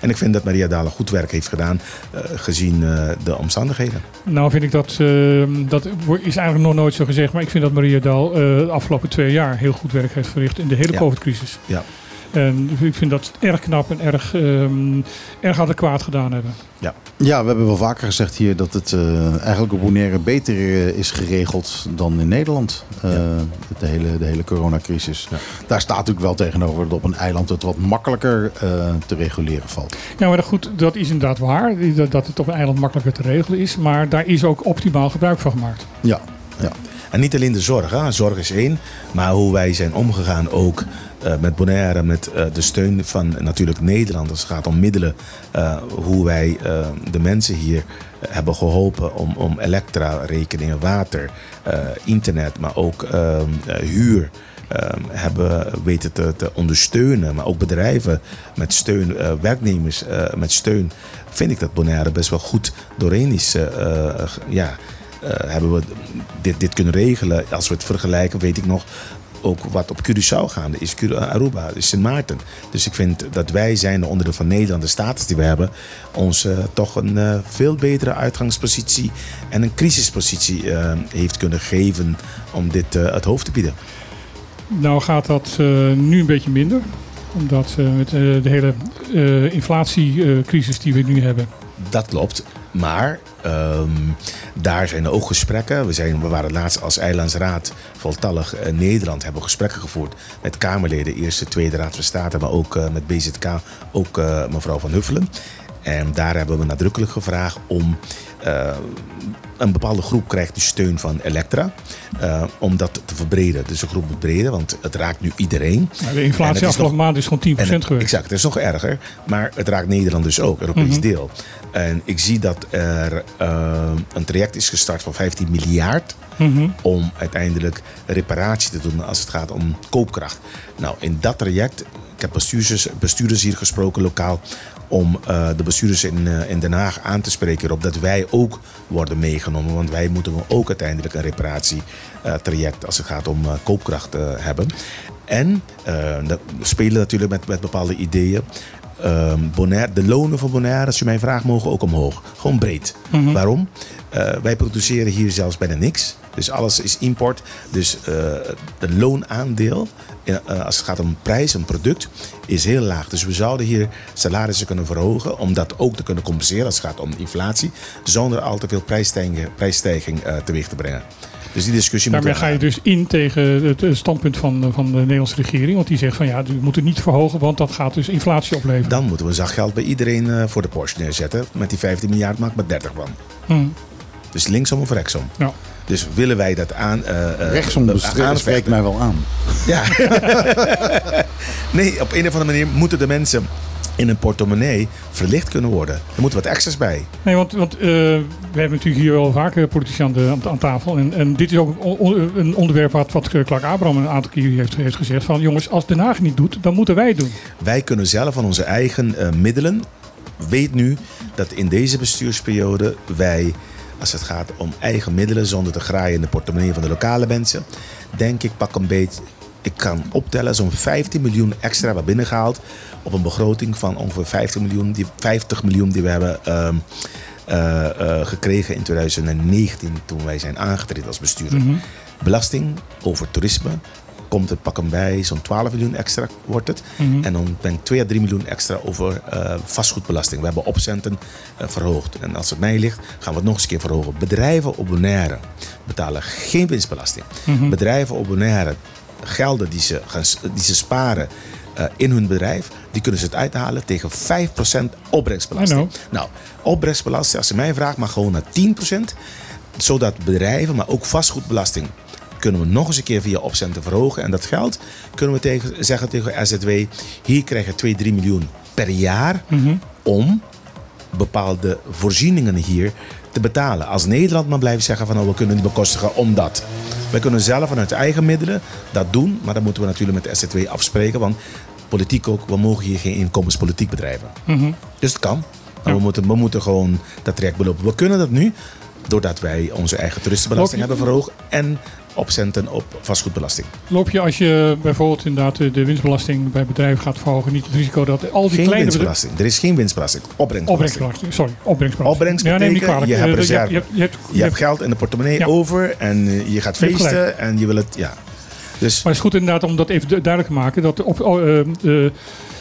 [SPEAKER 4] En ik vind dat Maria Dalen goed werk heeft gedaan, eh, gezien eh, de omstandigheden.
[SPEAKER 2] Nou vind ik dat, ehm, dat is eigenlijk nog nooit zo gezegd. Maar ik vind dat Maria Daal eh, de afgelopen twee jaar heel goed werk heeft verricht in de hele
[SPEAKER 4] Ja.
[SPEAKER 2] COVID-crisis.
[SPEAKER 4] Ja.
[SPEAKER 2] En ik vind dat erg knap en erg, ehm erg adequaat gedaan hebben.
[SPEAKER 1] Ja, we hebben wel vaker gezegd hier dat het eh, eigenlijk op Bonaire beter eh, is geregeld dan in Nederland. Eh, de, hele, de hele coronacrisis.
[SPEAKER 4] Ja.
[SPEAKER 1] Daar staat natuurlijk wel tegenover dat op een eiland het wat makkelijker eh, te reguleren valt.
[SPEAKER 2] Ja, maar goed, dat is inderdaad waar. Dat, het op een eiland makkelijker te regelen is. Maar daar is ook optimaal gebruik van gemaakt.
[SPEAKER 1] Ja,
[SPEAKER 4] En En niet alleen de zorg, hè. zorg is één, maar hoe wij zijn omgegaan ook met Bonaire, met eh, de steun van natuurlijk Nederland. Als het gaat om middelen, eh, hoe wij eh, de mensen hier eh, hebben geholpen om, om elektra-rekeningen, water, eh, internet, maar ook ehm, eh, huur. ehm, hebben weten te, te ondersteunen, maar ook bedrijven met steun, eh, werknemers eh, met steun, vind ik dat Bonaire best wel goed doorheen is. eh, eh, ja, eh, hebben we dit, dit kunnen regelen. Als we het vergelijken, weet ik nog ook wat op Curaçao gaande is. Cura- Aruba, is Sint Maarten. Dus ik vind dat wij zijn de onderdeel van Nederland, de status die we hebben, ons eh, toch een eh, veel betere uitgangspositie en een crisispositie eh, heeft kunnen geven om dit eh, het hoofd te bieden.
[SPEAKER 2] Nou gaat dat eh, nu een beetje minder. Omdat eh, met eh, de hele eh, inflatiecrisis die we nu hebben.
[SPEAKER 4] Dat klopt. Maar ehm, daar zijn ook gesprekken. We, zijn, we waren laatst als Eilandsraad voltallig eh, Nederland. Hebben gesprekken gevoerd met Kamerleden. Eerste, Tweede Raad van State. Maar ook eh, met BZK. Ook eh, mevrouw Van Huffelen. En daar hebben we nadrukkelijk gevraagd om... eh, een bepaalde groep krijgt de steun van Elektra. eh, om dat te verbreden. Dus een groep moet breden, want het raakt nu iedereen.
[SPEAKER 2] De inflatie
[SPEAKER 4] is
[SPEAKER 2] afgelopen
[SPEAKER 4] nog-
[SPEAKER 2] maand is gewoon 10%
[SPEAKER 4] en het-
[SPEAKER 2] geweest.
[SPEAKER 4] Exact, het is nog erger. Maar het raakt Nederland dus ook, Europees
[SPEAKER 2] Mhm.
[SPEAKER 4] deel. En ik zie dat er eh, een traject is gestart van 15 miljard.
[SPEAKER 2] Mhm.
[SPEAKER 4] Om uiteindelijk reparatie te doen als het gaat om koopkracht. Nou, in dat traject, ik heb bestuurders, bestuurders hier gesproken lokaal. Om eh, de bestuurders in, eh, in Den Haag aan te spreken erop dat wij ook worden meegenomen. Want wij moeten ook uiteindelijk een reparatietraject als het gaat om eh, koopkracht eh, hebben. En eh, dat- we spelen natuurlijk met, met bepaalde ideeën. Ehm, Bonaire, de lonen van Bonaire, als je mij vraagt, mogen ook omhoog. Gewoon breed.
[SPEAKER 2] Mhm.
[SPEAKER 4] Waarom? Eh, wij produceren hier zelfs bijna niks. Dus alles is import. Dus eh het loonaandeel, in- eh, als het gaat om prijs, een product, is heel laag. Dus we zouden hier salarissen kunnen verhogen. Om dat ook te kunnen compenseren als het gaat om inflatie. Zonder al te veel prijsstijging, prijsstijging eh, teweeg te brengen. Dus die discussie
[SPEAKER 2] Daarmee ga je dus in tegen het eh, standpunt van, van de Nederlandse regering. Want die zegt van ja, we moeten niet verhogen, want dat gaat dus inflatie opleveren.
[SPEAKER 4] Dan moeten we zachtgeld bij iedereen eh, voor de Porsche neerzetten. Met die 15 miljard maakt maar 30 van.
[SPEAKER 2] Hmm.
[SPEAKER 4] Dus linksom of rechtsom.
[SPEAKER 2] Ja.
[SPEAKER 4] Dus willen wij dat aan... eh, eh,
[SPEAKER 1] Rechtsom
[SPEAKER 4] aanvechten?
[SPEAKER 1] spreekt mij wel aan.
[SPEAKER 4] Ja. nee, op een of andere manier moeten de mensen in een portemonnee verlicht kunnen worden. Er moet wat extra's bij.
[SPEAKER 2] Nee, want, want eh, we hebben natuurlijk hier wel vaker politici aan, de, aan, aan tafel. En, en dit is ook een, on- een onderwerp wat, wat Clark Abraham een aantal keer heeft, heeft gezegd. Van jongens, als Den Haag niet doet, dan moeten wij het doen.
[SPEAKER 4] Wij kunnen zelf van onze eigen eh, middelen. Weet nu dat in deze bestuursperiode wij, als het gaat om eigen middelen, zonder te graaien in de portemonnee van de lokale mensen, denk ik pak een beetje. Ik kan optellen, zo'n 15 miljoen extra hebben binnengehaald. Op een begroting van ongeveer 50 miljoen die, 50 miljoen die we hebben ehm, eh, eh, gekregen in 2019 toen wij zijn aangetreden als bestuurder.
[SPEAKER 2] Mhm.
[SPEAKER 4] Belasting over toerisme komt er pak hem bij, zo'n 12 miljoen extra wordt het.
[SPEAKER 2] Mhm.
[SPEAKER 4] En dan ben ik 2 à 3 miljoen extra over eh, vastgoedbelasting. We hebben opcenten eh, verhoogd. En als het mij ligt, gaan we het nog eens een keer verhogen. Bedrijven op Bonaire betalen geen winstbelasting.
[SPEAKER 2] Mhm.
[SPEAKER 4] Bedrijven op Bonaire, gelden die ze, gaan, die ze sparen eh, in hun bedrijf, die kunnen ze het uithalen tegen 5% opbrengstbelasting. Nou, opbrengstbelasting, als je mij vraagt, mag gewoon naar 10%. Zodat bedrijven, maar ook vastgoedbelasting, kunnen we nog eens een keer via opcenten verhogen. En dat geld kunnen we tegen, zeggen tegen RZW, hier krijg je 2, 3 miljoen per jaar
[SPEAKER 2] Mhm.
[SPEAKER 4] om bepaalde voorzieningen hier te betalen. Als Nederland maar blijft zeggen van oh, we kunnen niet bekostigen omdat. We kunnen zelf vanuit eigen middelen dat doen, maar dat moeten we natuurlijk met de SZW afspreken, want politiek ook, we mogen hier geen inkomenspolitiek bedrijven.
[SPEAKER 2] Mhm.
[SPEAKER 4] Dus het kan. Maar we, moeten, we moeten gewoon dat traject belopen. We kunnen dat nu, doordat wij onze eigen toeristenbelasting hebben verhoogd en opcenten op vastgoedbelasting.
[SPEAKER 2] Loop je als je bijvoorbeeld inderdaad de winstbelasting bij bedrijven gaat verhogen, niet het risico dat al die
[SPEAKER 4] Geen
[SPEAKER 2] kleine
[SPEAKER 4] winstbelasting. Er is geen winstbelasting. Opbrengstbelasting.
[SPEAKER 2] Opbrengstbelasting, sorry, opbrengstbelasting.
[SPEAKER 4] Opbrengst
[SPEAKER 2] Ja, neem
[SPEAKER 4] je hebt reserve.
[SPEAKER 2] Je, hebt- je hebt,
[SPEAKER 4] Je hebt geld in de portemonnee
[SPEAKER 2] Ja.
[SPEAKER 4] over en je gaat feesten en je wil het, ja. Dus
[SPEAKER 2] Maar het is goed inderdaad om dat even du- duidelijk te maken. Dat op, eh,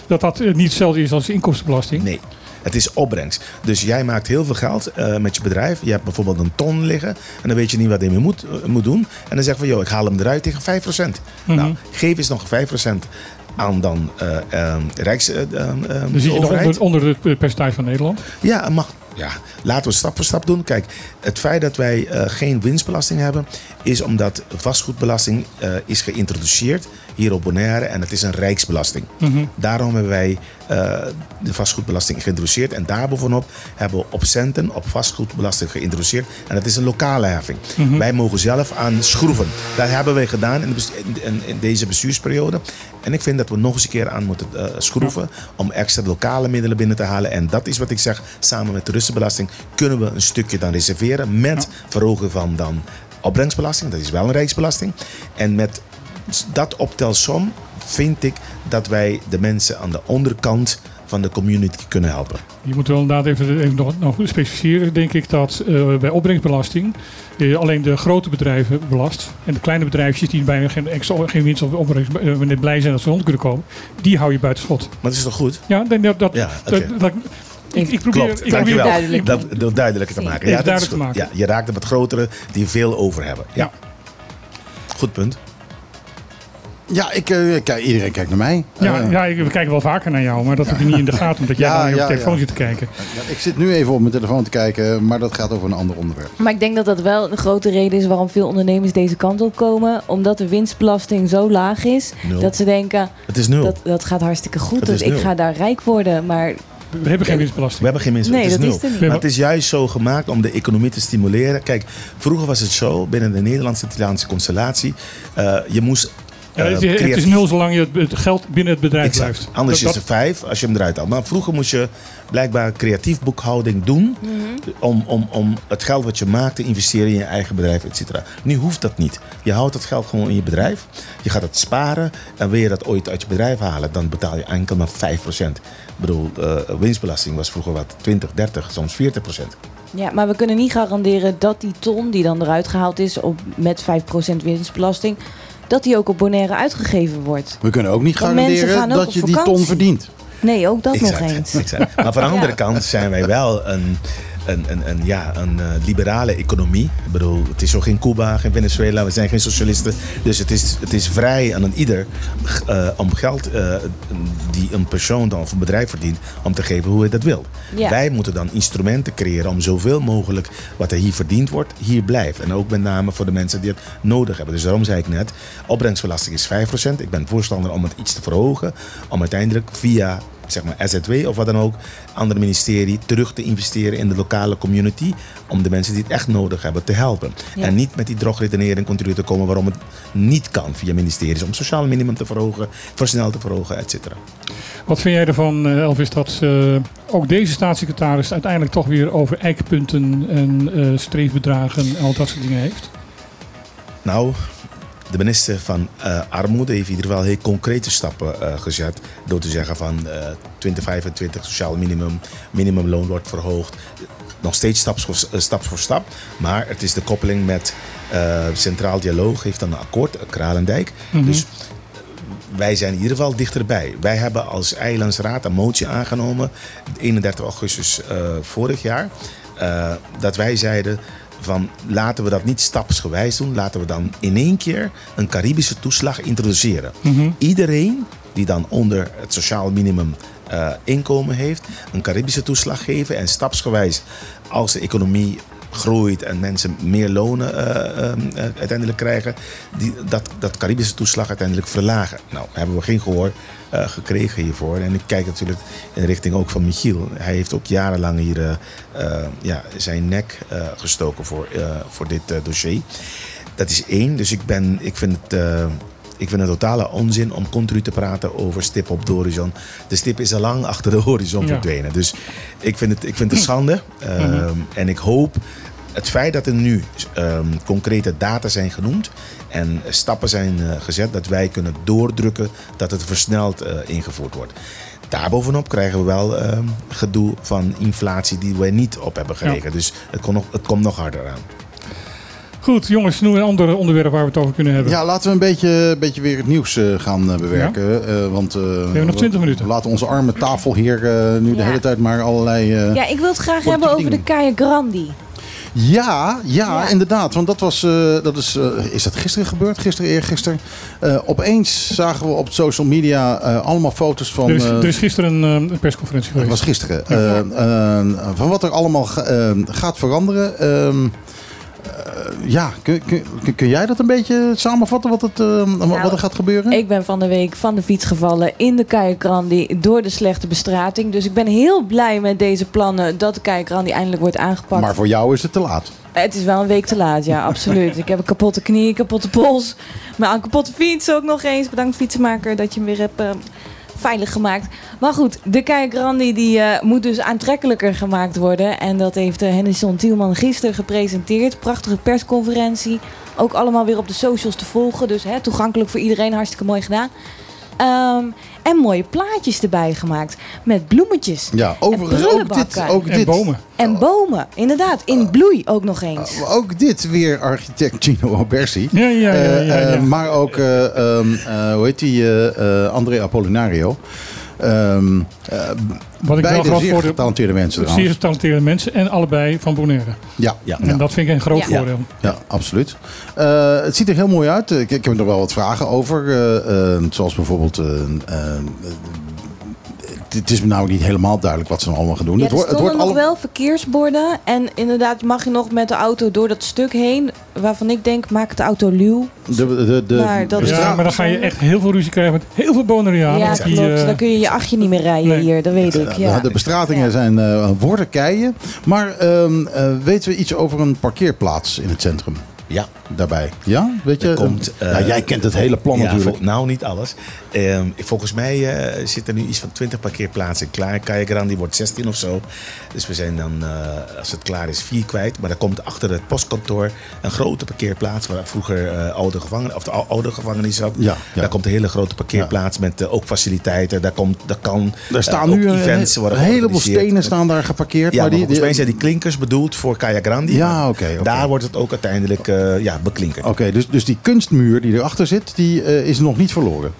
[SPEAKER 2] dat, dat niet hetzelfde is als inkomstenbelasting.
[SPEAKER 4] nee, het is opbrengst. Dus jij maakt heel veel geld eh, met je bedrijf. Je hebt bijvoorbeeld een ton liggen en dan weet je niet wat je mee moet, eh, moet doen. En dan zeg je van, joh, ik haal hem eruit tegen 5%.
[SPEAKER 2] Mhm.
[SPEAKER 4] Nou, geef eens nog 5% aan dan eh, Rijks... eh, eh, eh,
[SPEAKER 2] Dan zit je nog onder, onder het percentage van Nederland.
[SPEAKER 4] Ja, mag. Ja, laten we stap voor stap doen. Kijk, het feit dat wij geen winstbelasting hebben, is omdat vastgoedbelasting is geïntroduceerd hier op Bonaire en het is een rijksbelasting.
[SPEAKER 2] Mhm.
[SPEAKER 4] Daarom hebben wij de vastgoedbelasting geïntroduceerd en daarbovenop hebben we op centen op vastgoedbelasting geïntroduceerd en dat is een lokale heffing.
[SPEAKER 2] Mhm.
[SPEAKER 4] Wij mogen zelf aan schroeven. Dat hebben wij gedaan in, de best- in, in- in deze bestuursperiode. En ik vind dat we nog eens een keer aan moeten eh, schroeven om extra lokale middelen binnen te halen. En dat is wat ik zeg, samen met de toeristenbelasting kunnen we een stukje dan reserveren met verhogen van dan opbrengstbelasting. Dat is wel een rijksbelasting. En met dat optelsom vind ik dat wij de mensen aan de onderkant van de community kunnen helpen.
[SPEAKER 2] Je moet wel inderdaad even, even nog, nog specificeren, denk ik, dat eh, bij opbrengstbelasting eh, alleen de grote bedrijven belast. En de kleine bedrijfjes die bijna geen, extra, geen winst of opbrengst eh, blij zijn dat ze rond kunnen komen, die hou je buiten schot.
[SPEAKER 4] Maar dat is toch goed?
[SPEAKER 2] Ja, dat, dat,
[SPEAKER 4] Ja,
[SPEAKER 2] dat, ik, ik probeer,
[SPEAKER 4] Klopt,
[SPEAKER 2] ik probeer
[SPEAKER 5] duidelijk.
[SPEAKER 4] Dat, dat duidelijker te maken. Ja, dat is goed. Ja, je raakt de wat grotere die veel over hebben. Ja. Goed punt.
[SPEAKER 1] Ja, ik, eh, kijk, iedereen kijkt naar mij.
[SPEAKER 2] Ja,
[SPEAKER 1] Eh,
[SPEAKER 2] ja ik- we kijken wel vaker naar jou, maar dat heb je niet in de gaten, omdat jij
[SPEAKER 1] Ja,
[SPEAKER 2] dan op je
[SPEAKER 1] ja,
[SPEAKER 2] telefoon
[SPEAKER 1] ja.
[SPEAKER 2] zit te kijken.
[SPEAKER 1] ja, ik zit nu even op mijn telefoon te kijken, maar dat gaat over een ander onderwerp.
[SPEAKER 5] Maar ik denk dat dat wel een grote reden is waarom veel ondernemers deze kant op komen. Omdat de winstbelasting zo laag is.
[SPEAKER 4] Nul.
[SPEAKER 5] Dat ze denken,
[SPEAKER 4] Het is nul.
[SPEAKER 5] dat, dat gaat hartstikke goed.
[SPEAKER 4] Het
[SPEAKER 5] Dus ik ga daar rijk worden. Maar
[SPEAKER 2] We hebben geen winstbelasting.
[SPEAKER 4] We hebben geen minst.
[SPEAKER 5] Nee,
[SPEAKER 4] het is
[SPEAKER 5] dat
[SPEAKER 4] nul.
[SPEAKER 5] is niet.
[SPEAKER 4] Maar het is juist zo gemaakt om de economie te stimuleren. Kijk, vroeger was het zo binnen de Nederlandse-Italiaanse constellatie. eh, je moest.
[SPEAKER 2] Ja,
[SPEAKER 4] eh,
[SPEAKER 2] het, is- het is
[SPEAKER 4] creatief-
[SPEAKER 2] nul zolang je het, geld binnen het bedrijf
[SPEAKER 4] Exact.
[SPEAKER 2] blijft.
[SPEAKER 4] Anders
[SPEAKER 2] Dat-
[SPEAKER 4] is het vijf als je hem eruit haalt. Maar vroeger moest je blijkbaar creatief boekhouding doen. Om, om, om het geld wat je maakt te investeren in je eigen bedrijf, et cetera. Nu hoeft dat niet. Je houdt het geld gewoon in je bedrijf. Je gaat het sparen. En wil je dat ooit uit je bedrijf halen, dan betaal je enkel maar 5%. Ik bedoel, eh, winstbelasting was vroeger wat 20, 30, soms 40%.
[SPEAKER 5] Ja, maar we kunnen niet garanderen dat die ton die dan eruit gehaald is op, met 5% winstbelasting, dat die ook op Bonaire uitgegeven wordt.
[SPEAKER 1] We kunnen ook niet
[SPEAKER 5] Want
[SPEAKER 1] garanderen
[SPEAKER 5] gaan ook
[SPEAKER 1] dat je die ton verdient.
[SPEAKER 5] Nee, ook dat nog eens.
[SPEAKER 4] exact. Maar van de andere kant zijn wij wel een, een, een, een, ja, een eh, liberale economie. Ik bedoel, het is zo geen Cuba, geen Venezuela, we zijn geen socialisten. Dus het is, het is vrij aan een ieder eh, om geld eh, die een persoon dan of een bedrijf verdient, om te geven hoe hij dat wil.
[SPEAKER 5] Ja.
[SPEAKER 4] Wij moeten dan instrumenten creëren om zoveel mogelijk wat er hier verdiend wordt, hier blijft. En ook met name voor de mensen die het nodig hebben. Dus daarom zei ik net, opbrengstbelasting is 5%. Ik ben voorstander om het iets te verhogen, om uiteindelijk via zeg maar SZW of wat dan ook, andere ministerie terug te investeren in de lokale community. Om de mensen die het echt nodig hebben te helpen.
[SPEAKER 5] Ja.
[SPEAKER 4] En niet met die drogredenering continu te komen waarom het niet kan via ministeries. Om sociaal minimum te verhogen, versneld te verhogen, et cetera.
[SPEAKER 2] Wat vind jij ervan, eh, Elvis, dat eh, ook deze staatssecretaris uiteindelijk toch weer over eikpunten en eh, streefbedragen en al dat soort dingen heeft?
[SPEAKER 4] Nou, de minister van eh, Armoede heeft in ieder geval heel concrete stappen eh, gezet. Door te zeggen van eh 2025 sociaal minimum, minimumloon wordt verhoogd. Nog steeds stap voor, stap voor stap. Maar het is de koppeling met Centraal Dialoog heeft dan een akkoord, Kralendijk.
[SPEAKER 2] Mhm.
[SPEAKER 4] Dus wij zijn in ieder geval dichterbij. Wij hebben als Eilandsraad een motie aangenomen, 31 augustus vorig jaar. dat wij zeiden van laten we dat niet stapsgewijs doen. Laten we dan in één keer een Caribische toeslag introduceren.
[SPEAKER 2] Mhm.
[SPEAKER 4] Iedereen die dan onder het sociaal minimum eh, inkomen heeft, een Caribische toeslag geven en stapsgewijs als de economie groeit en mensen meer lonen eh, eh, eh, uiteindelijk krijgen, die, dat, dat Caribische toeslag uiteindelijk verlagen. Nou, hebben we geen gehoor eh, gekregen hiervoor. En ik kijk natuurlijk in de richting ook van Michiel. Hij heeft ook jarenlang hier ja, zijn nek gestoken voor, voor dit dossier. Dat is één. Dus ik, ben, ik vind het. Ik vind het totale onzin om continu te praten over stip op de horizon. De stip is al lang achter de horizon
[SPEAKER 2] Ja.
[SPEAKER 4] verdwenen. Dus ik vind het, ik vind het schande. Ehm, En ik hoop het feit dat er nu ehm, concrete data zijn genoemd en stappen zijn eh, gezet, dat wij kunnen doordrukken dat het versneld eh, ingevoerd wordt. Daarbovenop krijgen we wel ehm, gedoe van inflatie die wij niet op hebben gerekend. Dus het, nog, het komt nog harder aan.
[SPEAKER 2] Goed, jongens, nu een ander onderwerp waar we het over kunnen hebben.
[SPEAKER 1] Ja, laten we een beetje, een beetje weer het nieuws eh, gaan eh, bewerken. Eh, want, eh, we
[SPEAKER 2] hebben nog 20 minuten.
[SPEAKER 1] We laten onze arme tafelheer eh, nu de
[SPEAKER 5] Ja.
[SPEAKER 1] hele tijd maar allerlei... eh,
[SPEAKER 5] Ja, ik wil het graag hebben over de. Kaya Grandi.
[SPEAKER 1] Ja, ja,
[SPEAKER 5] Ja.
[SPEAKER 1] inderdaad. Want dat was, eh, dat is, eh, is dat gisteren gebeurd? Gisteren, eergisteren? Eh opeens zagen we op social media eh, allemaal foto's van...
[SPEAKER 2] er, is,
[SPEAKER 1] eh,
[SPEAKER 2] er is gisteren een, persconferentie
[SPEAKER 1] dat
[SPEAKER 2] geweest.
[SPEAKER 1] was gisteren. Eh, eh, van wat er allemaal ga- gaat veranderen. Ehm, ja, kun, kun, kun- jij dat een beetje samenvatten wat, het, eh, wat er gaat gebeuren?
[SPEAKER 5] Ik ben van de week van de fiets gevallen in de Kijkrandi door de slechte bestrating. Dus ik ben heel blij met deze plannen dat de Kijkrandi eindelijk wordt aangepakt.
[SPEAKER 1] Maar voor jou is het te laat.
[SPEAKER 5] Het is wel een week te laat, ja, absoluut. ik heb een kapotte knie, kapotte pols, maar een kapotte fiets ook nog eens. Bedankt fietsenmaker dat je hem weer hebt eh, veilig gemaakt. Maar goed, de Kijkrandi die eh, moet dus aantrekkelijker gemaakt worden. En dat heeft uh, Henderson Tielman gisteren gepresenteerd. Prachtige persconferentie. Ook allemaal weer op de socials te volgen. Dus hè, toegankelijk voor iedereen, hartstikke mooi gedaan. Ehm, en mooie plaatjes erbij gemaakt. Met bloemetjes.
[SPEAKER 1] Ja, overigens
[SPEAKER 5] en
[SPEAKER 1] ook dit, ook
[SPEAKER 2] En
[SPEAKER 1] dit.
[SPEAKER 2] bomen.
[SPEAKER 5] En bomen, inderdaad. In bloei ook nog eens.
[SPEAKER 1] Ook dit weer architect Gino Albersi.
[SPEAKER 2] Ja, ja, ja.
[SPEAKER 1] Eh,
[SPEAKER 2] ja, ja.
[SPEAKER 1] eh, maar ook, eh, ehm, eh, hoe heet die, André Apollinario. Ehm, eh,
[SPEAKER 2] Wat ik wel
[SPEAKER 1] zeer
[SPEAKER 2] voor de
[SPEAKER 1] getalenteerde mensen trouwens.
[SPEAKER 2] getalenteerde mensen en allebei van Bonaire.
[SPEAKER 1] Ja,
[SPEAKER 4] Ja.
[SPEAKER 2] En dat vind ik een groot
[SPEAKER 8] Ja.
[SPEAKER 2] voordeel.
[SPEAKER 1] Ja, absoluut. Eh, het ziet er heel mooi uit. Ik, ik heb er nog wel wat vragen over. eh, eh, zoals bijvoorbeeld... het is me namelijk niet helemaal duidelijk wat ze nou allemaal gaan doen.
[SPEAKER 5] Ja,
[SPEAKER 1] het
[SPEAKER 5] er
[SPEAKER 1] wordt, het
[SPEAKER 5] stonden
[SPEAKER 1] wordt
[SPEAKER 5] nog
[SPEAKER 1] alle-
[SPEAKER 5] wel verkeersborden. En inderdaad mag je nog met de auto door dat stuk heen. Waarvan ik denk, maak de auto luw.
[SPEAKER 1] De, de, de,
[SPEAKER 5] Maar dat is
[SPEAKER 2] Ja, maar dan ga je echt heel veel ruzie krijgen met heel veel Bonaireanen.
[SPEAKER 5] ja,
[SPEAKER 2] want die,
[SPEAKER 5] klopt.
[SPEAKER 2] eh,
[SPEAKER 5] Dan kun je je achtje niet meer rijden
[SPEAKER 2] nee.
[SPEAKER 5] hier. Dat weet ik. Ja.
[SPEAKER 1] De bestratingen
[SPEAKER 5] Ja.
[SPEAKER 1] zijn eh worden keien. Maar ehm, eh, weten we iets over een parkeerplaats in het centrum?
[SPEAKER 4] Ja.
[SPEAKER 1] Daarbij. Ja? Weet je?
[SPEAKER 4] Komt,
[SPEAKER 1] eh, nou, jij kent het hele plan
[SPEAKER 4] Ja,
[SPEAKER 1] natuurlijk.
[SPEAKER 4] nou, niet alles. Ehm, volgens mij eh zitten er nu iets van 20 parkeerplaatsen klaar. Kajakran die wordt 16 of zo. Dus we zijn dan, eh, als het klaar is, vier kwijt. Maar er komt achter het postkantoor een grote parkeerplaats... waar vroeger oude, gevangen, of de ou- oude gevangenis zat.
[SPEAKER 1] Ja, ja.
[SPEAKER 4] Daar komt een hele grote parkeerplaats met ook faciliteiten. Daar, komt, daar kan
[SPEAKER 1] Er staan nu
[SPEAKER 4] events worden
[SPEAKER 1] een heleboel stenen staan daar geparkeerd.
[SPEAKER 4] Ja, maar,
[SPEAKER 1] die,
[SPEAKER 4] volgens mij zijn die klinkers bedoeld voor Kaya Grandi.
[SPEAKER 1] Ja, oké.
[SPEAKER 4] Daar wordt het ook uiteindelijk ja, beklinkerd.
[SPEAKER 1] Oké, dus, dus die kunstmuur die erachter zit, die eh, is nog niet verloren.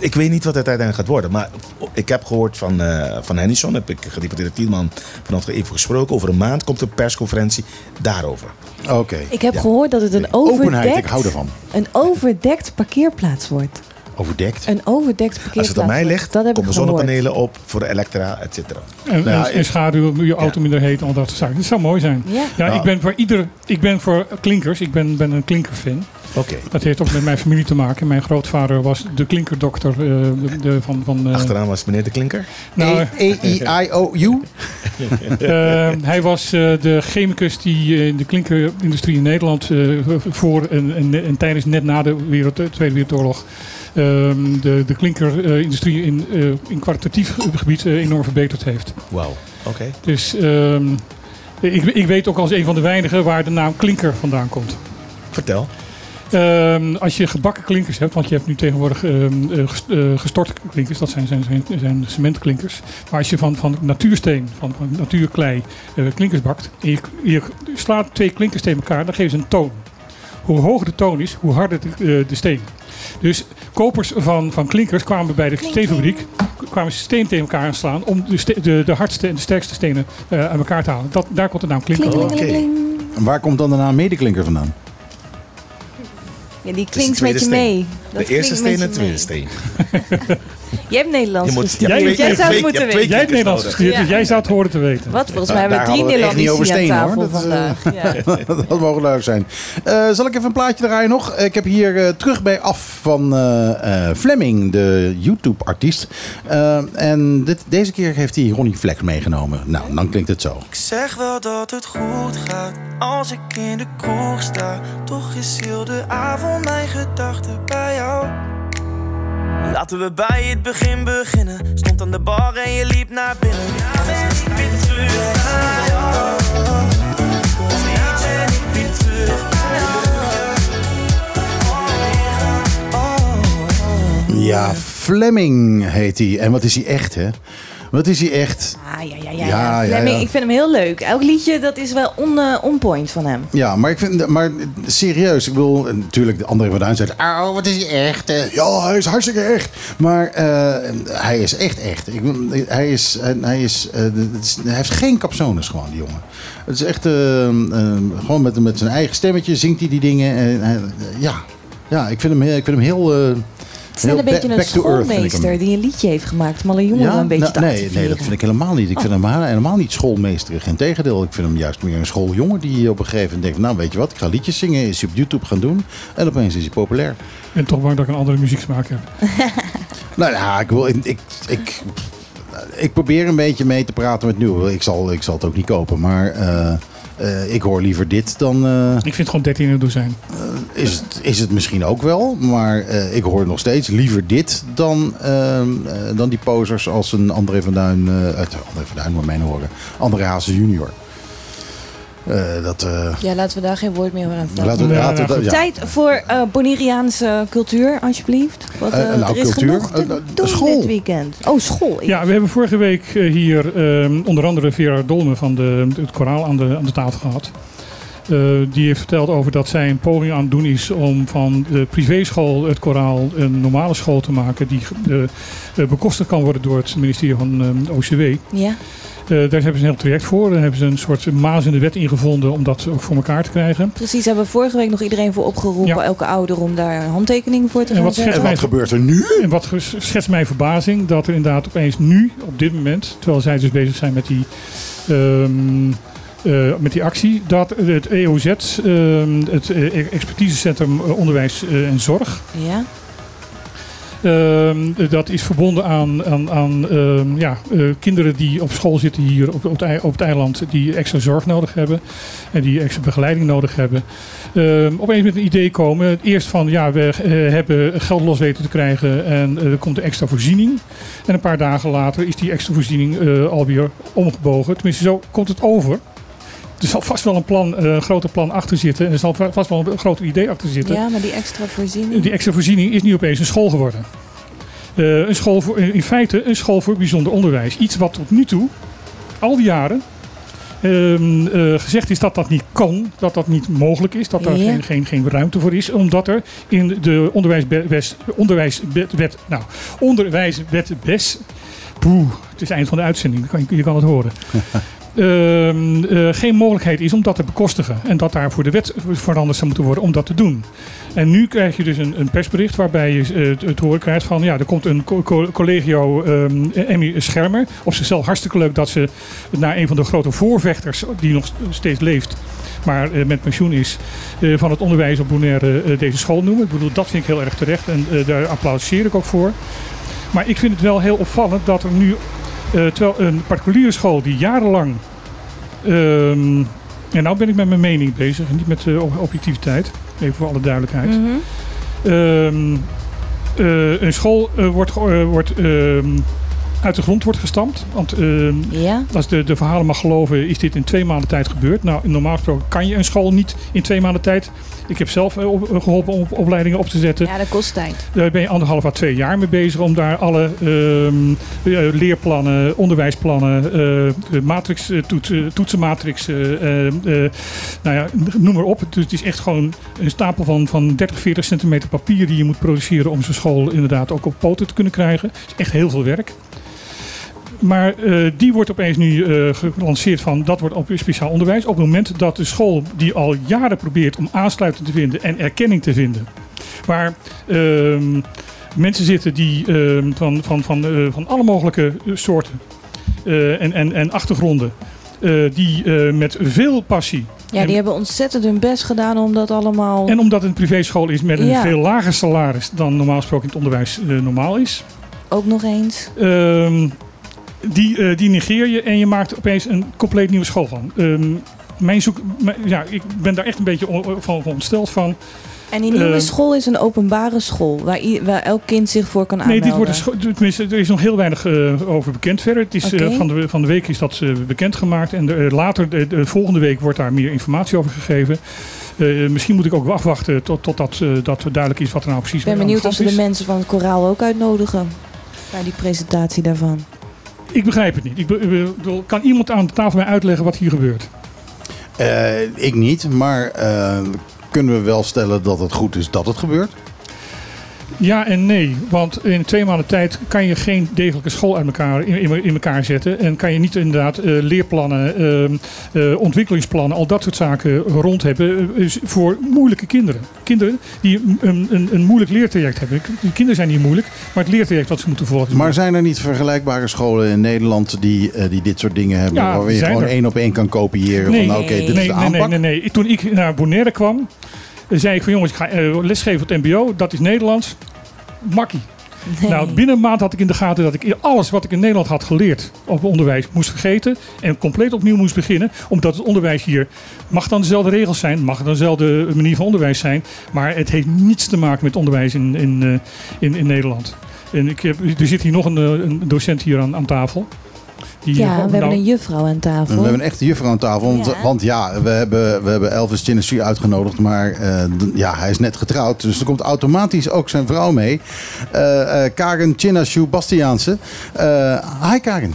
[SPEAKER 4] Ik weet niet wat het uiteindelijk gaat worden. Maar ik heb gehoord van, eh van Hennison, heb ik gedeputeerde Tielman vanochtend even gesproken. Over een maand komt een persconferentie daarover.
[SPEAKER 1] Oké.
[SPEAKER 5] Ik heb
[SPEAKER 1] Ja.
[SPEAKER 5] gehoord dat het een
[SPEAKER 1] Openheid,
[SPEAKER 5] overdekt,
[SPEAKER 1] ik hou ervan.
[SPEAKER 5] een overdekt parkeerplaats wordt.
[SPEAKER 1] Overdekt.
[SPEAKER 5] Een overdekt parkeerplaats.
[SPEAKER 4] Als het aan mij ligt,
[SPEAKER 5] dat
[SPEAKER 4] komen zonnepanelen op voor de elektra, et cetera.
[SPEAKER 2] En,
[SPEAKER 1] Nou
[SPEAKER 2] en, en schaduw, je auto minder heet, al dat soort zaken. Dat zou mooi zijn.
[SPEAKER 5] Ja.
[SPEAKER 2] Ja,
[SPEAKER 1] Nou.
[SPEAKER 2] ik ben voor ieder, ik ben voor klinkers. Ik ben, ben een klinkerfan.
[SPEAKER 4] Oké.
[SPEAKER 2] Dat heeft ook met mijn familie te maken. Mijn grootvader was de klinkerdokter eh, de, de- van... van eh,
[SPEAKER 4] Achteraan was meneer de Klinker.
[SPEAKER 2] nou,
[SPEAKER 1] E-I-O-U.
[SPEAKER 2] eh, hij was eh, de chemicus die in de klinkerindustrie in Nederland eh, voor en, en, en tijdens net na de wereld, de Tweede Wereldoorlog de, de klinkerindustrie in, eh, in kwalitatief gebied eh, enorm verbeterd heeft.
[SPEAKER 4] Wauw. Oké.
[SPEAKER 2] Dus ehm, ik, ik weet ook als een van de weinigen waar de naam klinker vandaan komt.
[SPEAKER 4] Vertel.
[SPEAKER 2] Ehm, als je gebakken klinkers hebt, want je hebt nu tegenwoordig ehm, eh, ges- gestorte klinkers, dat zijn, zijn, zijn, cementklinkers. Maar als je van, van natuursteen, van, van natuurklei klinkers bakt, en je, je slaat twee klinkers tegen elkaar, dan geven ze een toon. Hoe hoger de toon is, hoe harder de, de steen. Dus kopers van, van klinkers kwamen bij de steenfabriek, kwamen ze steen tegen elkaar aanslaan om de, de, de hardste en de sterkste stenen eh, aan elkaar te halen. Dat, daar komt de naam klinker.
[SPEAKER 5] Klingelingeling.
[SPEAKER 1] En Waar komt dan de naam medeklinker vandaan?
[SPEAKER 5] Ja, die
[SPEAKER 4] de
[SPEAKER 5] klinkt met
[SPEAKER 4] tweede
[SPEAKER 5] je
[SPEAKER 4] steen.
[SPEAKER 5] mee.
[SPEAKER 4] De
[SPEAKER 5] Dat
[SPEAKER 4] eerste
[SPEAKER 5] klinkt
[SPEAKER 4] steen en de tweede steen.
[SPEAKER 5] Je hebt Nederlands
[SPEAKER 4] Je moet-
[SPEAKER 5] Jij
[SPEAKER 4] twee-
[SPEAKER 5] zou het moeten weten.
[SPEAKER 2] Jij hebt Nederlands gestudeerd, dus jij zou het horen te weten.
[SPEAKER 5] Wat? Volgens mij hebben
[SPEAKER 1] daar
[SPEAKER 5] we drie
[SPEAKER 1] over
[SPEAKER 5] Nederlanders aan
[SPEAKER 1] stenen,
[SPEAKER 5] tafel
[SPEAKER 1] hoor. Dat,
[SPEAKER 5] vandaag. Ja.
[SPEAKER 1] dat mogen leuk zijn. Eh, zal ik even een plaatje draaien nog? Ik heb hier eh, terug bij af van eh, eh, Fleming, de YouTube-artiest. Eh, en dit, deze keer heeft hij Ronnie Flex meegenomen. Nou, dan klinkt het zo.
[SPEAKER 9] Ik zeg wel dat het goed gaat als ik in de kroeg sta. Toch is heel de avond mijn gedachten bij jou. Laten we bij het begin beginnen. Stond aan de bar en je liep naar binnen. Ja,
[SPEAKER 1] Fleming heet hij. En wat is hij echt, hè? Wat is hij echt?
[SPEAKER 5] Ah, ja, ja, ja.
[SPEAKER 1] Ja,
[SPEAKER 5] ja.
[SPEAKER 1] ja,
[SPEAKER 5] Fleming,
[SPEAKER 1] ja.
[SPEAKER 5] Ik vind hem heel leuk. Elk liedje dat is wel on, eh, on point van hem.
[SPEAKER 1] Ja, maar ik vind, maar serieus, ik bedoel, natuurlijk, de André van Duin zegt, oh, wat is hij echt? eh?" Ja, hij is hartstikke echt. Maar eh, hij is echt echt. Ik, hij, is, hij, is, eh, hij heeft geen capsones gewoon, die jongen. Het is echt, eh, eh, gewoon met, met zijn eigen stemmetje zingt hij die dingen. En, ja. ja, ik vind hem, ik vind hem heel...
[SPEAKER 5] Het is net een beetje een schoolmeester die een liedje heeft gemaakt om alle jongeren een beetje
[SPEAKER 1] nou,
[SPEAKER 5] te
[SPEAKER 1] nee, nee, dat vind ik helemaal niet. Ik vind hem helemaal- helemaal niet schoolmeesterig. Integendeel, ik vind hem juist meer een schooljongen die op een gegeven moment denkt... nou, weet je wat, ik ga liedjes zingen, is hij op YouTube gaan doen. En opeens is hij populair.
[SPEAKER 2] Ben toch bang dat ik een andere muzieksmaak heb.
[SPEAKER 1] Nou ja, ik, wil, ik, ik, ik, ik probeer een beetje mee te praten met nu. Ik zal, ik zal het ook niet kopen, maar eh, eh, ik hoor liever dit dan... eh,
[SPEAKER 2] Ik vind gewoon 13 een dozijn.
[SPEAKER 1] is, het, is het misschien ook wel, maar ik hoor nog steeds liever dit dan, eh, eh, dan die posers als een André van Duin... uit André van Duin, moet mijn horen. André Hazes junior. Eh, dat, eh,
[SPEAKER 5] Ja, laten we daar geen woord meer over aan
[SPEAKER 1] laten we,
[SPEAKER 2] Ja,
[SPEAKER 1] laten we-
[SPEAKER 2] nou,
[SPEAKER 1] ja.
[SPEAKER 5] Tijd voor eh Bonaireaanse cultuur, alsjeblieft. Wat,
[SPEAKER 1] nou,
[SPEAKER 5] er is
[SPEAKER 1] cultuur?
[SPEAKER 5] genoeg te doen
[SPEAKER 1] school.
[SPEAKER 5] dit weekend. Oh, school.
[SPEAKER 2] Ja, we hebben vorige week hier ehm, onder andere Vera Dolme van de, het koraal aan de, aan de tafel gehad. Eh, die heeft verteld over dat zij een poging aan het doen is om van de privéschool het koraal een normale school te maken die bekostigd kan worden door het ministerie van ehm, OCW.
[SPEAKER 5] Ja.
[SPEAKER 2] Eh, daar hebben ze een heel traject voor. Daar hebben ze een soort maas in de wet ingevonden om dat ook voor elkaar te krijgen.
[SPEAKER 5] Precies, hebben we vorige week nog iedereen voor opgeroepen,
[SPEAKER 2] Ja.
[SPEAKER 5] elke ouder, om daar een handtekening voor te
[SPEAKER 2] En
[SPEAKER 5] gaan
[SPEAKER 2] wat
[SPEAKER 5] zetten.
[SPEAKER 1] En wat gebeurt er nu?
[SPEAKER 2] En wat schetst mijn verbazing dat er inderdaad opeens nu, op dit moment, terwijl zij dus bezig zijn met die, ehm, eh, met die actie, dat het EOZ, ehm, het eh, Expertisecentrum Onderwijs en Zorg,
[SPEAKER 5] Ja.
[SPEAKER 2] Ehm, dat is verbonden aan, aan, aan ehm, ja, eh, kinderen die op school zitten hier op, op, het, op het eiland, die extra zorg nodig hebben en die extra begeleiding nodig hebben. Ehm, opeens met een idee komen. Eerst van ja, we eh, hebben geld los weten te krijgen en eh, er komt een extra voorziening. En een paar dagen later is die extra voorziening alweer omgebogen. Tenminste, zo komt het over. Er zal vast wel een plan, eh, een groter plan achter zitten. En er zal va- vast wel een groter idee achter zitten.
[SPEAKER 5] ja, maar die extra voorziening.
[SPEAKER 2] Die extra voorziening is nu opeens een school geworden. Eh, een school voor, in feite een school voor bijzonder onderwijs. Iets wat tot nu toe, al die jaren, ehm, eh, gezegd is dat dat niet kan, dat dat niet mogelijk is, dat daar
[SPEAKER 5] Ja.
[SPEAKER 2] geen, geen, geen ruimte voor is, omdat er in de onderwijswet, onderwijswet, nou, onderwijswet BES, poeh, het is het eind van de uitzending, je kan, je kan het horen. ehm, eh, geen mogelijkheid is om dat te bekostigen. En dat daarvoor de wet veranderd zou moeten worden om dat te doen. En nu krijg je dus een, een persbericht waarbij je eh, het, het horen krijgt van... ja, er komt een co- co- collegio ehm Emmy Schermer. Op zichzelf hartstikke leuk dat ze naar een van de grote voorvechters... die nog steeds leeft, maar eh, met pensioen is... van het onderwijs op Bonaire deze school noemen. Ik bedoel, dat vind ik heel erg terecht en daar applaudisseer ik ook voor. Maar ik vind het wel heel opvallend dat er nu... terwijl een particuliere school die jarenlang... ehm, en nou ben ik met mijn mening bezig, en niet met eh, ob- objectiviteit. Even voor alle duidelijkheid.
[SPEAKER 5] Mhm.
[SPEAKER 2] Ehm, eh, een school eh, wordt, eh, ehm, uit de grond wordt gestampt. Want
[SPEAKER 5] Ja.
[SPEAKER 2] als de, de verhalen mag geloven, is dit in twee maanden tijd gebeurd. Nou, normaal gesproken kan je een school niet in twee maanden tijd. Ik heb zelf eh, op- geholpen om op- opleidingen op te zetten.
[SPEAKER 5] ja, dat kost tijd.
[SPEAKER 2] Daar ben je anderhalf à twee jaar mee bezig om daar alle eh, leerplannen, onderwijsplannen, eh, de matrix, eh, toets, eh, toetsenmatrix, eh, eh, eh, nou ja, noem maar op. Dus het is echt gewoon een stapel van, van 30, 40 centimeter papier die je moet produceren om zo'n school inderdaad ook op poten te kunnen krijgen. Het is echt heel veel werk. Maar eh, die wordt opeens nu eh, gelanceerd van dat wordt op speciaal onderwijs. Op het moment dat de school die al jaren probeert om aansluiting te vinden en erkenning te vinden. Waar ehm, mensen zitten die ehm, van, van, van, eh, van alle mogelijke soorten en, en, en achtergronden. die met veel passie.
[SPEAKER 5] Ja, die hebben ontzettend hun best gedaan om dat allemaal...
[SPEAKER 2] En omdat het een privéschool is met een
[SPEAKER 5] Ja.
[SPEAKER 2] veel lager salaris dan normaal gesproken in het onderwijs normaal is.
[SPEAKER 5] Ook nog eens.
[SPEAKER 2] Ehm, die, eh, die negeer je en je maakt opeens een compleet nieuwe school van. Ehm, mijn zoek, mijn- ja, ik ben daar echt een beetje on- van, van ontsteld van.
[SPEAKER 5] En die nieuwe
[SPEAKER 2] Ehm,
[SPEAKER 5] school is een openbare school, waar, elk kind zich voor kan
[SPEAKER 2] Nee,
[SPEAKER 5] aanmelden.
[SPEAKER 2] dit wordt een scho- tenminste, er is nog heel weinig eh, over bekend verder. Het is, eh, van, de, van de week is dat bekendgemaakt. En de, later, de, de volgende week, wordt daar meer informatie over gegeven. Misschien moet ik ook afwachten tot, totdat dat duidelijk is wat er nou precies
[SPEAKER 5] Ik ben benieuwd of ze de
[SPEAKER 2] is.
[SPEAKER 5] mensen van het koraal ook uitnodigen. Bij die presentatie daarvan.
[SPEAKER 2] Ik begrijp het niet. Ik kan iemand aan de tafel mij uitleggen wat hier gebeurt?
[SPEAKER 1] Eh, ik niet, maar eh, kunnen we wel stellen dat het goed is dat het gebeurt?
[SPEAKER 2] Ja en nee, want in twee maanden tijd kan je geen degelijke school uit elkaar, in, elkaar zetten. En kan je niet inderdaad eh, leerplannen, ehm, eh, ontwikkelingsplannen, al dat soort zaken rond hebben eh, is voor moeilijke kinderen. Kinderen die een, een, een moeilijk leertraject hebben. Die kinderen zijn niet moeilijk, maar het leertraject wat ze moeten volgen. is
[SPEAKER 1] Maar zijn er niet vergelijkbare scholen in Nederland die, die dit soort dingen hebben?
[SPEAKER 2] Ja,
[SPEAKER 1] waar je gewoon
[SPEAKER 2] er.
[SPEAKER 1] één op één kan kopiëren?
[SPEAKER 2] Nee,
[SPEAKER 1] van, nou, dit is
[SPEAKER 2] nee,
[SPEAKER 1] de
[SPEAKER 2] nee, nee, nee, nee. Toen ik naar Bonaire kwam, zei ik van jongens, ik ga eh, lesgeven op het mbo. Dat is Nederlands. Makkie. Nou, binnen een maand had ik in de gaten dat ik alles wat ik in Nederland had geleerd op onderwijs moest vergeten. En compleet opnieuw moest beginnen. Omdat het onderwijs hier mag dan dezelfde regels zijn, mag dan dezelfde manier van onderwijs zijn. Maar het heeft niets te maken met onderwijs in, in, eh, in, in Nederland. En ik heb, er zit hier nog een, eh, een docent hier aan, aan tafel. Die,
[SPEAKER 5] Ja, we hebben
[SPEAKER 2] nou-
[SPEAKER 5] een juffrouw aan tafel.
[SPEAKER 1] We hebben een echte juffrouw aan tafel. Want
[SPEAKER 5] Ja.
[SPEAKER 1] ja, want ja we, hebben, we hebben Elvis Tennessee uitgenodigd. Maar eh, ja, hij is net getrouwd. Dus er komt automatisch ook zijn vrouw mee. Eh eh Karen Chinashu Bastiaanse. Eh hi Karen.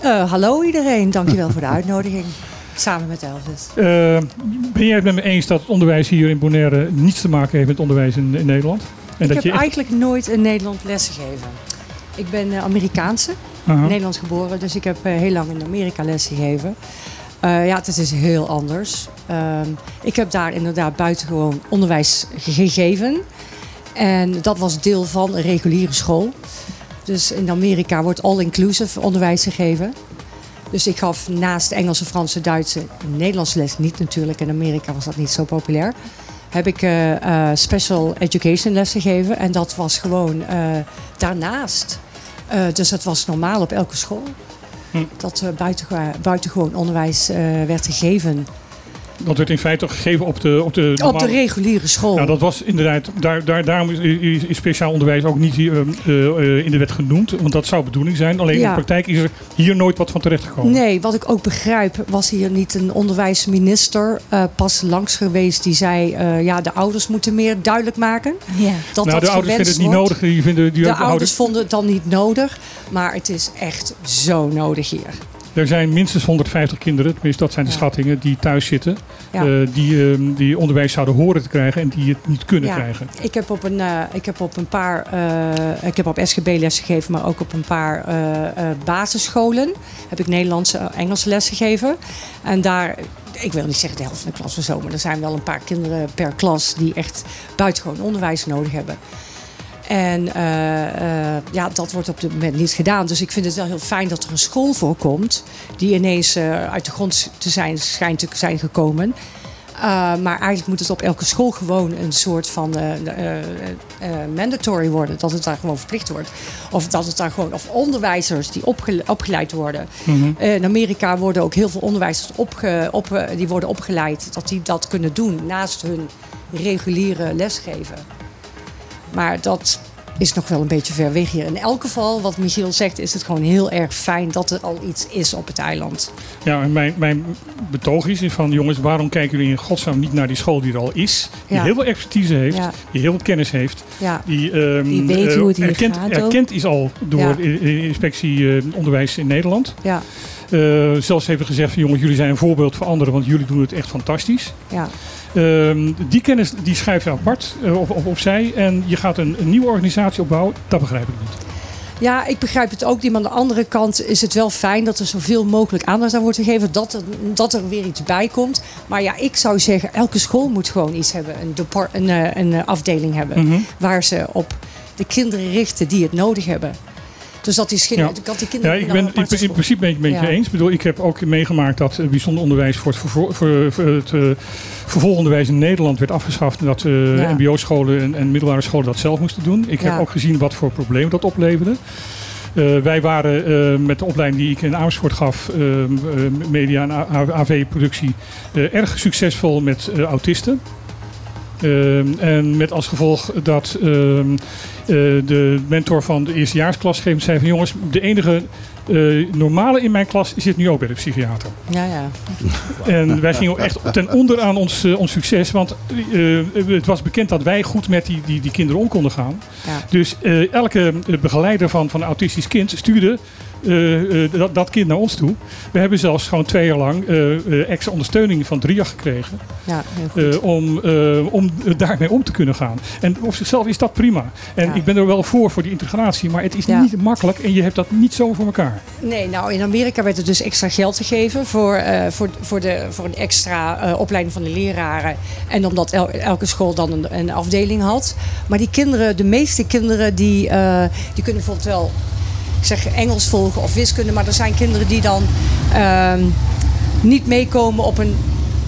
[SPEAKER 10] Eh, hallo iedereen, dankjewel voor de uitnodiging. Samen met Elvis.
[SPEAKER 2] Ben jij het met me eens dat het onderwijs hier in Bonaire niets te maken heeft met onderwijs in, in Nederland? En
[SPEAKER 10] ik
[SPEAKER 2] dat
[SPEAKER 10] heb
[SPEAKER 2] je
[SPEAKER 10] eigenlijk nooit in Nederland lesgegeven. Ik ben eh, Amerikaanse,
[SPEAKER 2] Aha.
[SPEAKER 10] Nederlands geboren, dus ik heb eh, heel lang in Amerika lesgegeven. Eh ja, het is heel anders. Ehm, ik heb daar inderdaad buitengewoon onderwijs ge- gegeven. En dat was deel van een reguliere school. Dus in Amerika wordt all-inclusive onderwijs gegeven. Dus ik gaf naast Engelse, Franse, Duitse, Nederlands les niet natuurlijk. In Amerika was dat niet zo populair. Heb ik special education les gegeven. En dat was gewoon daarnaast. Eh, dus het was normaal op elke school.
[SPEAKER 2] Hm.
[SPEAKER 10] Dat uh, buitengewoon, buitengewoon onderwijs eh, werd gegeven.
[SPEAKER 2] Dat werd in feite gegeven op de op de,
[SPEAKER 10] Op de reguliere school.
[SPEAKER 2] Nou, dat was inderdaad, daar, daar, daarom is, speciaal onderwijs ook niet hier, eh, eh, in de wet genoemd. Want dat zou bedoeling zijn. Alleen in
[SPEAKER 10] Ja.
[SPEAKER 2] de praktijk is er hier nooit wat van terechtgekomen.
[SPEAKER 10] Nee, wat ik ook begrijp, was hier niet een onderwijsminister eh, pas langs geweest die zei: eh, ja, de ouders moeten meer duidelijk maken.
[SPEAKER 5] Ja.
[SPEAKER 10] Dat
[SPEAKER 2] nou,
[SPEAKER 10] dat
[SPEAKER 2] de ouders vinden het niet
[SPEAKER 10] wordt.
[SPEAKER 2] nodig. Die vinden, die
[SPEAKER 10] De
[SPEAKER 2] ouders,
[SPEAKER 10] ouders vonden het dan niet nodig, maar het is echt zo nodig hier.
[SPEAKER 2] Er zijn minstens 150 kinderen, tenminste dat zijn de
[SPEAKER 10] Ja.
[SPEAKER 2] schattingen, die thuis zitten.
[SPEAKER 10] Ja.
[SPEAKER 2] eh, die, ehm, die onderwijs zouden horen te krijgen en die het niet kunnen
[SPEAKER 10] Ja,
[SPEAKER 2] krijgen.
[SPEAKER 10] Ik heb op een, eh, ik heb op een paar, eh, ik heb op SGB les gegeven, maar ook op een paar basisscholen heb ik Nederlandse, eh, Engelse les gegeven. En daar, ik wil niet zeggen de helft van de klas of zo, maar er zijn wel een paar kinderen per klas die echt buitengewoon onderwijs nodig hebben. En eh, eh, ja, dat wordt op dit moment niet gedaan. Dus ik vind het wel heel fijn dat er een school voorkomt. die ineens eh, uit de grond te zijn, schijnt te zijn gekomen. Uh, maar eigenlijk moet het op elke school gewoon een soort van uh, uh, mandatory worden. Dat het daar gewoon verplicht wordt. Of dat het daar gewoon. Of onderwijzers die opgele opgeleid worden.
[SPEAKER 2] Mhm.
[SPEAKER 10] Mm -hmm. in Amerika worden ook heel veel onderwijzers opge op, die worden opgeleid. Dat die dat kunnen doen naast hun reguliere lesgeven. Maar dat is nog wel een beetje ver weg hier. In elk geval, wat Michiel zegt, is het gewoon heel erg fijn dat er al iets is op het eiland.
[SPEAKER 2] Ja, en mijn, mijn betoog is van jongens, waarom kijken jullie in godsnaam niet naar die school die er al is? Die
[SPEAKER 10] Ja.
[SPEAKER 2] heel veel expertise heeft,
[SPEAKER 10] Ja.
[SPEAKER 2] die heel veel kennis heeft.
[SPEAKER 10] Ja.
[SPEAKER 2] Die, ehm,
[SPEAKER 5] Die weet
[SPEAKER 2] eh,
[SPEAKER 5] hoe het hier
[SPEAKER 2] erkend,
[SPEAKER 5] gaat
[SPEAKER 2] erkend is al door de inspectie eh, onderwijs in Nederland.
[SPEAKER 10] Ja,
[SPEAKER 2] Eh, zelfs hebben gezegd van jongens, jullie zijn een voorbeeld voor anderen, want jullie doen het echt fantastisch.
[SPEAKER 10] ja.
[SPEAKER 2] Ehm, die kennis die schuif je apart eh, op, op, opzij en je gaat een, een nieuwe organisatie opbouwen. Dat begrijp ik niet.
[SPEAKER 10] Ja, ik begrijp het ook niet. Maar aan de andere kant is het wel fijn dat er zoveel mogelijk aandacht aan wordt gegeven. Dat er, dat er weer iets bij komt. Maar ja, ik zou zeggen, elke school moet gewoon iets hebben. Een, een, eh, een eh, afdeling hebben.
[SPEAKER 2] Mhm.
[SPEAKER 10] Waar ze op de kinderen richten die het nodig hebben. Dus dat is geen,
[SPEAKER 2] Ja.
[SPEAKER 10] dat die
[SPEAKER 2] Ja,
[SPEAKER 10] kinderen
[SPEAKER 2] ik
[SPEAKER 10] naar
[SPEAKER 2] ben in, in principe ben ik het
[SPEAKER 10] Ja.
[SPEAKER 2] eens. Ik, bedoel, ik heb ook meegemaakt dat eh, bijzonder onderwijs voor het, voor, voor het eh, vervolgonderwijs in Nederland werd afgeschaft. En dat eh,
[SPEAKER 10] Ja.
[SPEAKER 2] mbo-scholen en, en middelbare scholen dat zelf moesten doen. Ik
[SPEAKER 10] Ja.
[SPEAKER 2] heb ook gezien wat voor problemen dat opleverde. Eh, wij waren eh, met de opleiding die ik in Amersfoort gaf, eh, eh, media en AV-productie, eh, erg succesvol met eh, autisten. Eh, en met als gevolg dat ehm, eh, de mentor van de eerstejaarsklas gegeven zei van jongens, de enige eh, normale in mijn klas zit nu ook bij de psychiater.
[SPEAKER 10] Ja, ja.
[SPEAKER 2] En wij gingen ook echt ten onder aan ons, eh, ons succes. Want het was bekend dat wij goed met die, die, die kinderen om konden gaan.
[SPEAKER 10] Ja.
[SPEAKER 2] Dus elke begeleider van, van een autistisch kind stuurde dat, dat kind naar ons toe. We hebben zelfs gewoon twee jaar lang eh, eh, extra ondersteuning van DRIA gekregen.
[SPEAKER 10] Ja, heel goed.
[SPEAKER 2] eh, om, eh, om daarmee om te kunnen gaan. En op zichzelf is dat prima. En
[SPEAKER 10] Ja.
[SPEAKER 2] ik ben er wel voor, voor die integratie. Maar het is
[SPEAKER 10] Ja.
[SPEAKER 2] niet makkelijk en je hebt dat niet zo voor elkaar.
[SPEAKER 10] Nee, nou in Amerika werd er dus extra geld gegeven voor, eh, voor, voor, de, voor een extra eh, opleiding van de leraren. En omdat el- elke school dan een, een afdeling had. Maar die kinderen, de meeste kinderen, die, eh, die kunnen bijvoorbeeld wel ik zeg Engels volgen of wiskunde. Maar er zijn kinderen die dan ehm, niet meekomen op een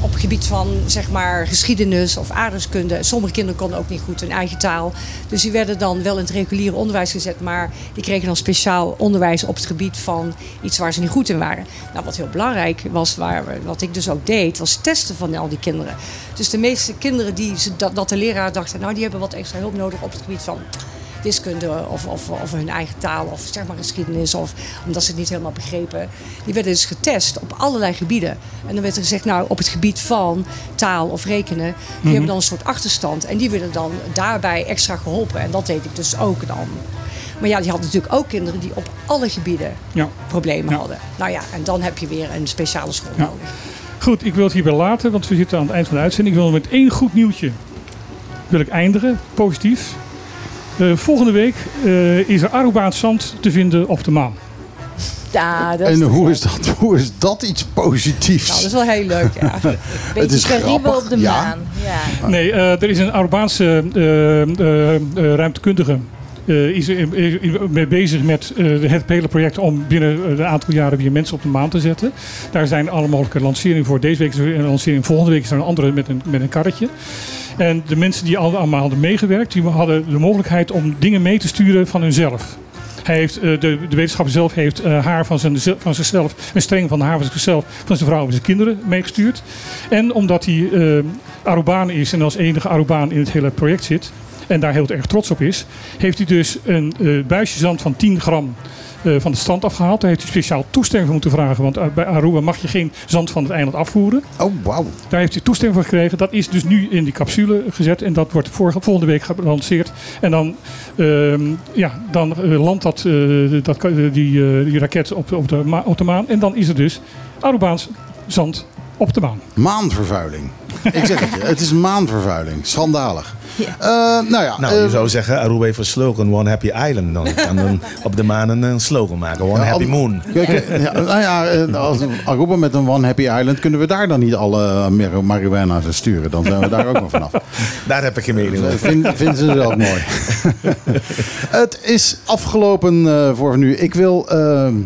[SPEAKER 10] op het gebied van zeg maar, geschiedenis of aardrijkskunde. Sommige kinderen konden ook niet goed hun eigen taal. Dus die werden dan wel in het reguliere onderwijs gezet. Maar die kregen dan speciaal onderwijs op het gebied van iets waar ze niet goed in waren. Nou, wat heel belangrijk was, waar, wat ik dus ook deed, was testen van al die kinderen. Dus de meeste kinderen die ze, dat, dat de leraar dachten, nou die hebben wat extra hulp nodig op het gebied van wiskunde of, of, of hun eigen taal of zeg maar geschiedenis of omdat ze het niet helemaal begrepen. Die werden dus getest op allerlei gebieden. En dan werd er gezegd, nou op het gebied van taal of rekenen, die
[SPEAKER 2] Mhm.
[SPEAKER 10] hebben dan een soort achterstand en die werden dan daarbij extra geholpen. En dat deed ik dus ook dan. Maar ja, die had natuurlijk ook kinderen die op alle gebieden
[SPEAKER 2] Ja.
[SPEAKER 10] problemen
[SPEAKER 2] Ja.
[SPEAKER 10] hadden. Nou ja, en dan heb je weer een speciale school
[SPEAKER 2] Ja.
[SPEAKER 10] nodig.
[SPEAKER 2] Goed, ik wil het hierbij laten, want we zitten aan het eind van de uitzending. Ik wil met één goed nieuwtje wil ik eindigen, positief. Eh, volgende week eh, is er Arubaans zand te vinden op de maan.
[SPEAKER 5] Ja, dat
[SPEAKER 1] En hoe is, dat, hoe is dat iets positiefs?
[SPEAKER 10] Nou, dat is wel heel leuk, ja.
[SPEAKER 5] Beetje
[SPEAKER 1] is grappig,
[SPEAKER 5] op de maan. Ja.
[SPEAKER 2] Nee, eh, er is een Arubaanse eh, eh, eh, ruimtekundige. Eh, is, bezig met eh, het hele project om binnen een aantal jaren weer mensen op de maan te zetten. Daar zijn alle mogelijke lanceringen voor. Deze week is er een lancering, volgende week is er een andere met een, met een karretje. En de mensen die al- allemaal hadden meegewerkt, die hadden de mogelijkheid om dingen mee te sturen van hunzelf. Hij heeft, eh, de, de wetenschapper zelf heeft eh, haar van, zijn, van zichzelf, een streng van haar van zichzelf, van zijn vrouw en zijn kinderen meegestuurd. En omdat hij eh Arubaan is en als enige Arubaan in het hele project zit, en daar heel erg trots op is, heeft hij dus een eh, buisje zand van 10 gram eh, van het strand afgehaald. Daar heeft hij speciaal toestemming voor moeten vragen, want eh, bij Aruba mag je geen zand van het eiland afvoeren.
[SPEAKER 1] Oh, wauw.
[SPEAKER 2] Daar heeft hij toestemming voor gekregen. Dat is dus nu in die capsule gezet en dat wordt vorige, volgende week gelanceerd. En dan, ehm, ja, dan landt dat, dat, die, die raket op, op, de op de maan. En dan is er dus Arubaans zand op de maan.
[SPEAKER 1] Maanvervuiling. Ik zeg het je, het is maanvervuiling. Schandalig. Eh, nou ja,
[SPEAKER 4] Nou, je
[SPEAKER 1] eh,
[SPEAKER 4] zou zeggen, Aruba heeft een slogan, One Happy Island. Dan kan dan op de maan een, slogan maken, One
[SPEAKER 1] Ja,
[SPEAKER 4] Happy Moon.
[SPEAKER 1] Kijk, eh, ja, nou ja, als Aruba met een One Happy Island kunnen we daar dan niet alle mar- marihuana's sturen. Dan zijn we daar ook nog vanaf.
[SPEAKER 4] Daar heb ik geen mening over.
[SPEAKER 1] Vind, vinden ze zelf mooi. het is afgelopen eh, voor nu. Ik wil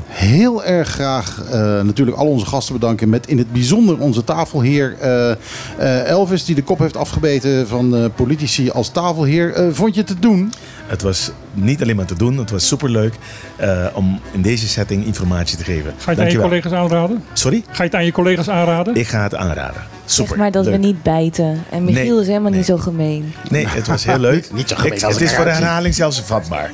[SPEAKER 1] heel erg graag eh, natuurlijk al onze gasten bedanken. Met in het bijzonder onze tafelheer eh, eh, Elvis, die de kop heeft afgebeten van eh, politici als tafelheer. Eh, vond je het te doen?
[SPEAKER 4] Het was niet alleen maar te doen, het was superleuk eh, om in deze setting informatie te geven.
[SPEAKER 2] Ga je het aan je collega's aanraden?
[SPEAKER 4] Sorry?
[SPEAKER 2] Ga je het aan je collega's aanraden?
[SPEAKER 4] Ik ga het aanraden. Super.
[SPEAKER 5] Zeg maar dat
[SPEAKER 4] leuk.
[SPEAKER 5] we niet bijten. En Michiel
[SPEAKER 4] Nee,
[SPEAKER 5] is helemaal
[SPEAKER 4] nee.
[SPEAKER 5] niet zo gemeen.
[SPEAKER 4] Nee, het was heel leuk.
[SPEAKER 1] Niet zo gemeen
[SPEAKER 4] Ik-
[SPEAKER 1] als
[SPEAKER 4] Het
[SPEAKER 1] ik
[SPEAKER 4] is voor de herhaling zelfs vatbaar.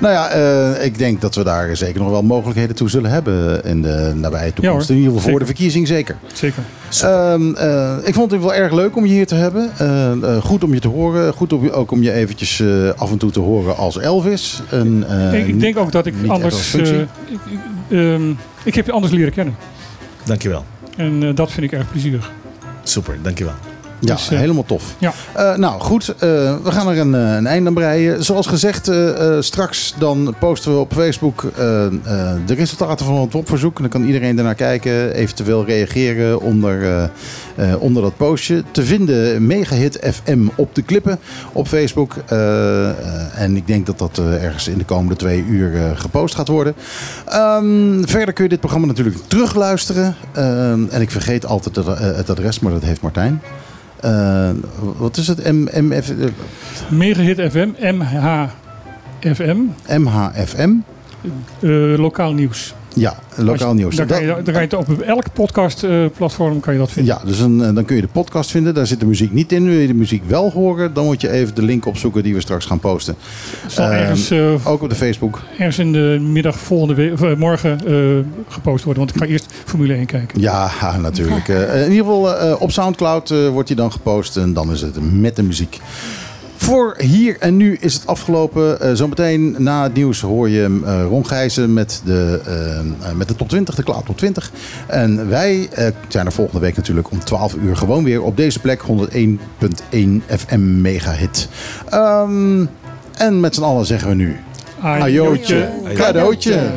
[SPEAKER 1] Nou ja, eh, ik denk dat we daar zeker nog wel mogelijkheden toe zullen hebben in de nabije toekomst. in ieder geval voor de verkiezing zeker.
[SPEAKER 2] Zeker.
[SPEAKER 1] Ehm, eh, ik vond het wel erg leuk om je hier te hebben. Eh, goed om je te horen. Goed om ook om je eventjes af en toe te horen als Elvis.
[SPEAKER 2] Ik, ik denk ook dat ik anders. ik, ehm, ik heb je anders leren kennen.
[SPEAKER 4] Dankjewel.
[SPEAKER 2] En dat vind ik erg plezierig.
[SPEAKER 4] Super, dankjewel.
[SPEAKER 1] Ja,
[SPEAKER 2] Dus, eh,
[SPEAKER 1] helemaal tof.
[SPEAKER 2] Ja.
[SPEAKER 1] Eh, nou goed, eh, we gaan er een, een eind aan breien. Zoals gezegd, straks dan posten we op Facebook de resultaten van het WOP-verzoek. En dan kan iedereen daarnaar kijken, eventueel reageren onder, onder dat postje. Te vinden Megahit FM op de klippen op Facebook. En ik denk dat dat ergens in de komende twee uur gepost gaat worden. Ehm, verder kun je dit programma natuurlijk terugluisteren. Ehm, en ik vergeet altijd het, het adres, maar dat heeft Martijn. Eh, wat is het? M, MF, eh,
[SPEAKER 2] Megahit FM, MHFM,
[SPEAKER 1] MHFM?
[SPEAKER 2] eh, lokaal nieuws.
[SPEAKER 1] Ja, lokaal nieuws.
[SPEAKER 2] Daar kan je,
[SPEAKER 1] Dat-
[SPEAKER 2] daar kan je het op elk podcastplatform kan je dat vinden.
[SPEAKER 1] ja, dus een, eh, dan kun je de podcast vinden. Daar zit de muziek niet in. Wil je de muziek wel horen, dan moet je even de link opzoeken die we straks gaan posten.
[SPEAKER 2] Zal
[SPEAKER 1] Ehm,
[SPEAKER 2] ergens, eh,
[SPEAKER 1] ook op de Facebook.
[SPEAKER 2] ergens in de middag volgende week, eh, morgen eh, gepost worden. Want ik ga eerst Formule 1 kijken.
[SPEAKER 1] Ja, natuurlijk. Eh, in ieder geval eh, op Soundcloud eh, wordt die dan gepost. En dan is het met de muziek. Voor hier en nu is het afgelopen. Eh, zometeen na het nieuws hoor je eh Ron Gijzen met de, eh, met de top 20, de Cloud Top 20. En wij zijn er volgende week natuurlijk om 12 uur gewoon weer op deze plek. 101.1 FM Megahit. Ehm, en met z'n allen zeggen we nu... Ajootje, cadeautje.